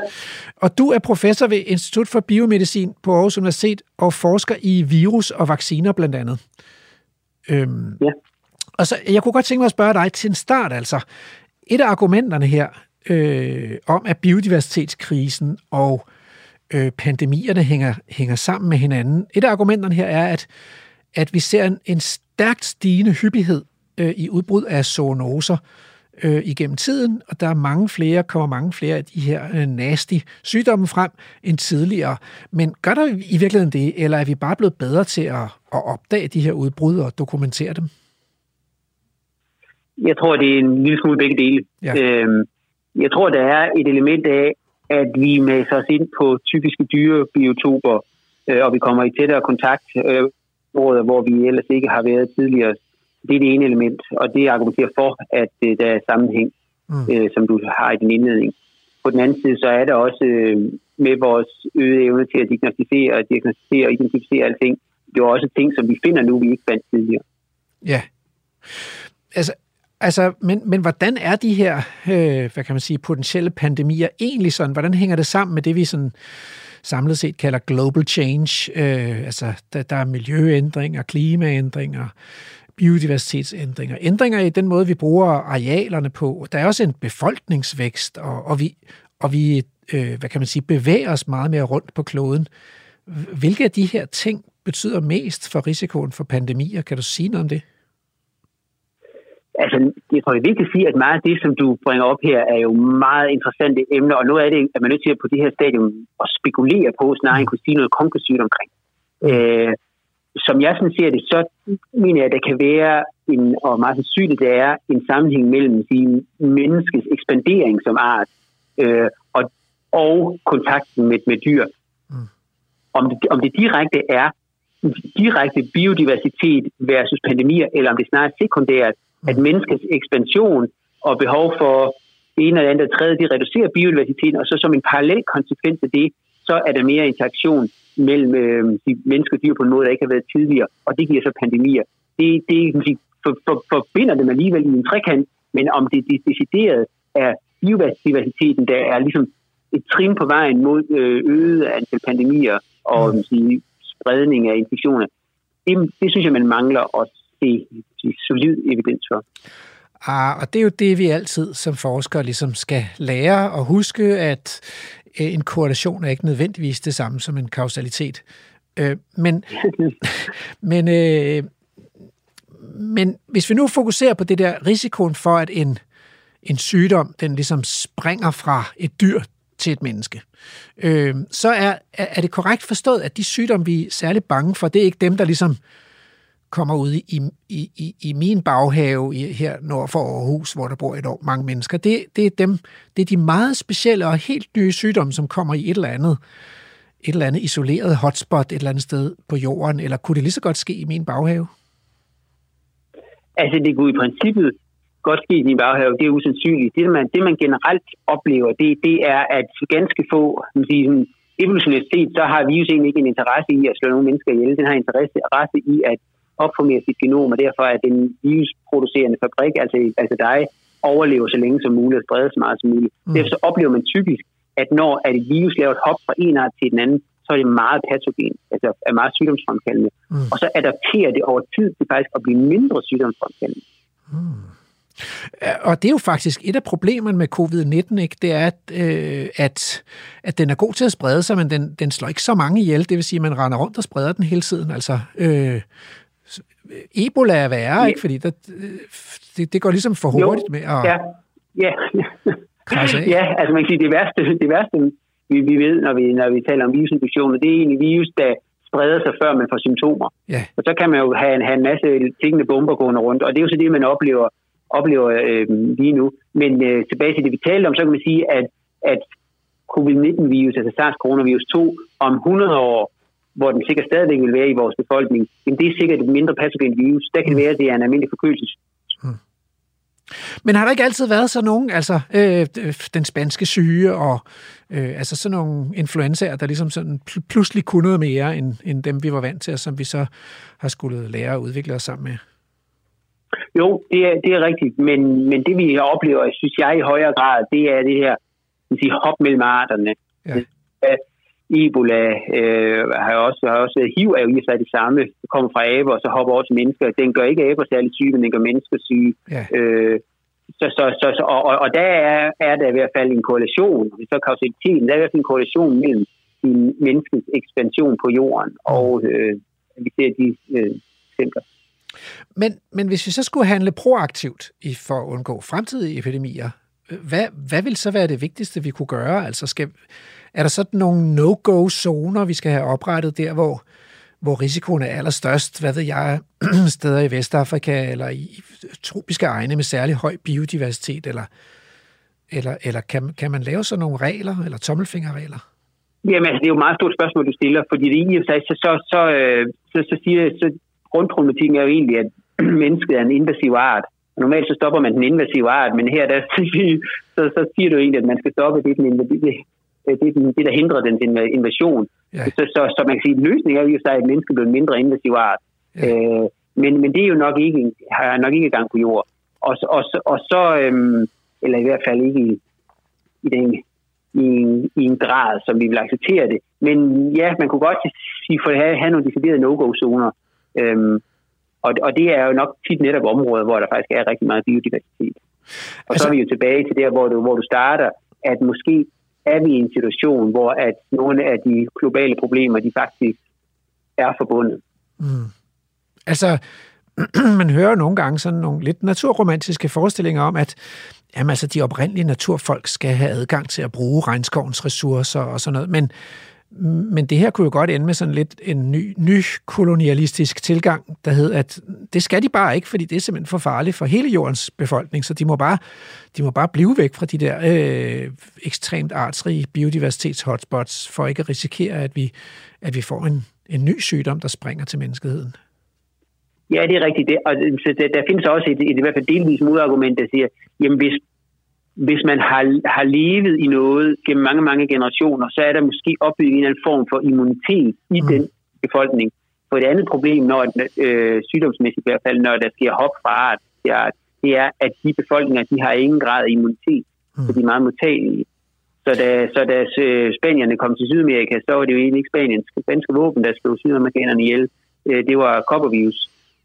Og du er professor ved Institut for Biomedicin på Aarhus Universitet og forsker i virus og vacciner blandt andet. Øhm, ja. Og så, jeg kunne godt tænke mig at spørge dig til en start altså. Et af argumenterne her øh, om, at biodiversitetskrisen og øh, pandemierne hænger, hænger sammen med hinanden. Et af argumenterne her er, at, at vi ser en, en stærkt stigende hyppighed øh, i udbrud af zoonoser, øh, igennem tiden, og der er mange flere, kommer mange flere af de her øh, nasty sygdomme frem end tidligere. Men gør der i virkeligheden det, eller er vi bare blevet bedre til at, at opdage de her udbrud og dokumentere dem? Jeg tror, det er en lille smule begge dele. Ja. Øhm, jeg tror, der er et element af, at vi masser os ind på typiske dyrebiotoper, øh, og vi kommer i tættere kontakt, øh, hvor vi ellers ikke har været tidligere. Det er det ene element, og det argumenterer for, at øh, der er sammenhæng, mm. øh, som du har i din indledning. På den anden side, så er der også øh, med vores øgede evne til at diagnostisere, diagnostisere og identificere alting, det er også ting, som vi finder nu, vi ikke fandt tidligere. Ja. Altså, altså men, men hvordan er de her, øh, hvad kan man sige, potentielle pandemier egentlig sådan? Hvordan hænger det sammen med det, vi sådan samlet set kalder global change? Øh, altså, der, der er miljøændringer, klimaændringer, biodiversitetsændringer, ændringer i den måde, vi bruger arealerne på. Der er også en befolkningsvækst, og, og vi, og vi øh, hvad kan man sige, bevæger os meget mere rundt på kloden. Hvilke af de her ting betyder mest for risikoen for pandemier? Kan du sige noget om det? Altså, jeg tror, det er vigtigt at sige, at meget af det, som du bringer op her, er jo meget interessante emner, og noget af det er man nødt til at på det her stadium at spekulere på, snarere end kunne sige noget konklusivt omkring. Øh, som jeg sådan ser det, så mener jeg, at der kan være, en, og meget sandsynligt det er, en sammenhæng mellem sige, menneskets ekspandering som art øh, og, og kontakten med, med dyr. Mm. Om, det, om det direkte er direkte biodiversitet versus pandemier, eller om det snarere er sekundært, at menneskets ekspansion og behov for en eller andet tredje, de reducerer biodiversiteten, og så som en parallel konsekvens af det, så er der mere interaktion mellem øh, de mennesker og dyr på en måde, der ikke har været tidligere, og det giver så pandemier. Det, det sige, for, for, forbinder dem alligevel i en trekant, men om det, det decideret er biodiversiteten, der er ligesom et trin på vejen mod øh, øget antal pandemier og mm. sige, spredning af infektioner, det, det synes jeg, man mangler at se, se solid evidens for. Ah, og det er jo det, vi altid som forskere ligesom skal lære og huske, at øh, en korrelation er ikke nødvendigvis det samme som en kausalitet. Øh, men, (laughs) men, øh, men hvis vi nu fokuserer på det der risikoen for, at en, en sygdom, den ligesom springer fra et dyr til et menneske, øh, så er, er det korrekt forstået, at de sygdomme, vi er særligt bange for, det er ikke dem, der ligesom kommer ud i, i, i, i min baghave i, her nord for Aarhus, hvor der bor et år mange mennesker. Det, det, er dem, det er de meget specielle og helt nye sygdomme, som kommer i et eller andet et eller andet isoleret hotspot et eller andet sted på jorden, eller kunne det lige så godt ske i min baghave? Altså, det kunne i princippet godt ske i min baghave. Det er usandsynligt. Det, man, det, man generelt oplever, det, det er, at ganske få, man siger, evolutionært set, så har virus egentlig ikke en interesse i at slå nogle mennesker ihjel. Den har interesse i at opformere sit genom, og derfor er den virusproducerende fabrik, altså, altså dig, overlever så længe som muligt og spreder så meget som muligt. Mm. Derfor så oplever man typisk, at når at et virus laver et hop fra en art til den anden, så er det meget patogen, altså er meget sygdomsfremkaldende. Mm. Og så adapterer det over tid til faktisk at blive mindre sygdomsfremkaldende. Mm. Og det er jo faktisk et af problemerne med covid-19, ikke? det er, at, øh, at, at den er god til at sprede sig, men den, den slår ikke så mange ihjel. Det vil sige, at man render rundt og spreder den hele tiden. Altså, øh, Ebola er værre, ja. ikke? Fordi der, det, det går ligesom for hurtigt jo, med at... Ja, ja. ja, altså man kan sige, det værste, det værste vi, vi ved, når vi, når vi taler om virusinfektioner, det er egentlig virus, der spreder sig, før man får symptomer. Ja. Og så kan man jo have, have en masse tingene bomber gående rundt, og det er jo så det, man oplever, oplever øh, lige nu. Men øh, tilbage til det, vi talte om, så kan man sige, at, at covid-19-virus, altså SARS-coronavirus 2, om 100 år hvor den sikkert stadigvæk vil være i vores befolkning, jamen det er sikkert et mindre patogen virus. Der kan det være, at det er en almindelig forkølelse. Hmm. Men har der ikke altid været så nogen, altså øh, den spanske syge og øh, altså sådan nogle influenzaer, der ligesom sådan pludselig kunne noget mere end, end dem, vi var vant til, og som vi så har skulle lære at udvikle os sammen med? Jo, det er, det er rigtigt, men, men det vi oplever, synes jeg i højere grad, det er det her sige, hop mellem arterne. Ja. Ebola øh, har også, har også HIV er jo i sig det samme. Det kommer fra aber, og så hopper også mennesker. Den gør ikke aber særlig syge, men den gør mennesker syge. Ja. Øh, så, så, så, så, og, og der er, er der i hvert fald en korrelation, så kausaliteten, der er i hvert fald en korrelation mellem menneskets ekspansion på jorden, og øh, vi ser de øh, eksempler. Men, men hvis vi så skulle handle proaktivt i, for at undgå fremtidige epidemier, hvad, hvad vil så være det vigtigste, vi kunne gøre? Altså skal, er der sådan nogle no-go-zoner, vi skal have oprettet der, hvor, hvor risikoen er allerstørst? Hvad ved jeg, (clears throat) steder i Vestafrika eller i tropiske egne med særlig høj biodiversitet? Eller, eller, eller kan, kan man lave sådan nogle regler, eller tommelfingerregler? Jamen, altså, det er jo et meget stort spørgsmål, du stiller, fordi det i og sig, så, så, så, øh, så, så siger så grundproblematikken er jo egentlig, at (clears throat) mennesket er en invasiv art. Normalt så stopper man den invasive art, men her der, (laughs) så, så siger du egentlig, at man skal stoppe det, den, det, det, det, der hindrer den invasion. Ja. Så, så, så man kan sige, at løsningen er jo sig, at mennesket bliver en mindre invasiv art. Ja. Øh, men, men det er jo nok ikke, har nok ikke gang på jord. Og, og, og så, øhm, eller i hvert fald ikke i, i den i en, i en grad, som vi vil acceptere det. Men ja, man kunne godt sige, for at have, have nogle deciderede no-go-zoner. Øhm, og, og det er jo nok tit netop områder, hvor der faktisk er rigtig meget biodiversitet. Og altså... så er vi jo tilbage til der, hvor du, hvor du starter, at måske er vi i en situation, hvor at nogle af de globale problemer, de faktisk er forbundet. Mm. Altså, (clears throat) man hører nogle gange sådan nogle lidt naturromantiske forestillinger om, at jamen, altså, de oprindelige naturfolk skal have adgang til at bruge regnskovens ressourcer og sådan noget. Men, men det her kunne jo godt ende med sådan lidt en ny, ny kolonialistisk tilgang, der hed, at det skal de bare ikke, fordi det er simpelthen for farligt for hele jordens befolkning, så de må bare, de må bare blive væk fra de der øh, ekstremt artsrige biodiversitets-hotspots, for ikke at risikere, at vi, at vi får en, en ny sygdom, der springer til menneskeheden. Ja, det er rigtigt. Det, og så der, der findes også et, et, i hvert fald delvis modargument, der siger, jamen hvis, hvis man har, har levet i noget gennem mange, mange generationer, så er der måske opbygget en eller anden form for immunitet i mm. den befolkning. For et andet problem, når øh, sygdomsmæssigt i hvert fald, når der sker hop fra art til art, det er, at de befolkninger, de har ingen grad af immunitet, mm. så de er meget modtagelige. Så da, så da øh, spanierne kom til Sydamerika, så var det jo egentlig ikke Spaniens spanske våben, der slog sydamerikanerne ihjel. Øh, det var koppervirus.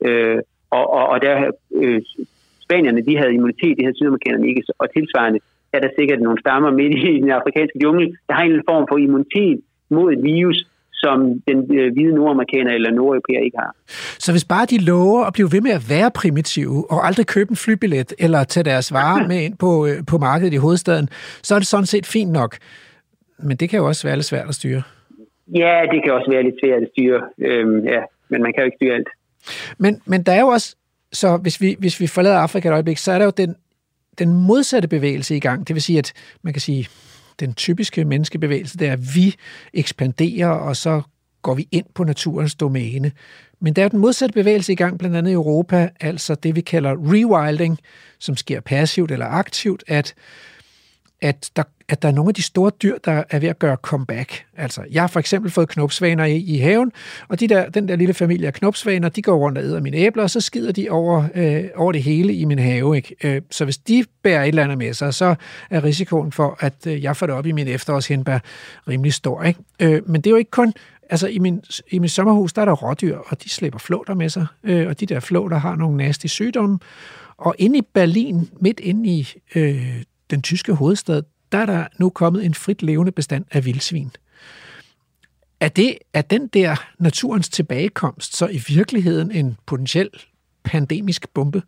Øh, og, og, og der, øh, spanierne, de havde immunitet, det havde sydamerikanerne ikke, og tilsvarende er der sikkert nogle stammer midt i den afrikanske jungle, der har en form for immunitet mod et virus, som den øh, hvide nordamerikaner eller nordeuropæer ikke har. Så hvis bare de lover at blive ved med at være primitive, og aldrig købe en flybillet, eller tage deres varer (laughs) med ind på, øh, på markedet i hovedstaden, så er det sådan set fint nok. Men det kan jo også være lidt svært at styre. Ja, det kan også være lidt svært at styre, øhm, ja, men man kan jo ikke styre alt. Men, men der er jo også, så hvis vi, hvis vi forlader Afrika et øjeblik, så er der jo den, den modsatte bevægelse i gang. Det vil sige, at man kan sige, den typiske menneskebevægelse, det er, at vi ekspanderer, og så går vi ind på naturens domæne. Men der er jo den modsatte bevægelse i gang, blandt andet i Europa, altså det, vi kalder rewilding, som sker passivt eller aktivt, at at der, at der er nogle af de store dyr, der er ved at gøre comeback. Altså, jeg har for eksempel fået knopsvaner i, i haven, og de der, den der lille familie af knopsvaner, de går rundt og æder mine æbler, og så skider de over, øh, over det hele i min have. Ikke? Øh, så hvis de bærer et eller andet med sig, så er risikoen for, at øh, jeg får det op i min efterårshindbær rimelig stor. Ikke? Øh, men det er jo ikke kun Altså i min, i min sommerhus, der er der rådyr, og de slipper flåter med sig, øh, og de der flåter har nogle nasty sygdomme. Og inde i Berlin, midt inde i øh, den tyske hovedstad, der er der nu kommet en frit levende bestand af vildsvin. Er, det, er den der naturens tilbagekomst så i virkeligheden en potentiel pandemisk bombe?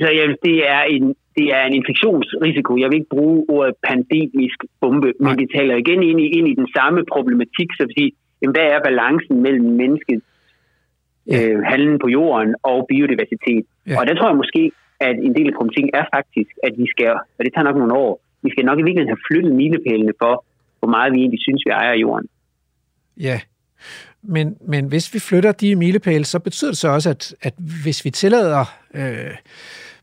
Så ja, det er en det er en infektionsrisiko. Jeg vil ikke bruge ordet pandemisk bombe, men det taler igen ind i, ind i den samme problematik, så vil sige, jamen, hvad er balancen mellem mennesket, ja. øh, handlen på jorden og biodiversitet? Ja. Og der tror jeg måske, at en del af problematikken er faktisk, at vi skal, og det tager nok nogle år, vi skal nok i virkeligheden have flyttet milepælene for, hvor meget vi egentlig synes, vi ejer jorden. Ja, men, men hvis vi flytter de milepæle, så betyder det så også, at, at hvis vi tillader... Øh,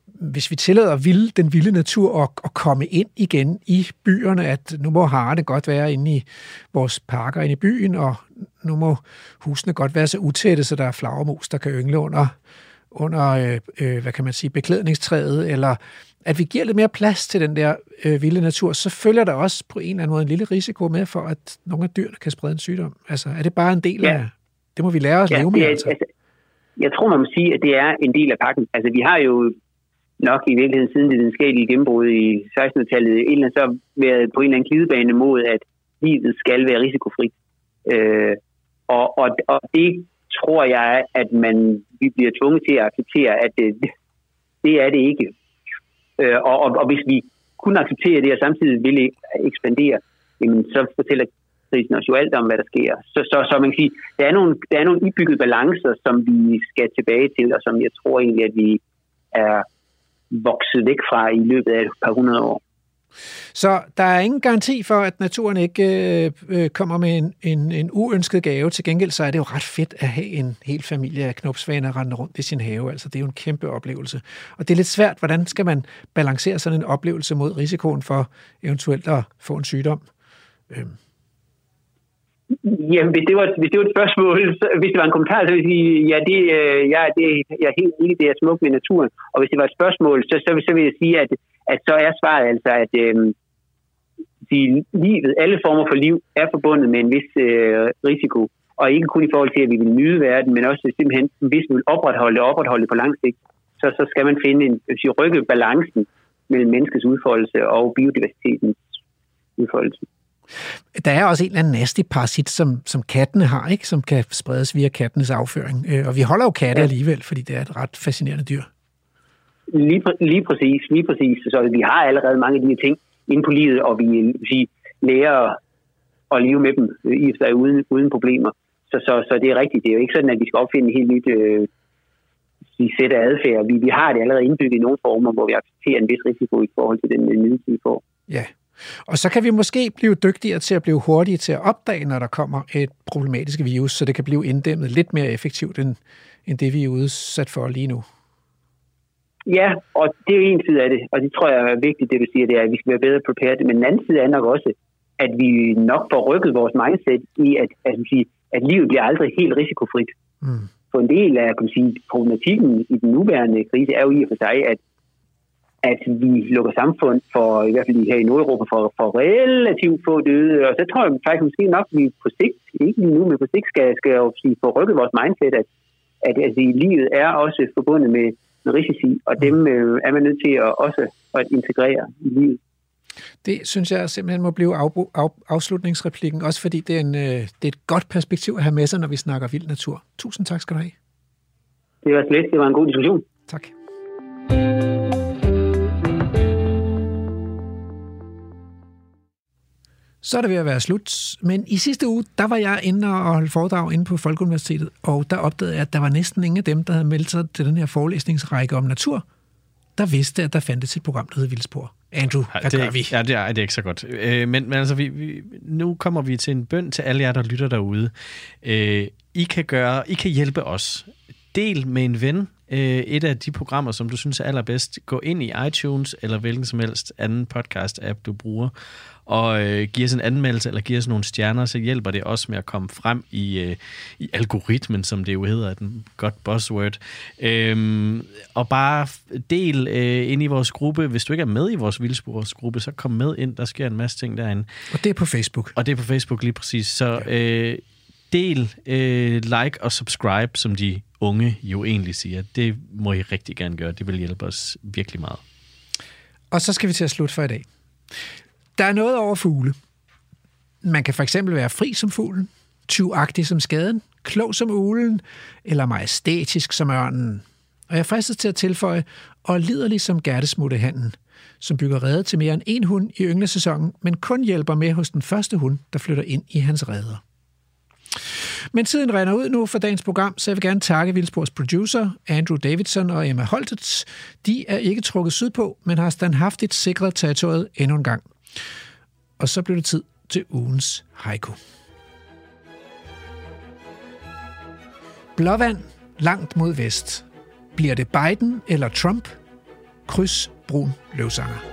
hvis vi tillader vilde, den vilde natur at, at komme ind igen i byerne, at nu må det godt være inde i vores parker inde i byen, og nu må husene godt være så utætte, så der er flagermus, der kan yngle under, under øh, øh, hvad kan man sige, beklædningstræet, eller at vi giver lidt mere plads til den der øh, vilde natur, så følger der også på en eller anden måde en lille risiko med for, at nogle af dyrene kan sprede en sygdom. Altså, er det bare en del ja. af... Det må vi lære os at ja, leve med, altså. altså. Jeg tror, man må sige, at det er en del af pakken. Altså, vi har jo nok i virkeligheden siden det videnskabelige gennembrud i 1600-tallet en eller så været på en eller anden glidebane mod, at livet skal være risikofrit. Øh, og, og, og det tror jeg, at man, vi bliver tvunget til at acceptere, at det, det er det ikke. Øh, og, og, og hvis vi kun accepterer det, og samtidig vil ekspandere, jamen, så fortæller krisen os jo alt om, hvad der sker. Så, så, så man kan sige, der er, nogle, der er nogle indbyggede balancer, som vi skal tilbage til, og som jeg tror egentlig, at vi er vokset væk fra i løbet af et par hundrede år. Så der er ingen garanti for, at naturen ikke øh, øh, kommer med en, en, en uønsket gave. Til gengæld så er det jo ret fedt at have en hel familie af knopsvaner rende rundt i sin have. Altså, det er jo en kæmpe oplevelse. Og det er lidt svært, hvordan skal man balancere sådan en oplevelse mod risikoen for eventuelt at få en sygdom? Øhm. Jamen, hvis det, var, hvis det var et spørgsmål, så, hvis det var en kommentar, så ville jeg sige, ja, det, øh, ja, det, jeg er helt enig, det er smukt med naturen. Og hvis det var et spørgsmål, så, så, så vil jeg sige, at, at så er svaret altså, at øh, de, livet, alle former for liv er forbundet med en vis øh, risiko. Og ikke kun i forhold til, at vi vil nyde verden, men også simpelthen, hvis vi vil opretholde det, opretholde på lang sigt, så, så skal man finde en, sige, rykke balancen mellem menneskets udfoldelse og biodiversitetens udfoldelse. Der er også en eller anden nasty parasit, som, som kattene har, ikke? som kan spredes via kattenes afføring. Øh, og vi holder jo katte ja. alligevel, fordi det er et ret fascinerende dyr. Lige, lige præcis, lige præcis. Så vi har allerede mange af de her ting inde på livet, og vi sige, lærer at leve med dem øh, i sig uden, uden problemer. Så, så, så det er rigtigt. Det er jo ikke sådan, at vi skal opfinde en helt nyt øh, sæt af adfærd. Vi, vi har det allerede indbygget i nogle former, hvor vi accepterer en vis risiko i forhold til den nydelse, vi får. Ja, og så kan vi måske blive dygtigere til at blive hurtige til at opdage, når der kommer et problematisk virus, så det kan blive inddæmmet lidt mere effektivt, end, end det vi er udsat for lige nu. Ja, og det er jo en side af det, og det tror jeg er vigtigt, det du siger, det er, at vi skal være bedre prepared. Men den anden side er nok også, at vi nok får rykket vores mindset i, at, at, sige, at livet bliver aldrig helt risikofrit. Mm. For en del af kan sige, problematikken i den nuværende krise er jo i og for sig, at at vi lukker samfund for, i hvert fald her i Nordeuropa, for, for relativt få døde. Og så tror jeg faktisk måske nok, at vi på sigt, ikke lige nu, men på sigt skal, skal jo sige, få rykket vores mindset, at, at altså, livet er også forbundet med, med risici, og dem øh, er man nødt til at også at integrere i livet. Det synes jeg simpelthen må blive af, af, afslutningsreplikken, også fordi det er, en, øh, det er et godt perspektiv at have med sig, når vi snakker vild natur. Tusind tak skal du have. Det var slet. Det var en god diskussion. Tak. Så er det ved at være slut. Men i sidste uge, der var jeg inde og holde foredrag inde på Folkeuniversitetet, og der opdagede jeg, at der var næsten ingen af dem, der havde meldt sig til den her forelæsningsrække om natur, der vidste, at der fandtes et program, der hed Vildspor. Andrew, hvad det, gør vi? Ja, det er, det er ikke så godt. Øh, men, men altså, vi, vi, nu kommer vi til en bøn til alle jer, der lytter derude. Øh, I kan gøre, I kan hjælpe os. Del med en ven øh, et af de programmer, som du synes er allerbedst. Gå ind i iTunes eller hvilken som helst anden podcast-app, du bruger, og øh, giver os en anmeldelse eller giver os nogle stjerner, så hjælper det også med at komme frem i, øh, i algoritmen, som det jo hedder, den godt buzzword. Øhm, og bare del øh, ind i vores gruppe. Hvis du ikke er med i vores vildsporsgruppe, så kom med ind. Der sker en masse ting derinde. Og det er på Facebook. Og det er på Facebook lige præcis. Så øh, del, øh, like og subscribe, som de unge jo egentlig siger. Det må I rigtig gerne gøre. Det vil hjælpe os virkelig meget. Og så skal vi til at slutte for i dag. Der er noget over fugle. Man kan for eksempel være fri som fuglen, tyvagtig som skaden, klog som ulen, eller majestætisk som ørnen. Og jeg fristes til at tilføje, og liderlig som gærtesmuttehanden, som bygger rede til mere end en hund i ynglesæsonen, men kun hjælper med hos den første hund, der flytter ind i hans reder. Men tiden render ud nu for dagens program, så jeg vil gerne takke Vildspors producer, Andrew Davidson og Emma Holtet. De er ikke trukket sydpå, men har standhaftigt sikret territoriet endnu en gang. Og så blev det tid til ugens haiku. Blåvand langt mod vest. Bliver det Biden eller Trump? Kryds brun løvsanger.